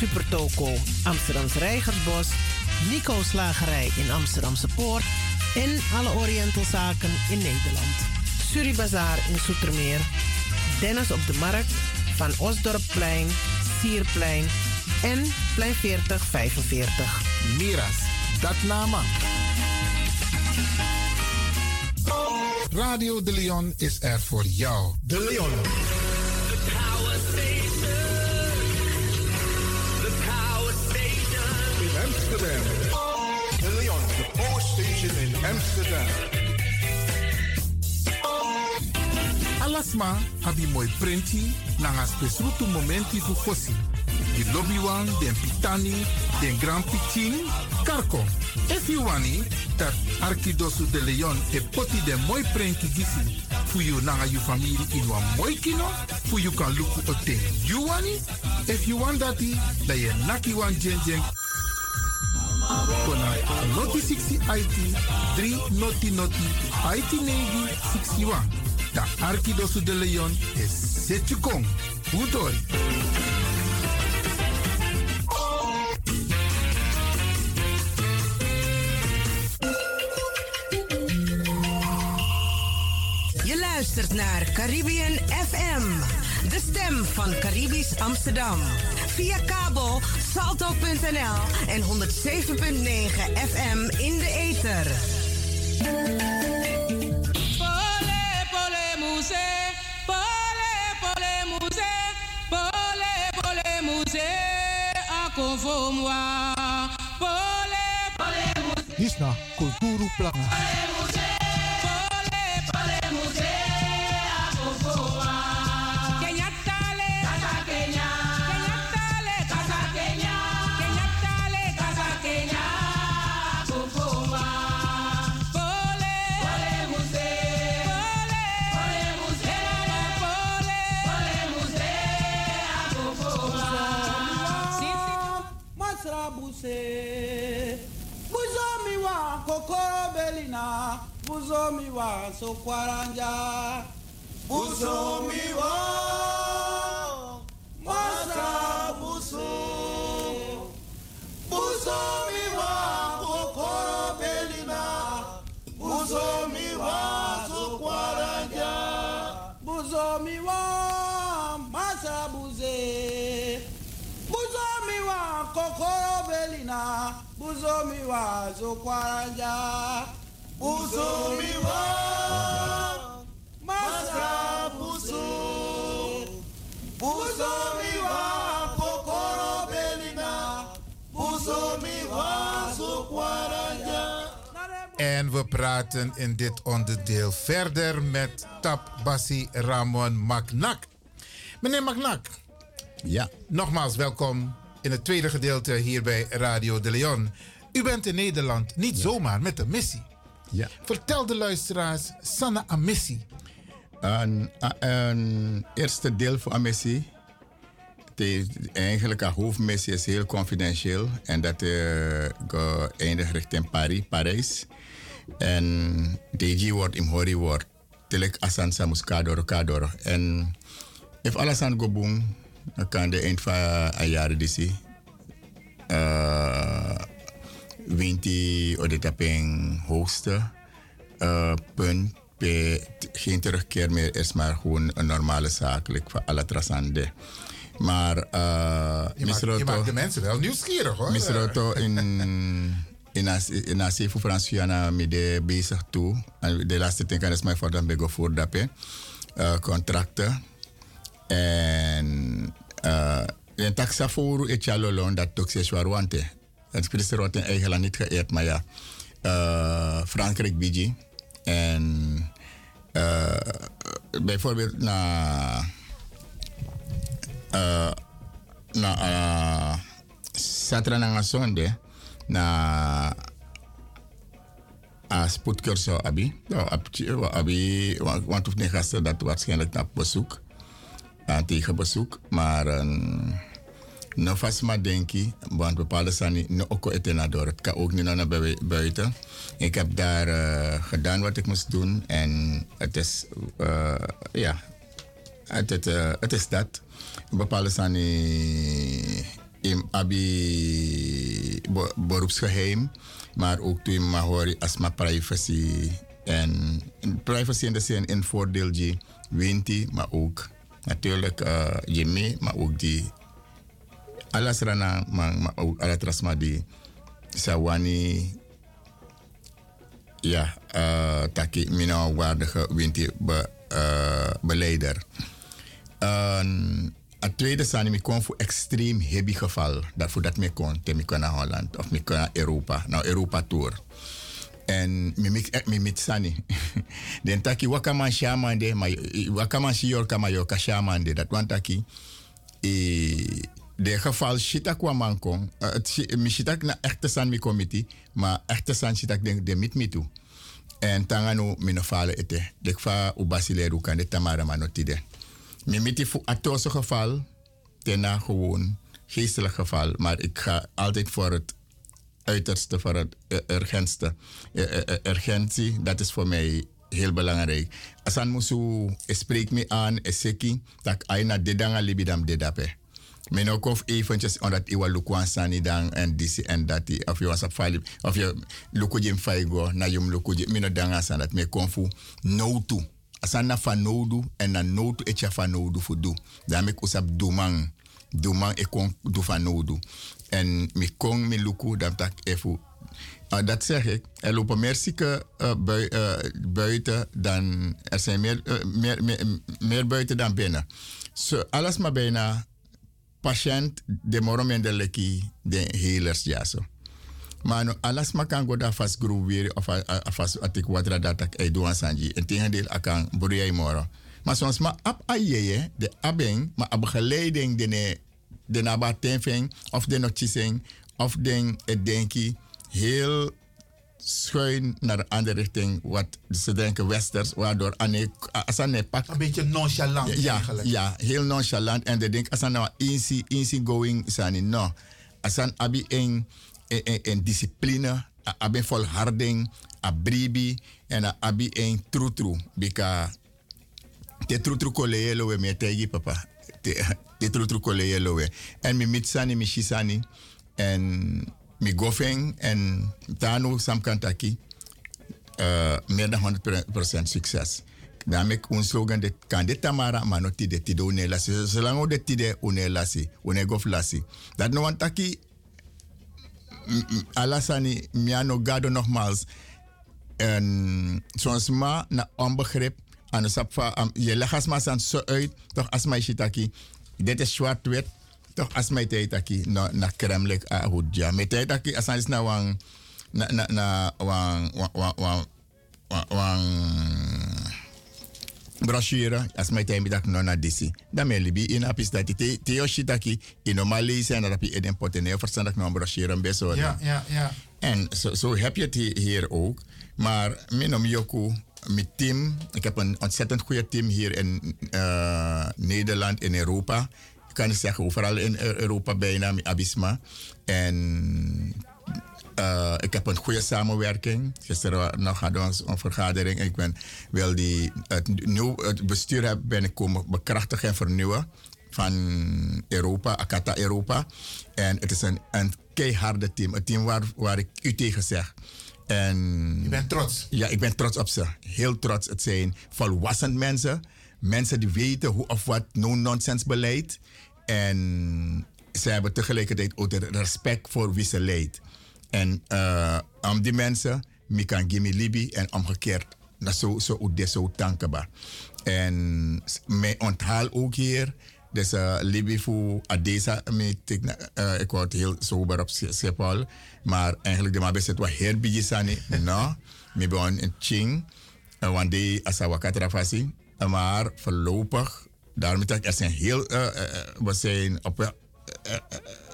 Supertoco Amsterdamse Reigersbos, Nico Slagerij in Amsterdamse Poort en alle Orientalzaken in Nederland. Suribazaar in Soetermeer, Dennis op de Markt, Van Osdorpplein, Sierplein en Plein 40 45. Miras, dat nama. Radio De Leon is er voor jou. De Leon. Amsterdam. De Leon, the Power Station in Amsterdam. Alasma mooi printi nanga spesrutu momenti fu fosi. Di lobby wan, den pitani, den grand pitin, karko. If you wani, dat Arkidosu de Leon e poti den mooi printi gisi fu you nanga you family in wan mooi kino, fu you kan luku o ten you wani. If you want dati, da ye naki wan jen jen Kona noti 60 IT 3 noti noti IT negi 61. Da Arkidosu de Leon is Setjukong. Udori. Je luistert naar Caribbean FM, de stem van Caribisch Amsterdam. Via kabel salto.nl en 107.9 FM in de ether. Pole, pole, muse. Pole, pole, muse. Pole, pole, muse. Ako fomwa. Pole, pole, muse. Hisna Kulturu Planga. Wa so kwaranja. Busomi wa masa buso. Busomi wa kokoro belina. Busomi wa so kwaranja. Busomi wa masa buze. Buzomi wa kokoro belina. Buzomi wa so kwaranja. En we praten in dit onderdeel verder met Tap Bassi Ramon Maknak. Meneer Maknak. Ja. Nogmaals welkom in het tweede gedeelte hier bij Radio de Leon. U bent in Nederland niet zomaar met een missie. Ja. Vertel de luisteraars, Sanna een missie. Een, een eerste deel missie. De, eigenlijk een hoofdmissie is heel confidentieel. En dat uh, geëindigd richting Paris, Parijs. En DG wordt in Hori wordt. Telek Asan Samus Kadoro Kadoro. En if alles aan go boom, dan kan de eind van een jaar disi. Uh, wint hij op de tapping hoogste uh, punt. Pe, geen terugkeer meer is maar gewoon een normale zaak like, voor alle trasande. Maar uh, je, maakt, je maakt de mensen wel nieuwsgierig hoor. Misroto in in in as voor Franciana me de bezig toe. De laatste tijd is mij voor dan bego voor dat uh, contracten en uh, in taxa voor het jalolon dat toch zes waar wante. Het is er in eigen land niet geëerd, maar ja. Uh, Frankrijk BG. En uh, bijvoorbeeld na. Uh, na uh, zaterdag na zondag na a spoedcursus abi. Abi, want of niet gasten dat waarschijnlijk naar bezoek. Aan tegen bezoek. Maar no vast maar denk ik, want bepaalde zijn no ook eten door. Het kan ook niet naar buiten. Ik heb daar uh, gedaan wat ik moest doen en het is, uh, ja, het, het, uh, het is dat. Bepaalde zijn in abi beroepsgeheim, maar ook toen maar hoor als maar privacy en privacy in de zin in voordeel die wint maar ook natuurlijk uh, Jimmy, maar ook die alles rana, maar ook alle trasma die Sawani ja, uh, taki mina waardige winti be, uh, beleider. Uh, tweede zijn ik kon voor extreem heavy geval. Dat voor dat me kon, te me kon Holland of me kon Europa, naar Europa tour. En me mit sani. Den taki wakaman shaman de, wakaman shior kama yo. Dat want taki e de geval shita kwa mankong. Uh, mi shita na echte san mi committee, maar echte san shita denk de mit mi toe. En tangano minofale ete. Dek fa ubasileru kan de tamara manotide. Mi miti fu atoso geval, tena gewoon geestelijk geval. Maar ik ga altijd voor het uiterste, voor het urgentste. Urgentie, dat is voor mij heel belangrijk. Asan musu spreek me aan, eseki, tak aina dedanga libidam dedape. Men ook of eventjes omdat iwa lukwan sani dan en disi en dati of je was op file of je lukujim faigo na jum lukujim mino danga san dat me konfu no tu asan na fa no du en na no tu etja fa no du fu du dan me usap dumang dumang e kon du fa no du en mi kon mi luku dan tak efu uh, dat zeg ik. Er lopen meer zieken bui, uh, buiten dan. Er zijn meer, uh, meer, meer, meer buiten dan binnen. So, alles maar bijna patiënt de moromen de leki de healers ja zo. Maar no, alles maar kan go da fast groep weer of fast atik watra dat ik ei doan sanji. En tegen deel akan boria moro. Maar soms maar ap ayeye de abeng maar ab geleiding de de nabatenfeng of de notchising of den het denki heel schuin naar de andere richting, wat ze denken westers, waardoor Asane pak. Een beetje nonchalant ja, eigenlijk. Ja, heel nonchalant. En de denken, Asane nou easy, easy going, Sani, no. Asan abi een, een, een discipline, abi volharding, a bribi en abi een trutru. Bika te trutru koleye we me tegi papa. Te, te trutru koleye we. En mi mitsani, mi shisani. En mi gofeng en tanu samkantaki. Uh, meer dan 100% succes. Daarmee een slogan dit kan dit tamara maar nog tide tide une lasi. Zolang we dit tide une lasi, gof lasi. Dat no m- alasani miano gado nogmaals. En soms ma na onbegrip aan de sapfa je legas maar zo uit toch as mij shitaki. Dit is zwart wit toch as mij tijd taki na na kremlik a hudja. Met tijd taki asan is na wang na na na wang wang wang wang brochure as mij tijd dat no na disi. Dan me libi in apis dat te te yoshitaki in normali zijn dat je eden potene verstandig no brochure een best Ja, ja, ja. en zo, zo heb je het hi- hier ook. Maar minom Yoku, mijn team, ik heb een ontzettend goede team hier in eh, Nederland, in Europa. Ik kan niet zeggen overal in Eu- Europa bijna, Abisma. En eh, ik heb een goede samenwerking. Gisteren nog hadden we ons een vergadering. Ik ben wil die, het, nieuw, het bestuur heb, ben ik komen bekrachtigen en vernieuwen van Europa, Akata Europa. En het is een, een keiharde team. Een team waar, waar ik u tegen zeg. En, Je bent trots. Ja, ik ben trots op ze. Heel trots. Het zijn volwassen mensen. Mensen die weten hoe of wat no-nonsense beleid. En ze hebben tegelijkertijd ook respect voor wie ze leidt. En eh, om die mensen, mi kan gimme libi en omgekeerd. Dat zo zo dit zo dankbaar. En mijn onthaal ook hier. Dus uh, voor Adesa, eh, ik word heel sober op Sch- Schiphol. Maar eigenlijk de mabes het was heel bijisani. No, me ben in Ching. Day als ik trafasi. Maar voorlopig, daarom dat er zijn heel, eh, eh, eh, we zijn op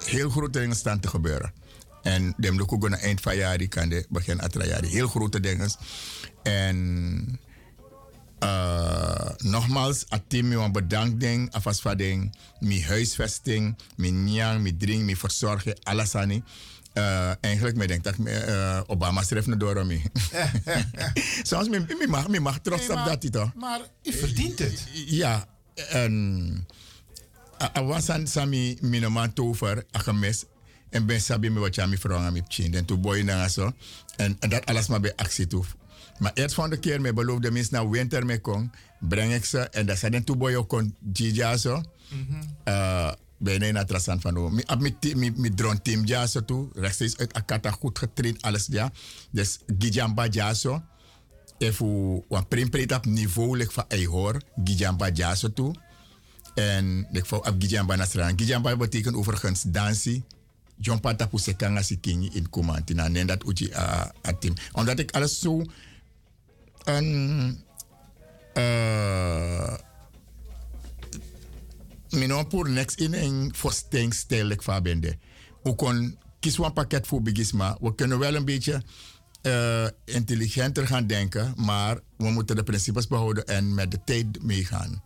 heel grote dingen staan te gebeuren. En de ook een eind van het jaar kan de begin jaar heel grote dingen. En uh, nogmaals, a team me bedankt ding, afas van ding, mijn huisvesting, mijn nyang, mijn drink, mijn verzorging, alles aan die. Uh, eigenlijk me denk dat uh, Obama schreef naar door me. Soms me, me mag, me mag trots Nee, op dat toch? Maar u verdient het. Ja, en a was aan sami minoman tover a gemis en ben sabi me wat je mi vrouw mi chin en toen boy na zo en dat alles maar bij actie toe. Maar eerst van de keer me beloofde mis na winter me kon breng ik ze en dat dan toen boy ook kon jija zo. Ben na trasan van o. Mi ab mi ti- mi mi drone team ja zo toe rechtstreeks uit Akata goed getraind alles ja. Dus Gijamba ja zo. Even een primpret op niveau ligt van Eihor, Gijamba ja zo toe. En ik vou ab Gijamba nasran. Gijamba betekent overigens dansie. Jompa tapu sekanga si kingi in Kumantina. En dat uji a, a team. Omdat ik alles zo een uh, minon pour next in een voorstelling stijl van bende. We kon kiezen een pakket voor bigisma. We kunnen wel een beetje eh, intelligenter gaan denken, maar we moeten de principes behouden en met de tijd meegaan.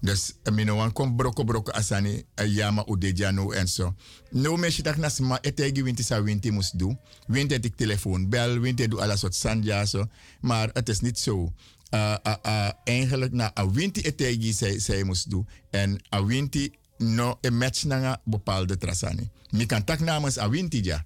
Dus uh, minon kom broko broko asani uh, yama udejano en zo. No mesje tak nas ma etegi winti sa winti moest doen. Winti het ik telefoon bel, winti doe alles wat sandja zo. Maar het is niet zo. Uh, uh, uh, eigenlijk na a winti etegi zij, zij moest doen. En a winti no een match na bepaalde trasani. Mi kan tak namens a winti ja.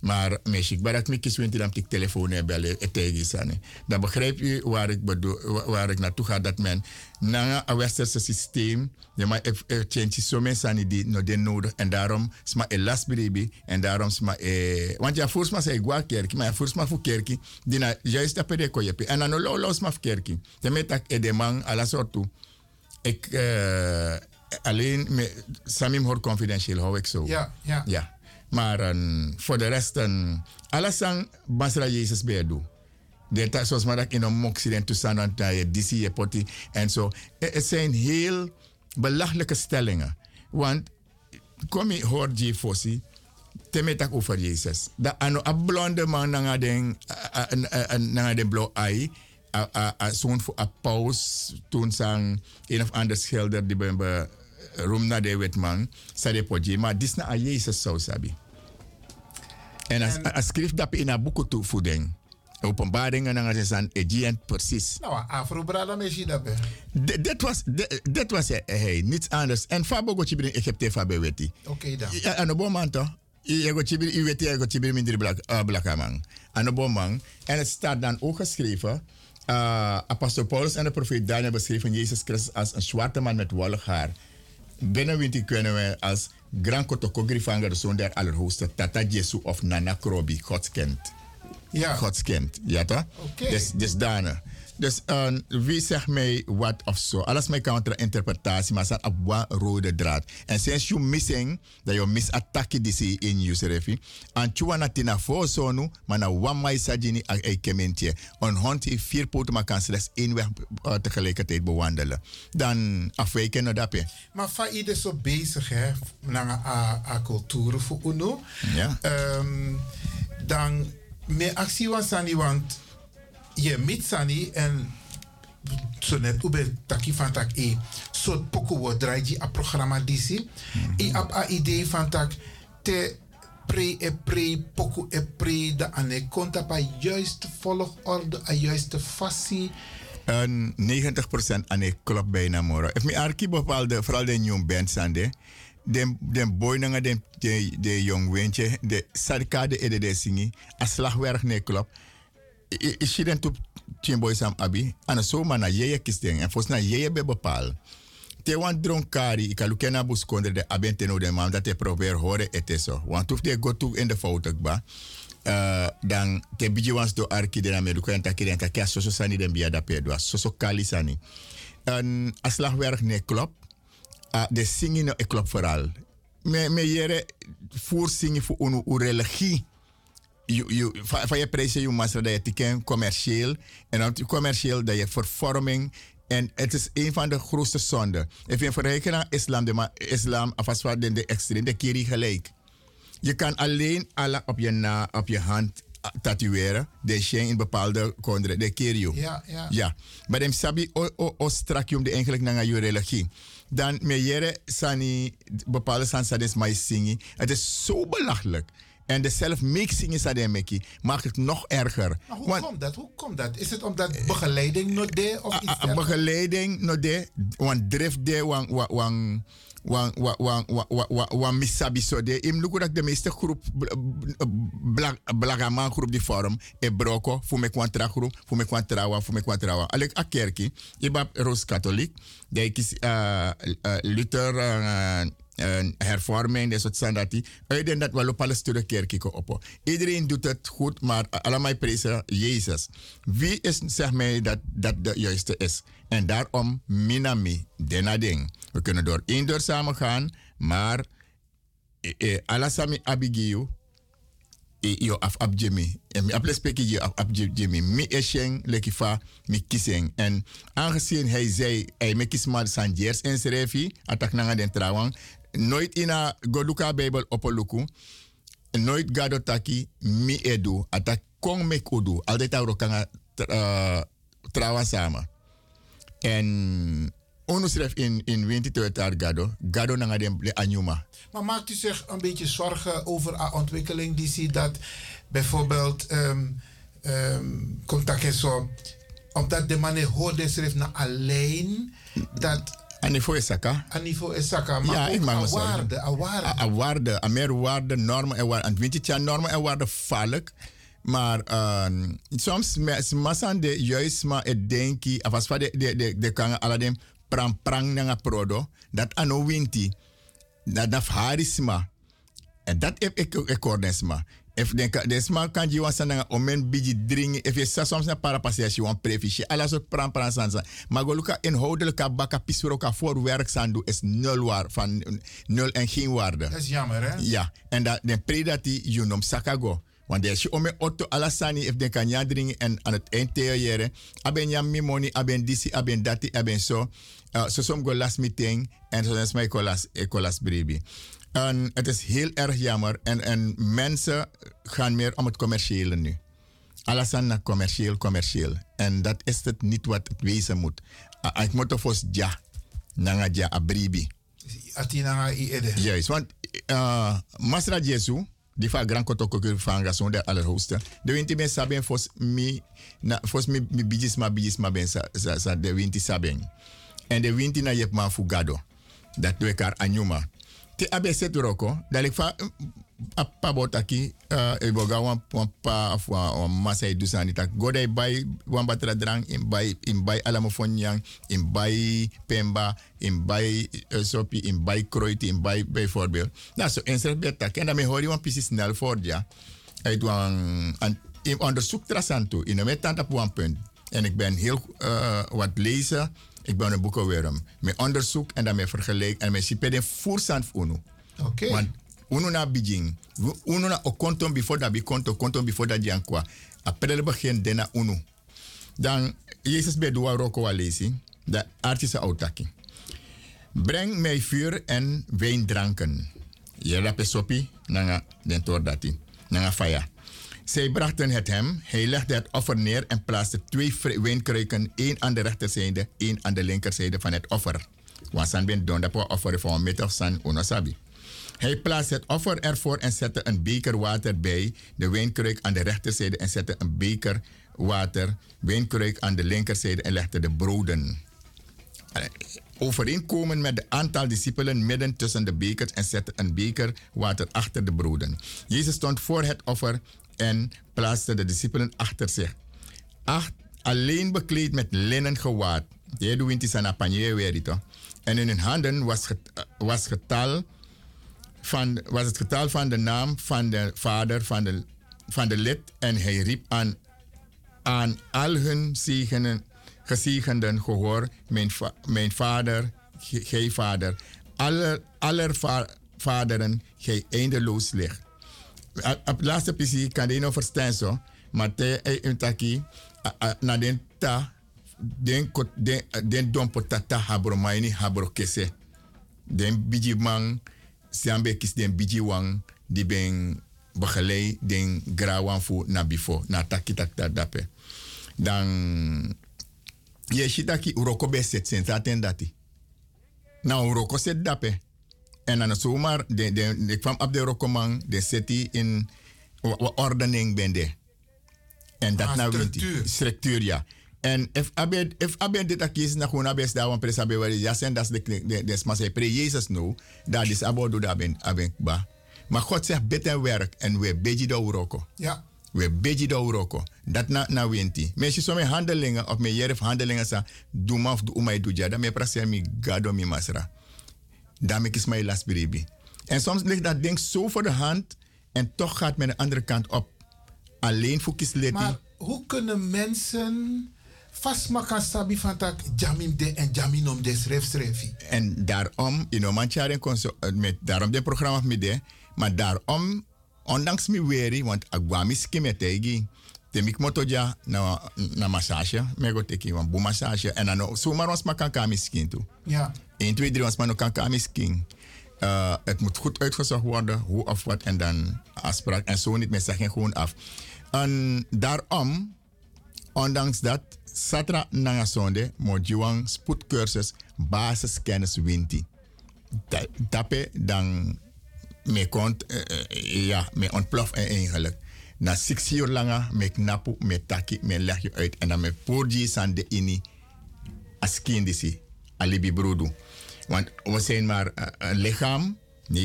Maar meisje, ik barak me kies winter dan ik telefoon en bellen het tegen. Dan begrijp je waar ik, bedoel, wa- waar ik naartoe ga dat men na een westerse systeem, ja maar change zo mensen die no den nodig en daarom sma een last baby en daarom sma eh want ja voors maar zei gwa kerki, maar ja voors maar voor kerki, die na juist dat pede ko jepi en dan lo los maar kerki. Dan met dat edemang ala soortu. Ik eh, alleen me samim hoor confidentieel hou ik zo. Ja, ja. Ja. Maar um, voor de rest, um, alles aan Basra Jezus bij doen. De zoals maar dat in een moxie het DC je potty en zo. Het het zijn heel belachelijke stellingen. Want kom je hoor je Fossi, temetak over Jezus. Dat a blonde man nanga den nanga den blauw eye. A, zo'n voor a paus toen sang een of ander schilder die bij room na de wetman sa de podje, ma dis na a Jesus so sabi. En as, as skrif dat in a boek toevoeding, voeden e openbaringen en ze zijn agent precies nou afrobrada me zie dat dat was dat was eh, eh, hij niets anders. En fabo gotje binnen Egypte fabe weti. Oké dan. En op man toch je weet je weti, je bent minder blak eh, man. en op moment en het staat dan ook geschreven uh, apostel Paulus en de profeet Daniel beschreven Jezus Christus als een zwarte man met wollig haar. Binnen kunnen we als Grand Kotokogri van de zoon der Allerhoogste, Tata Jesu of Nana Krobi, Godskind. Ja. Godskind, ja toch? Oké. Dus, dus daarna. Dus uh, wie zegt mij wat of zo? Alles mijn counter-interpretatie, maar staat op een rode draad. En sinds je missing, dat je mis attack die in je serefi. En tu wana tina voor zo nu, maar na wan mai sajini a e kementje. Een hond heeft vier poten, maar kan slechts één weg uh, tegelijkertijd bewandelen. Dan afwijken dat. hè. Maar fa ieder zo bezig hè, naar a, cultuur voor uno. Ja. Ehm, dan me actie was sani want je mit sani en zo net ube taki van tak e soort poko wo draai a programma disi. I ap a idee van tak te pre e pre poko e pre da ane konta pa juiste volgorde a juiste fassie. Een 90% aan de klop bijna moro. If me arki bepaalde, vooral de jong band sande, den den boy nanga den de de jong wentje, de sarka de ede de singi, a slagwerk ne klop. Is je den top tien boy sam abi, ana so mana yeye kisten en fos na yeye be bepaal. Te wan dronkari, ik aluke na bus kondre de abente no de mam dat te probeer horen ete so. Want hoef de go to in de fout ba. Uh, dan te biji wans do arki de na meduko en takiri en takia soso sani den biya da pedwa. Soso kali sani. En a slagwerk ne klop. Uh, de singen no e klop vooral. Me, me jere voor zingen voor unu religie. You, you, van je prijzen je master dat je tikken commercieel. En dan commercieel dat je vervorming. En het is een van de grootste zonden. Even in vergelijking naar islam, de islam, alvast wat de extreem, de kiri gelijk. Je kan alleen Allah op je, na, op je hand ah, tatoeëren. De shen in bepaalde kondre, de kirio. Ja, ja. Ja, maar dem sabi o, o, o strak je eigenlijk naar je religie. Dan me jere sani bepaalde sansades mai singi. Het is zo belachelijk. En de zelfmixing is dat meki. Maakt het nog erger. Maar hoe want, komt dat? Hoe komt dat? Is het omdat begeleiding no de of ah, iets ah, ah, a, a, Begeleiding no de. Want drift de, want... want want, want, want, want, want, want misabi so de im luku dat de meeste groep blag blagaman groep die forum e broko fu me kwantra groep fu me kwantra wa fu me kwantra wa alek a kerki ibab e roos katolik de is uh, uh, luther uh, uh, hervorming, dat soort standaarden. Ik denk dat we op alle sturen kerken op. Iedereen doet het goed, maar allemaal prijzen Jezus. Wie is, zeg mij, dat dat de juiste is? En daarom, minami, dena ding. We kunnen door één deur samen gaan, maar eh, eh, alasami abigiu, eh, yo af ab Jimmy. En aple af ab Jimmy. Mi eschen lekifa mi kissing. En aangezien hij zei, hij me kies maar sanjers en serefi, atak nanga den trouwang, nooit in a goduka bijbel opoluku, nooit gado taki mi edu, atak kong me kudu, altijd a rokanga samen. En Onu schreef in, in 22 gado, gado nanga de anyuma. Maar maakt u zich een beetje zorgen over een ontwikkeling? Die ziet dat bijvoorbeeld um, um, zo, omdat de man hoorde schreef naar alleen dat Aan niveau is saka. aan niveau is zakken, maar ja, ik me aan waarde, aan waarde. A, a waarde, a meer waarde, normen en waarden. En weet je, normen en waarden vallen. Maar uh, soms is massa de juist maar het denki, of als de de de de kan aladen pram prang nanga prodo, dat ano winti, dat dat harisma. En dat heb ik ik ordensma. If denk desma kan je wansa nanga omen biji dringi if je sa soms na para passes je wan prefiche ala so pram pram sansa magoluka inhoudelijke baka pisroka voor werk sandu is nul waar van nul en geen waarde. Dat is jammer, hè? Ja, en dat de predati you nom sakago. Want als je ome auto alasani if den kan ja drinken en aan het eind teoyeren, aben ja mi money, aben disi, aben dati, aben zo. Uh, so som go last meeting en zo is mijn kolas, kolas bribi. En het is heel erg jammer en, en mensen gaan meer om het commerciële nu. Alles aan naar commercieel, commercieel. En dat is het niet wat het wezen moet. Ik moet of ja, nanga ja abribi. Atina i ede. Juist, want uh, Masra Jesu, Die van Gran Kotoko van Gason de allerhoogste. De winti ben saben fos mi, na, fos mi, mi bijis ma bijis ma ben sa, sa, sa de winti saben. En de winti na yep ma fugado. Dat doe ik haar anyuma. Te abe set roko, dat ik van apa botaki uh, e boga wan wan pa of wan wan masa e dusani tak goda e bai wan batra drang in bai in bai alamo fonyang in bai pemba in bai uh, sopi in bai kroiti in bai bijvoorbeeld nou zo in zelf betak en dan me hoor je wan pisi snel voor ja uit wan an in onderzoek trasanto in een punt en ik ben heel uh, wat lezen ik ben een boekenworm. Met onderzoek en dan met vergelijk en met sipeden voerstand uno. Oké. Want uno na bijing. Uno na o konton before dat bi konton, before dat jankwa. A pedere begin dena uno. Dan, Jezus bij doa roko wa lezi. De artische autaki. Breng mij vuur en wijndranken. Je rappe sopi, nanga den tordati. Nanga faya. Zij brachten het hem. Hij legde het offer neer en plaatste twee wijnkruiken, één aan de rechterzijde, één aan de linkerzijde van het offer. Want ben offer of san unosabi. Hij plaatste het offer ervoor en zette een beker water bij de wijnkruik aan de rechterzijde en zette een beker water, wijnkruik aan de linkerzijde en legde de broden. Overeenkomen met het aantal discipelen midden tussen de bekers en zette een beker water achter de broden. Jezus stond voor het offer en plaatste de discipelen achter zich. Acht, alleen bekleed met linnen gewaad. En in hun handen was, get, was, getal van, was het getal van de naam van de vader van de, van de lid. En hij riep aan, aan al hun zegenen, gezegenden gehoor, mijn, mijn vader, gij vader, aller, aller va, vaderen, gij eindeloos ligt. Op laatste precies kan je nog verstaan zo, maar te een taki, na den ta, den kot den den don potata habro maini habro kese. Den biji man, kis den biji wang, die ben begeleid den grawan na bifo, na taki tak dape. Dan, je shitaki uroko be set sen taten dati. Na uroko set dape. En dan zomaar, de, de, de kwam op de rokomang, de seti in ordening bende. En dat Ah, nou structuur. Structuur, ja. En if abe, if abe dit akis na gewoon abe daar wan pres abe wari, ja sen das de, de, de smas e pre Jezus nou, dat is abo do da ben, aben ba. Maar God zegt en werk en we beji de uroko. Ja. We beji de uroko. Dat na, na winti. Mensen met handelingen of met jerf handelingen sa, doe maar of doe mij doe ja, dan me prase mi gado mi masra. Daarmee is mijn last baby. En soms ligt dat ding zo voor de hand en toch gaat men de andere kant op. Alleen voor kisleti. Maar hoe kunnen mensen vastmaken sabi van tak jamim de en jaminom de schrijf schrijfi? En daarom, in een mandje met daarom dit programma met de, maar daarom, ondanks mi weri, want agwami skimetegi, te mik motoja na na massage, me go teki wan bu massage en dan zomaar ons maar kan kami skin toe. Ja. 1, 2, 3 ons maar kan kami skin. Uh, het moet goed uitgezocht worden, hoe of wat, en dan afspraak. En zo niet meer zeggen gewoon af. En daarom, ondanks dat, Satra Nanga Sonde, Mojuang spoedcursus basiskennis winti. Da- Dape dan me kont, eh, eh, ja, me ontplof en eigenlijk. Na six uur langer, me knapu, me taki, me leg je uit. En dan me poorji san de ini, askin disi, alibi broedu. Want we zijn maar eh, een lichaam, 90%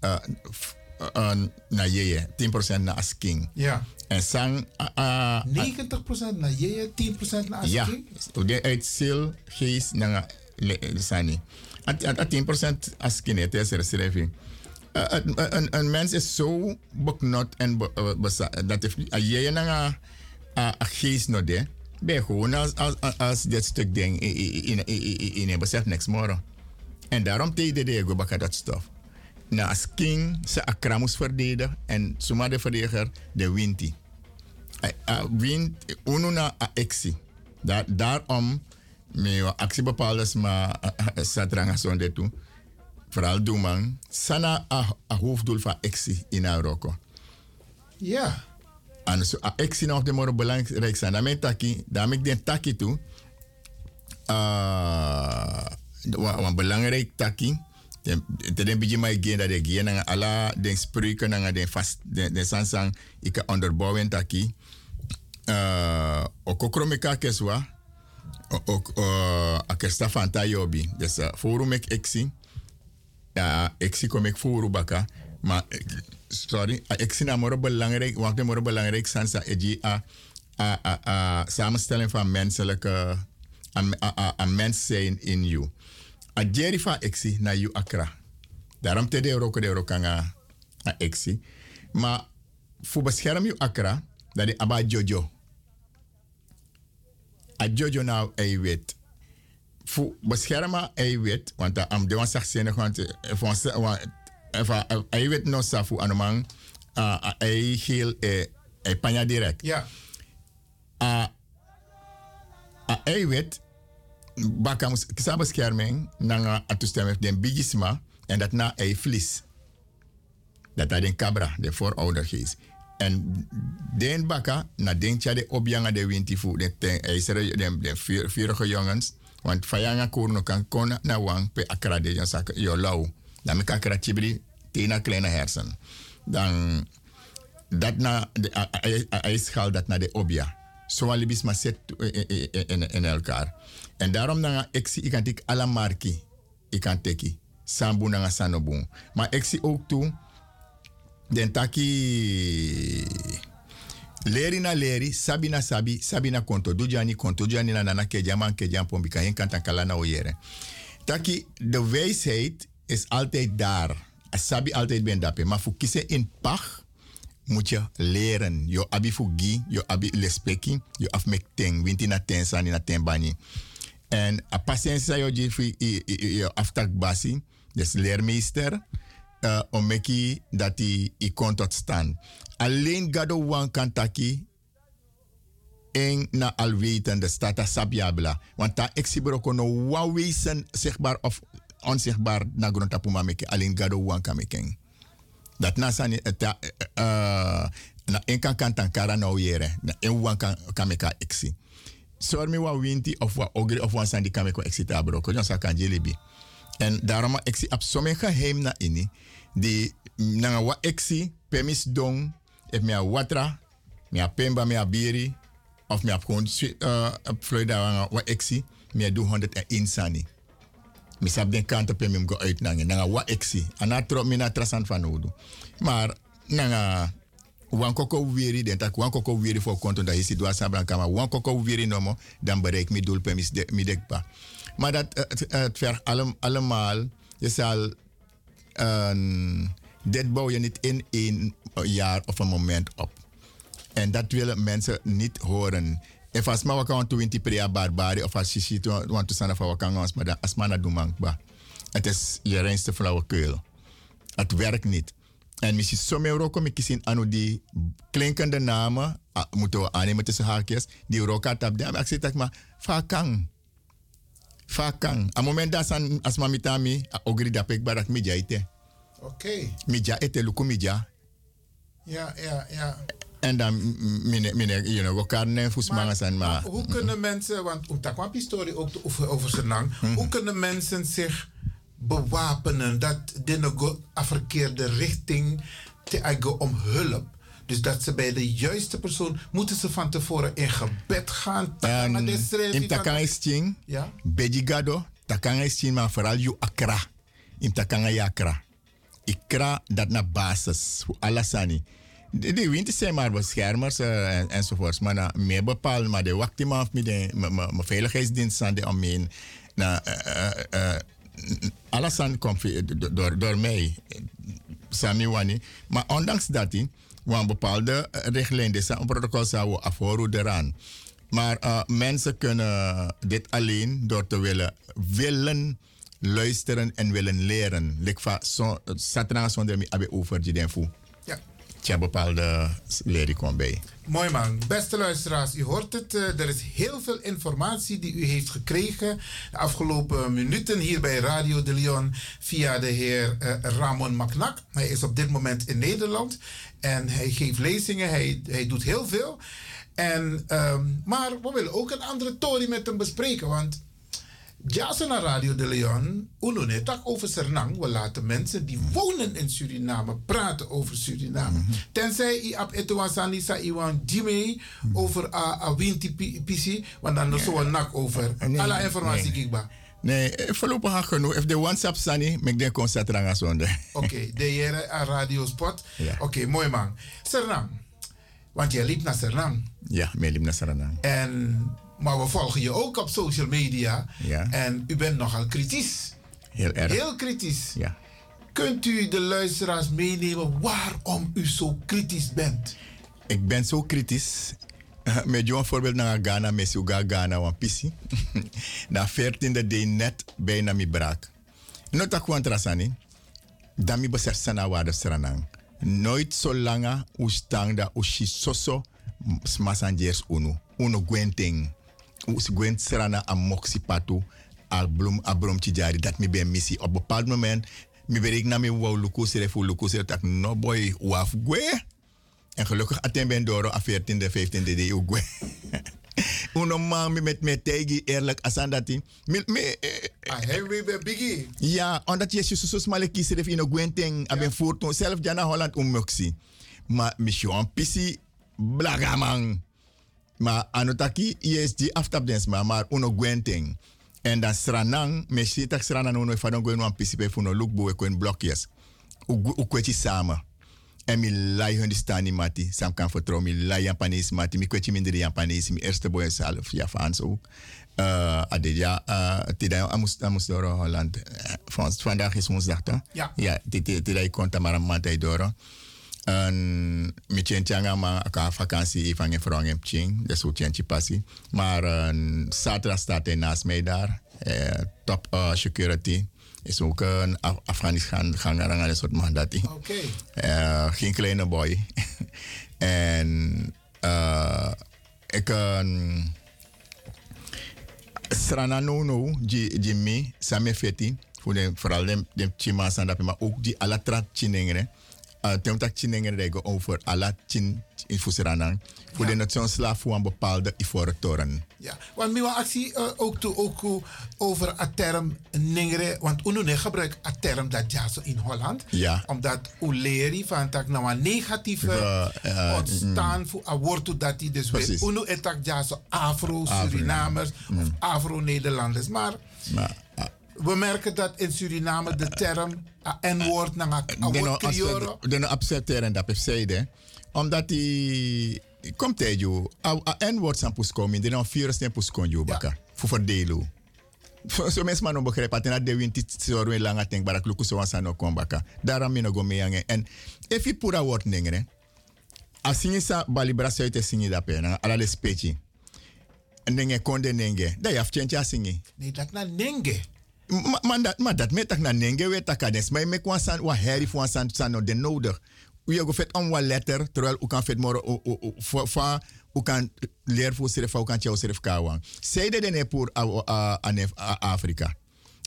uh, f- uh, na jeje, 10% na asking. Ja. En sang, uh, 90% naar je, 10% naar ja, Aski? de uit ziel, geest, le- sani. At, at, at 10% asking, het is er. Uh, een, mens is zo beknot en dat je uh, geest de, ben gewoon als, als, als, dit stuk ding in, in, in, in, besef niks morgen. En daarom tegen de go bakken dat stof. Na als king ze akramus verdedigen en suma de verdediger de winti. Uh, wint uno na a exi. Daar, daarom me actie bepaaldes ma satranga zonde toe. Vooral doen man. Sana a, a hoofddoel van exi in Marokko. Ja. En so a exi nog de moro belangrijk zijn. Daarmee taki, daarmee den taki toe. Uh, een belangrijk taki Den den beetje maar geen dat ik geen nanga ala den spreuken nanga den vast den den sansang ik onderbouwen taki. Uh, okokromeka keswa ook uh, akesta fanta yobi. Dus uh, forum ik exi. Ja, exi kom ik forum baka. Maar sorry, exi na moro belangrijk, want de moro belangrijk sansa eji a a a a samenstelling van menselijke a mens zijn in you. A jeri van exi na you akra. Daarom te de roko de rokanga a exi. Maar voor bescherm you akra, dat is aba jojo. A jojo nou ei wet. Voor beschermen ei wet, want am de wan want even ei wet no sa voor anomang, uh, ei heel ei panya direct. Ja. A a ei wet baka mus kisa bescherming nanga atustem den bigisma en dat na ei vlies. Dat dat den cabra, de vooroudergeest. En den baka, na den tja de opjanga de wintifu, de ten eisere, de, de vier, vierige jongens. Want fayanga kurno kan kon na wang pe akra de jan sak yo lau. Dan me kakra chibri, tena kleine hersen. Dan, dat na, hij schaal dat naar de obja. Zo alibis maar zet in, in elkaar. En daarom dan ik zie, ik kan tik alla marki, ik kan teki. Sambu na sanobu. Maar ik zie ook toe, den taki leri na leri sabi na sabi sabi na konto dujani konto dujani na nana keja man keja pombi kan hen kan kala na oyere taki de wijsheid is altijd daar. Sabi altijd ben dape maar voor kiezen in pach moet je leren. Yo abi fugi yo abi lespeki yo afmek ten winti na ten sani na ten bani. En a patiëntie yo jifi yo aftak basi. Des leermeester uh, om meki dat hij i kon tot stand. Alleen gado wan kan taki en na alweten de stata sabiabla. Want ta exibro kono wa wezen zichtbaar of onzichtbaar na grond tapuma meki alleen gado wan kan meken. Dat na sani eta uh, na en kan kan tankara na oyere na en wan kan kan meka exi. Sor mi wa winti of wa ogri of wan sandi kan meko exi tabro ko jonsa kan jelebi. En daarom zie op sommige geheim na ini. Die nanga wa exi permis dong. If me a watra, me a pemba, me a biri. Of me a gewoon uh, Florida wa exi. Me a do 101 sani. Mi sab den kant op hem go uit nange. Nanga wa exi. Ana trop mi na trasan van odu. Maar nanga wan koko wiri den tak wan koko wiri voor konto da hisi dwa sabran kama wan koko wiri nomo dan bereik mi doel permis de, mi dekpa. Maar dat, het, het vergt allem, allemaal. Je zal een. Dit bouw je niet in één jaar of een moment op. En dat willen mensen niet horen. En als maar kan doen in prea barbari of je ziet want te staan van kan ons maar dan als maar doen mankba. Het is je reinste flauwekul. Het werkt niet. En misschien sommige roken ik zien aan die klinkende namen moeten we aannemen tussen haakjes die roka tap daar ik zeg maar vakang fakang. A moment dat san as mamitami a ogri da pek barak midja ite. Oké. Okay. Midja luku midja. Ja, ja, ja. En dan mine, you know, elkaar ne fusmanga san ma. Maar hoe kunnen mensen, want om kwam historie ook te over, over zijn lang, hoe kunnen mensen zich bewapenen dat de verkeerde richting te eigen om hulp? Dus dat ze bij de juiste persoon moeten ze van tevoren in gebed gaan. In bejigado, takanga isting, maar vooral you akra. In takanga yakra. Ikra dat na basis, voor alasani. De, de winter zijn maar beschermers uh, en, enzovoorts. Maar na meer bepaald, maar de wakti maar met de veiligheidsdienst aan de omheen. Na, uh, uh, alasan komt door, door mij, Sami Wani. Maar ondanks dat, een bepaalde richtlijn, dus een protocol zou we afhoren eraan. Maar uh, mensen kunnen dit alleen door te willen, willen luisteren en willen leren. Like so, Satan zonder me abe over die denfu. Ja. Tja, bepaalde lering komt bij. Mooi man. Beste luisteraars, u hoort het. Uh, er is heel veel informatie die u heeft gekregen de afgelopen minuten hier bij Radio de Leon via de heer uh, Ramon Maknak. Hij is op dit moment in Nederland en hij geeft lezingen, hij, hij doet heel veel. En, um, maar we willen ook een andere Tory met hem bespreken, want Jason naar Radio de Leon, Uno net tak over Sernang. We laten mensen die wonen in Suriname praten over Suriname. Tenzij i ap etuasani sa iwan Jimmy over a, a winti pisi, want dan is zo'n nak over. Nee, Alle informatie nee. kijk ba. Nee, eh, voorlopig ga genoeg. If de WhatsApp sani, mek den concert ranga zonde. Oké, de heren aan Radio Spot. Oké, mooi man. Sernang, want jij liep naar Sernang. Ja, me lim na Saranang. En, maar we volgen je ook op social media. Ja. En u bent nogal kritisch. Heel erg. Heel kritisch. Ja. Kunt u de luisteraars meenemen waarom u zo kritisch bent? Ik ben zo kritisch. Met jou een voorbeeld naar Ghana, met Suga Ghana, want pisi. Na 14e day net bijna mi braak. Nota kwantrasani. Dan mi besef sana waarde stranang. Nooit zo langa ustang da ushi soso smasangers unu. Uno gwenting. Us gwent serana a moksi patu. A blum a brom tijari. Dat mi ben missie. Op bepaald moment. Mi bereik na mi wou luku sere fu luku sere tak no boy waf gwe. En gelukkig aten ben door a 14e, 15e de ugwe. Uno man mi met me tegi eerlijk asandati. Mi mi Ah, hey, we biggie. ja, omdat je zo smale kiezer heeft in een gwenteng, aben voert zelf jana Holland ummoxie. Maar mission pisi blagamang. Maar anotaki ESG aftapdens maar maar uno gwenteng. En dan sranang, me sitak sranang uno ifadon gwen wan pisi pe funo look boe kwen blokjes. U kwetji samen. En mi lai hun die mati. Sam kan vertrouwen. Mi lai Japanees mati. Mi kwetje minder Japanees. Mi eerste boy zelf. Ja, Frans ook. Uh, ade ja, uh, tida amus amus door Holland. Uh, van, vandaag is woensdag toch? Ja. Ja, tida tida ik konta maar een maand door. En mi tjentjanga ma aka vakantie van je vrouw en ching. Dat is hoe tjentje passie. Maar zaterdag staat hij naast mij daar. Uh, top uh, security. Is ook een Af Afghanistan ganger een soort mandati. Oké. Eh, geen kleine boy. en eh ik um, strana no no ji Jimmy same feti vooral de de chima sanda maar ook die ala trat chinengere. Uh, tem tak chinengere rego over ala chin in fuseranang. Voor de nation slaaf voor een bepaalde ivoren toren. Ja, want mi wa actie uh, ook toe ook over a term ningere, want unu ne gebruik a term dat ja zo in Holland. Ja. Omdat u leri van tak nou een negatieve Ja, ja, ontstaan voor a woord dat die dus weer unu etak ja zo Afro-Surinamers of Afro-Nederlanders. Maar we merken dat in Suriname de term a N-woord naar a de no woord crioro. de accepteren dat zeiden omdat die komt tegen jou a en woord san pus komen de virus ne pus kon jou baka voor verdelen so mensen maar no begrijp dat de winti sorwe langa denk barak luku so wansa no kon baka daarom mi no go meyange en if you pura woord nengere a singi sa balibra sa te singi da pe na ala de specie. Nenge. Konde nenge da yaf chencha singi Nee, dat na nenge. Ma- Maar dat, maar dat met na nenge takades. Maar ik was aan wat herrie voor aan san no de nodig. U je vet om wat letter terwijl u kan vet moro voor u kan leer voor serif u kan tjau serif kawan. Zij de voor aan Afrika.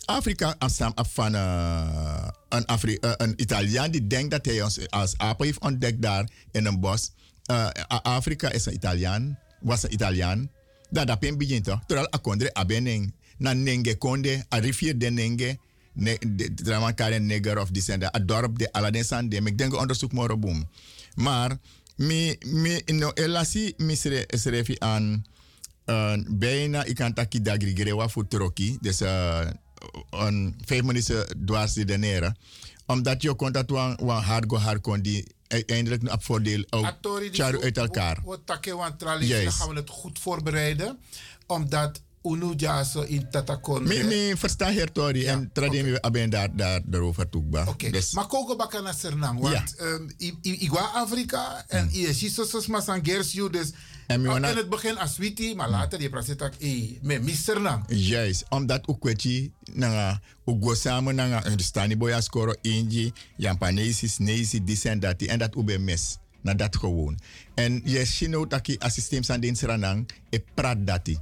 Afrika afstam af van uh, een, Afri Italiaan die denkt dat hij ons als apen heeft ontdekt daar in een bos. Uh, Afrika is een Italiaan, was een Italiaan. Dat dat begint toch? Terwijl akondre abeneng na nenge konde, a rivier de nenge, ne, de, de, kare neger of die zijn a dorp de Aladdin Sande. Ik denk onderzoek morgen boom. Maar mi, mi, no, elasi mi sre- schreef aan uh, bijna, ik kan taki dagri grewa voor Troki. Dus uh, een vijf minuten dwars de nera. Omdat je kon dat wan, wan hard go hard kon die eindelijk op voordeel ook uit elkaar. wo- wo takke wan tralies, dan gaan we het goed voorbereiden. Omdat unu ja zo in Tatakon. Mi, mi versta heer Tori en tradimi okay. aben daar, daar, daarover toekba. Oké, Dus, maar koko baka na Sernang. Want ehm, i- i- ik was Afrika en je ziet zo zoals maar san Gersju. Dus En mi wana- in het begin als Witi, maar later die praat tak eh met Miss Sernang. Juist, omdat u kwetji nanga u go samen nanga understandi boya skoro inji, Japanesis, Nezi, dis en dat en dat u be mes. Na dat gewoon. En je shino taki a systeem san din seranang e prat dati.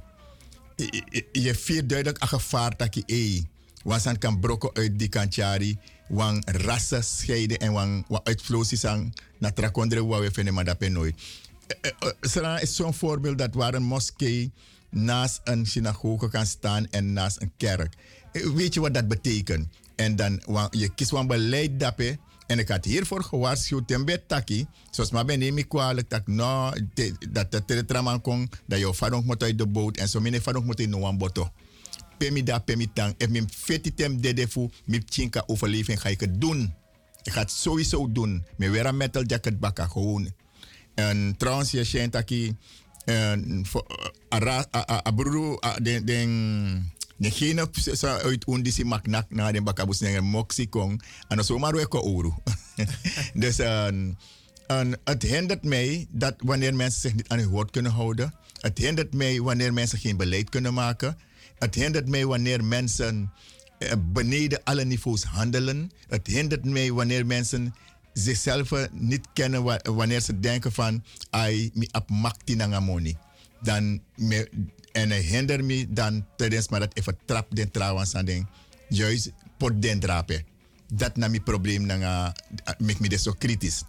Je viert duidelijk a gevaar taki e. Wansan kan broko uit die kantjari, wan rassen scheiden en wan, wan uitvloosies aan na trakondre wa we vinden maar dat ben nooit. Eh, eh, eh, Serana is zo'n voorbeeld dat waar een moskee naast een synagoge kan staan en naast een kerk. Weet je wat dat betekent? En dan, je kiest een beleid dappen. En ik had hiervoor gewaarschuwd, tembe taki. Zoals maar ben ik kwalijk, dat te- dat de teletraman kon, dat je vader moet uit de boot en zo mijn vader moet in een boto. Pemi da, pemi tang. En mijn fetitem dede fu, mijn chinka overleving ga ik het doen. Ik ga het sowieso doen. Met weer een metal jacket bakken, gewoon. En trouwens, je schijnt ik... En voor den den uit undisi maknak na den bakabus kong en dus en en het hindert mij dat wanneer mensen zich niet aan hun woord kunnen houden. Het hindert mij wanneer mensen geen beleid kunnen maken. Het hindert mij wanneer mensen eh, beneden alle niveaus handelen. Het hindert mij wanneer mensen zichzelf niet kennen wa- wanneer ze denken van ai mi ap makti money. Dan me, en het hindert me dan tijdens maar dat even trap den trouwens aan den juist pot den drapen. Dat na mijn probleem na maakt me dus zo kritisch.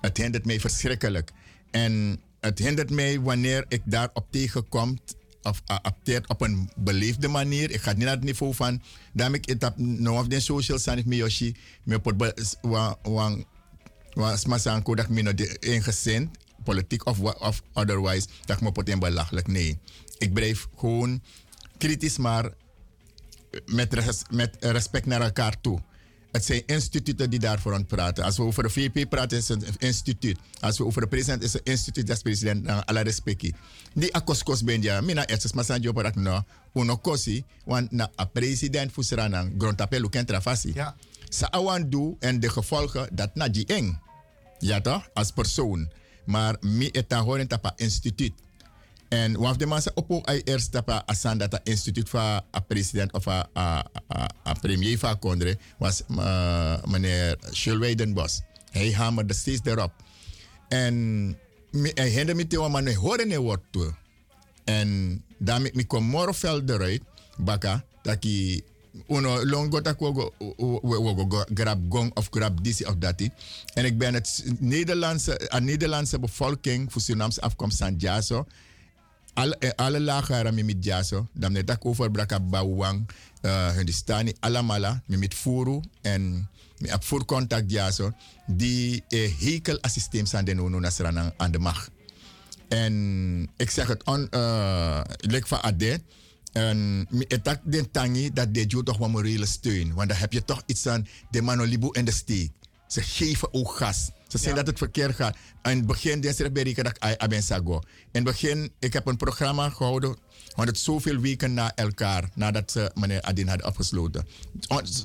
Het hindert mij verschrikkelijk. En het hindert mij wanneer ik daarop tegenkom of acteert op een beleefde manier. Ik ga niet naar het niveau van. Daarom ik het op of den social sanif mi yoshi. Me pot wan wan smasanko dat me no de ingezind. Politiek of, of otherwise. Dat ik me pot belachelijk. Nee. Ik blijf gewoon kritisch, maar met, res- met respect naar elkaar toe. Het zijn instituten die daarvoor aan het praten. Als we over de VP praten, is het een instituut. Als we over de president, is het een instituut dat is president. Dan alle respectie. Die akoskos ben ja, mina eerst maar san jopo dat no, uno kosi, want na a president fusranang, grondtapelu ken trafasi. Ja. Sa awan do en de gevolgen, dat na die eng. Ja toch, als persoon. Maar mi etan horen tapa instituut. En of de mensen op ai eerst tapa asan dat instituut van a president of a, a, a, premier van Kondre was uh, meneer Schulweidenbos. Hij hamerde steeds erop. En hij hinderde me te maar hij hoorde niet woord toe. En daarmee mi kom morgen eruit, baka, dat ik uno longo dat ik go grab gong of grab disi of dati. En ik ben het Nederlandse, a Nederlandse bevolking voor Surinaamse afkomst San Jaso. Alle, eh, alle lagere mi mit jaso. Dan net ik over braka bawang, uh, Hindustani, alamala, mi mit furu en mi op voor contact jaso. Die eh, hekel systeem zijn de nono nasran aan de macht. En ik zeg het on, uh, lek van Ade. En het dat den tangi dat de jo toch wel morele steun. Want dan heb je toch iets aan de manolibu in de steek. Ze geven ook gas. Ze zeggen dat het verkeerd gaat. In het begin den ze bereken dat ik ben sago. In het begin, ik heb een programma gehouden. Want het zoveel weken na elkaar, nadat ze meneer Adin hadden afgesloten.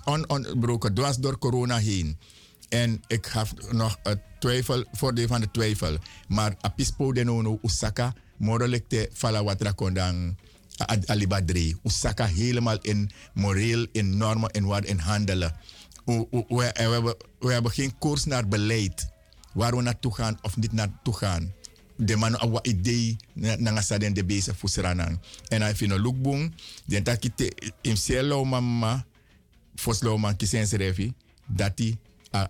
On- Onbroken, dwars door corona heen. En ik gaf nog het twijfel, voordeel van de twijfel. Maar apispo de nono usaka, morelijk te fala watra kondang alibadri. Usaka helemaal in moreel, in normen, in wat in handelen. We, we, we, hebben, geen koers naar beleid. Waar we naartoe gaan of niet naartoe gaan. De man awa idee na nga saden de bezig fusranang. En hij vindt een lookboom. Den takite im selo mama foslo man kisen serefi. Dat die ah,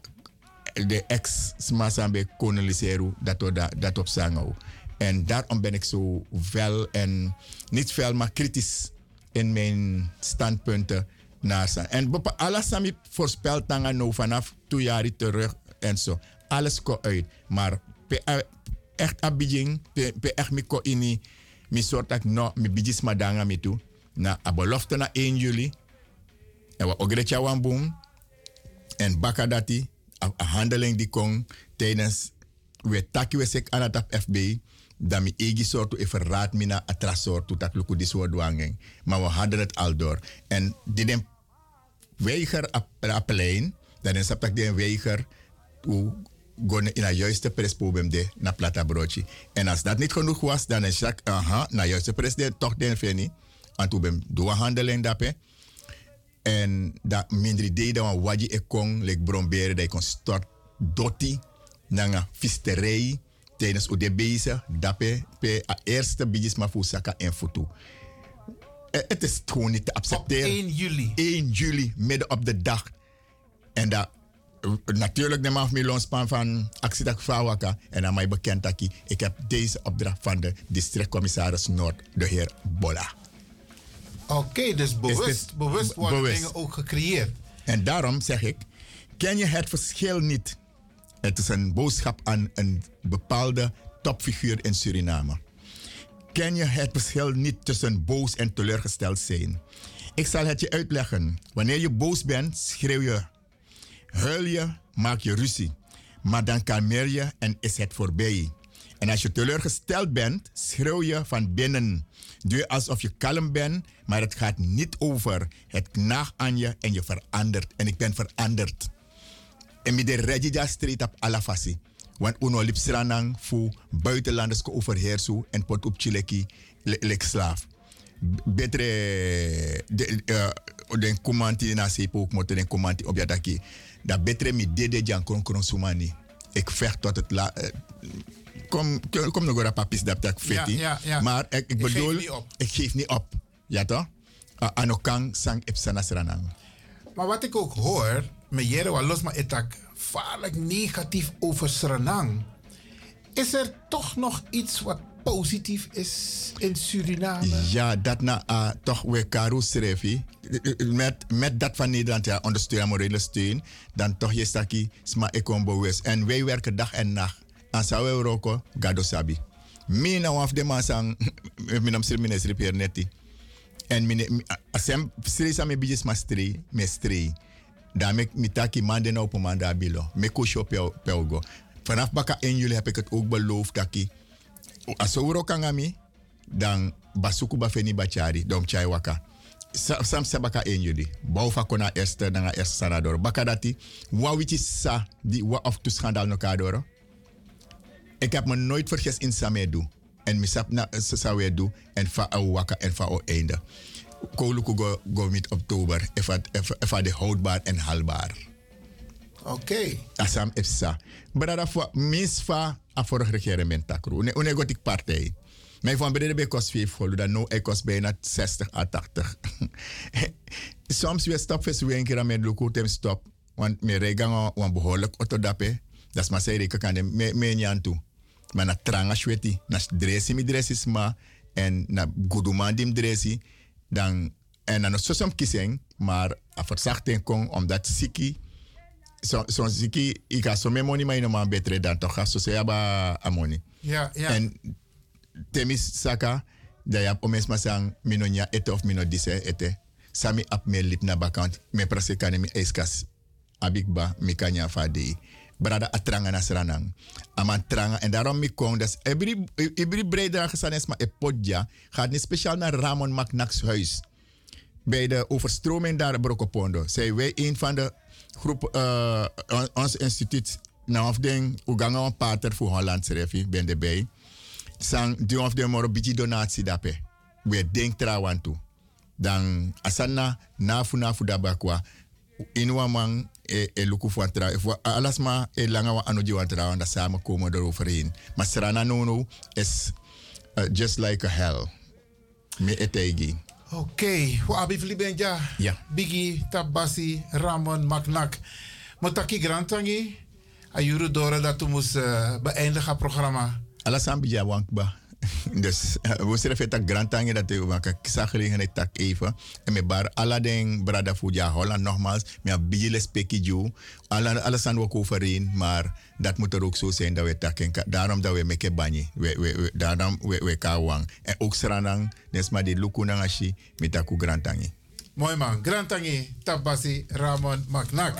de ex smasambe koloniseru dat we da- dat op zango. En daarom ben ik zo fel en niet fel, maar kritisch in mijn standpunten zijn. En bepa- alles sami voorspelt dan nou vanaf twee jaar terug en zo. Alles komt uit. Maar eh, echt pe echt mi ko ini, mi soort dat no, mi bidis madanga mi toe. Na a na 1 juli. En we ogrecha wan boom. En baka dati, a, handeling die kon tijdens we taki we sek het FB, dan mi egi soortu even raad mina atra soortu dat luku die soort dwanging. Maar we hadden het al door. En den weiger appelein, dan is dat die weiger gewoon in een juiste presprobleem de na plata broodje. En als dat niet genoeg was, dan is dat, aha, na juiste president toch den feni. En toen ben doe een handeling dape. En dat minder idee dat waji e kon, lek bromberen, dat ik kon stort dotti, nanga visterij, tijdens de bezig, dape, pe a eerste bidjes maar voor saka en foto. Eh, Het is gewoon niet te accepteren. 1 juli. 1 juli, midden op de dag. En dat natuurlijk neem af mijn loonspan van actie dat Fawaka. En dan mij bekend dat ik, ik heb deze opdracht van de districtcommissaris Noord, de heer Bolla. Oké, dus bewust, bewust be- worden bewust. dingen ook gecreëerd. En daarom zeg ik, ken je het verschil niet? Het is een boodschap aan een bepaalde topfiguur in Suriname. Ken je het verschil niet tussen boos en teleurgesteld zijn? Ik zal het je uitleggen. Wanneer je boos bent, schreeuw je. Huil je, maak je ruzie. Maar dan kalmeer je en is het voorbij. En als je teleurgesteld bent, schreeuw je van binnen. Doe alsof je kalm bent, maar het gaat niet over. Het knaagt aan je en je verandert. En ik ben veranderd. En met de Regida street op Alafasi. Want uno lipsranang fu buitenlanders ko en pot op chileki lek slaaf. Betre de eh, den kumanti na sepo ook moeten den kumanti op jadaki. Dat betre mi dede jan kron kron sumani. Ik vecht tot het la. eh, Kom, kom nog een papis dat ik vet. Ja, ja, ja. Maar ik, ik Ik geef bedoel, niet op. ik geef niet op. Ja toch? Uh, Anokang sang epsanas ranang. Maar wat ik ook hoor, met Jere wa los maar etak vaarlijk negatief over Suriname. Is er toch nog iets wat positief is in Suriname? Ja, dat na uh, toch we karu schrevi. Met, met dat van Nederland, ja, ondersteunen, morele steun. Dan toch je staki, sma ekom bewust. En wij werken dag en nacht. En zou we roko, gado sabi. Mina waf de man sang, minam sir mines repair neti. En mine, asem, sri sa me bijis ma stri, me. Dan me mitaki mande na op manda bilo. Me kusho pelgo. Vanaf baka 1 juli heb ik het ook beloofd dat ik ook aan dan basuku ba feni bachari dom chai waka. Sa- sam sabaka en juli. Bouw fa kona eerste dan eerste sanador baka dati wa wichi sa di wa of tu no kadoro ik heb me nooit vergist in samedu en misap na do en fa waka en fa o einde koluku go go mit oktober efa efa de houdbaar en haalbaar Oké. Asam EFSA. Brada voor misfa a vorig regering takru. Une une gotik partij. Mijn van beneden bij kost 5 gulden, dan ik kost bijna 60 à 80. Soms weer stop fes weer een keer aan mijn luku tem stop. Want mijn regang wan behoorlijk autodape. Dat is maar zei ik kan me me nyan toe. Maar na tranga shweti, na dresi mi dresi ma en na guduman dim dresi dan en dan so som kiseng, maar a verzachting kon omdat siki zo so ziki ik ga zo meer money maar je maar beter dan toch zo se aba amoni. Ja, ja. En temis saka da ya omes masang minonya ete of mino dise ete. Sami ap me lip na bakant me prase kane mi eskas abikba mi kanya fadi. Brada atranga na sranang. Aman tranga en daarom mi kong das every breda gesanes ma e podja gaat niet speciaal naar Ramon Macnax huis bij de overstroming daar Brokopondo. Zijn wij een van de groep, eh, on- ons instituut, nou of ding, Uganga een pater voor Holland schreef ben erbij. Sang, die of de moro beetje donatie dape. We denk trouwan toe. Dan, asana, nafu nafu dabakwa. Inwa man, e, e luku voor trouw. Alles maar, e langa wa anoji wa trouw. Dat samen komen eroverheen. Maar Serana Nono is uh, just like a hell. Me etegi. Oké, hoe abi vliegen ja. Ja. Biggie, Tabasi, Ramon, Maknak. Motaki Grantangi. Ayuru Dora dat moest uh, beëindigen programma. Alles bija wankba. Dus uh, we zullen het grand tangen dat we maken kisa gelegenheid tak even. En met bar alla den brada fuja Holland nogmaals. Me a bijele speki ju. Alla alles aan ook overeen. Maar dat moet er ook zo zijn dat we takken. Daarom dat we meke banyi. We, we, we, daarom we, we kawang. En ook sranang. Nes maar die luku nangashi. Met taku grand tangi. Mooi man. Grantangi, Tabasi, Ramon, Maknak.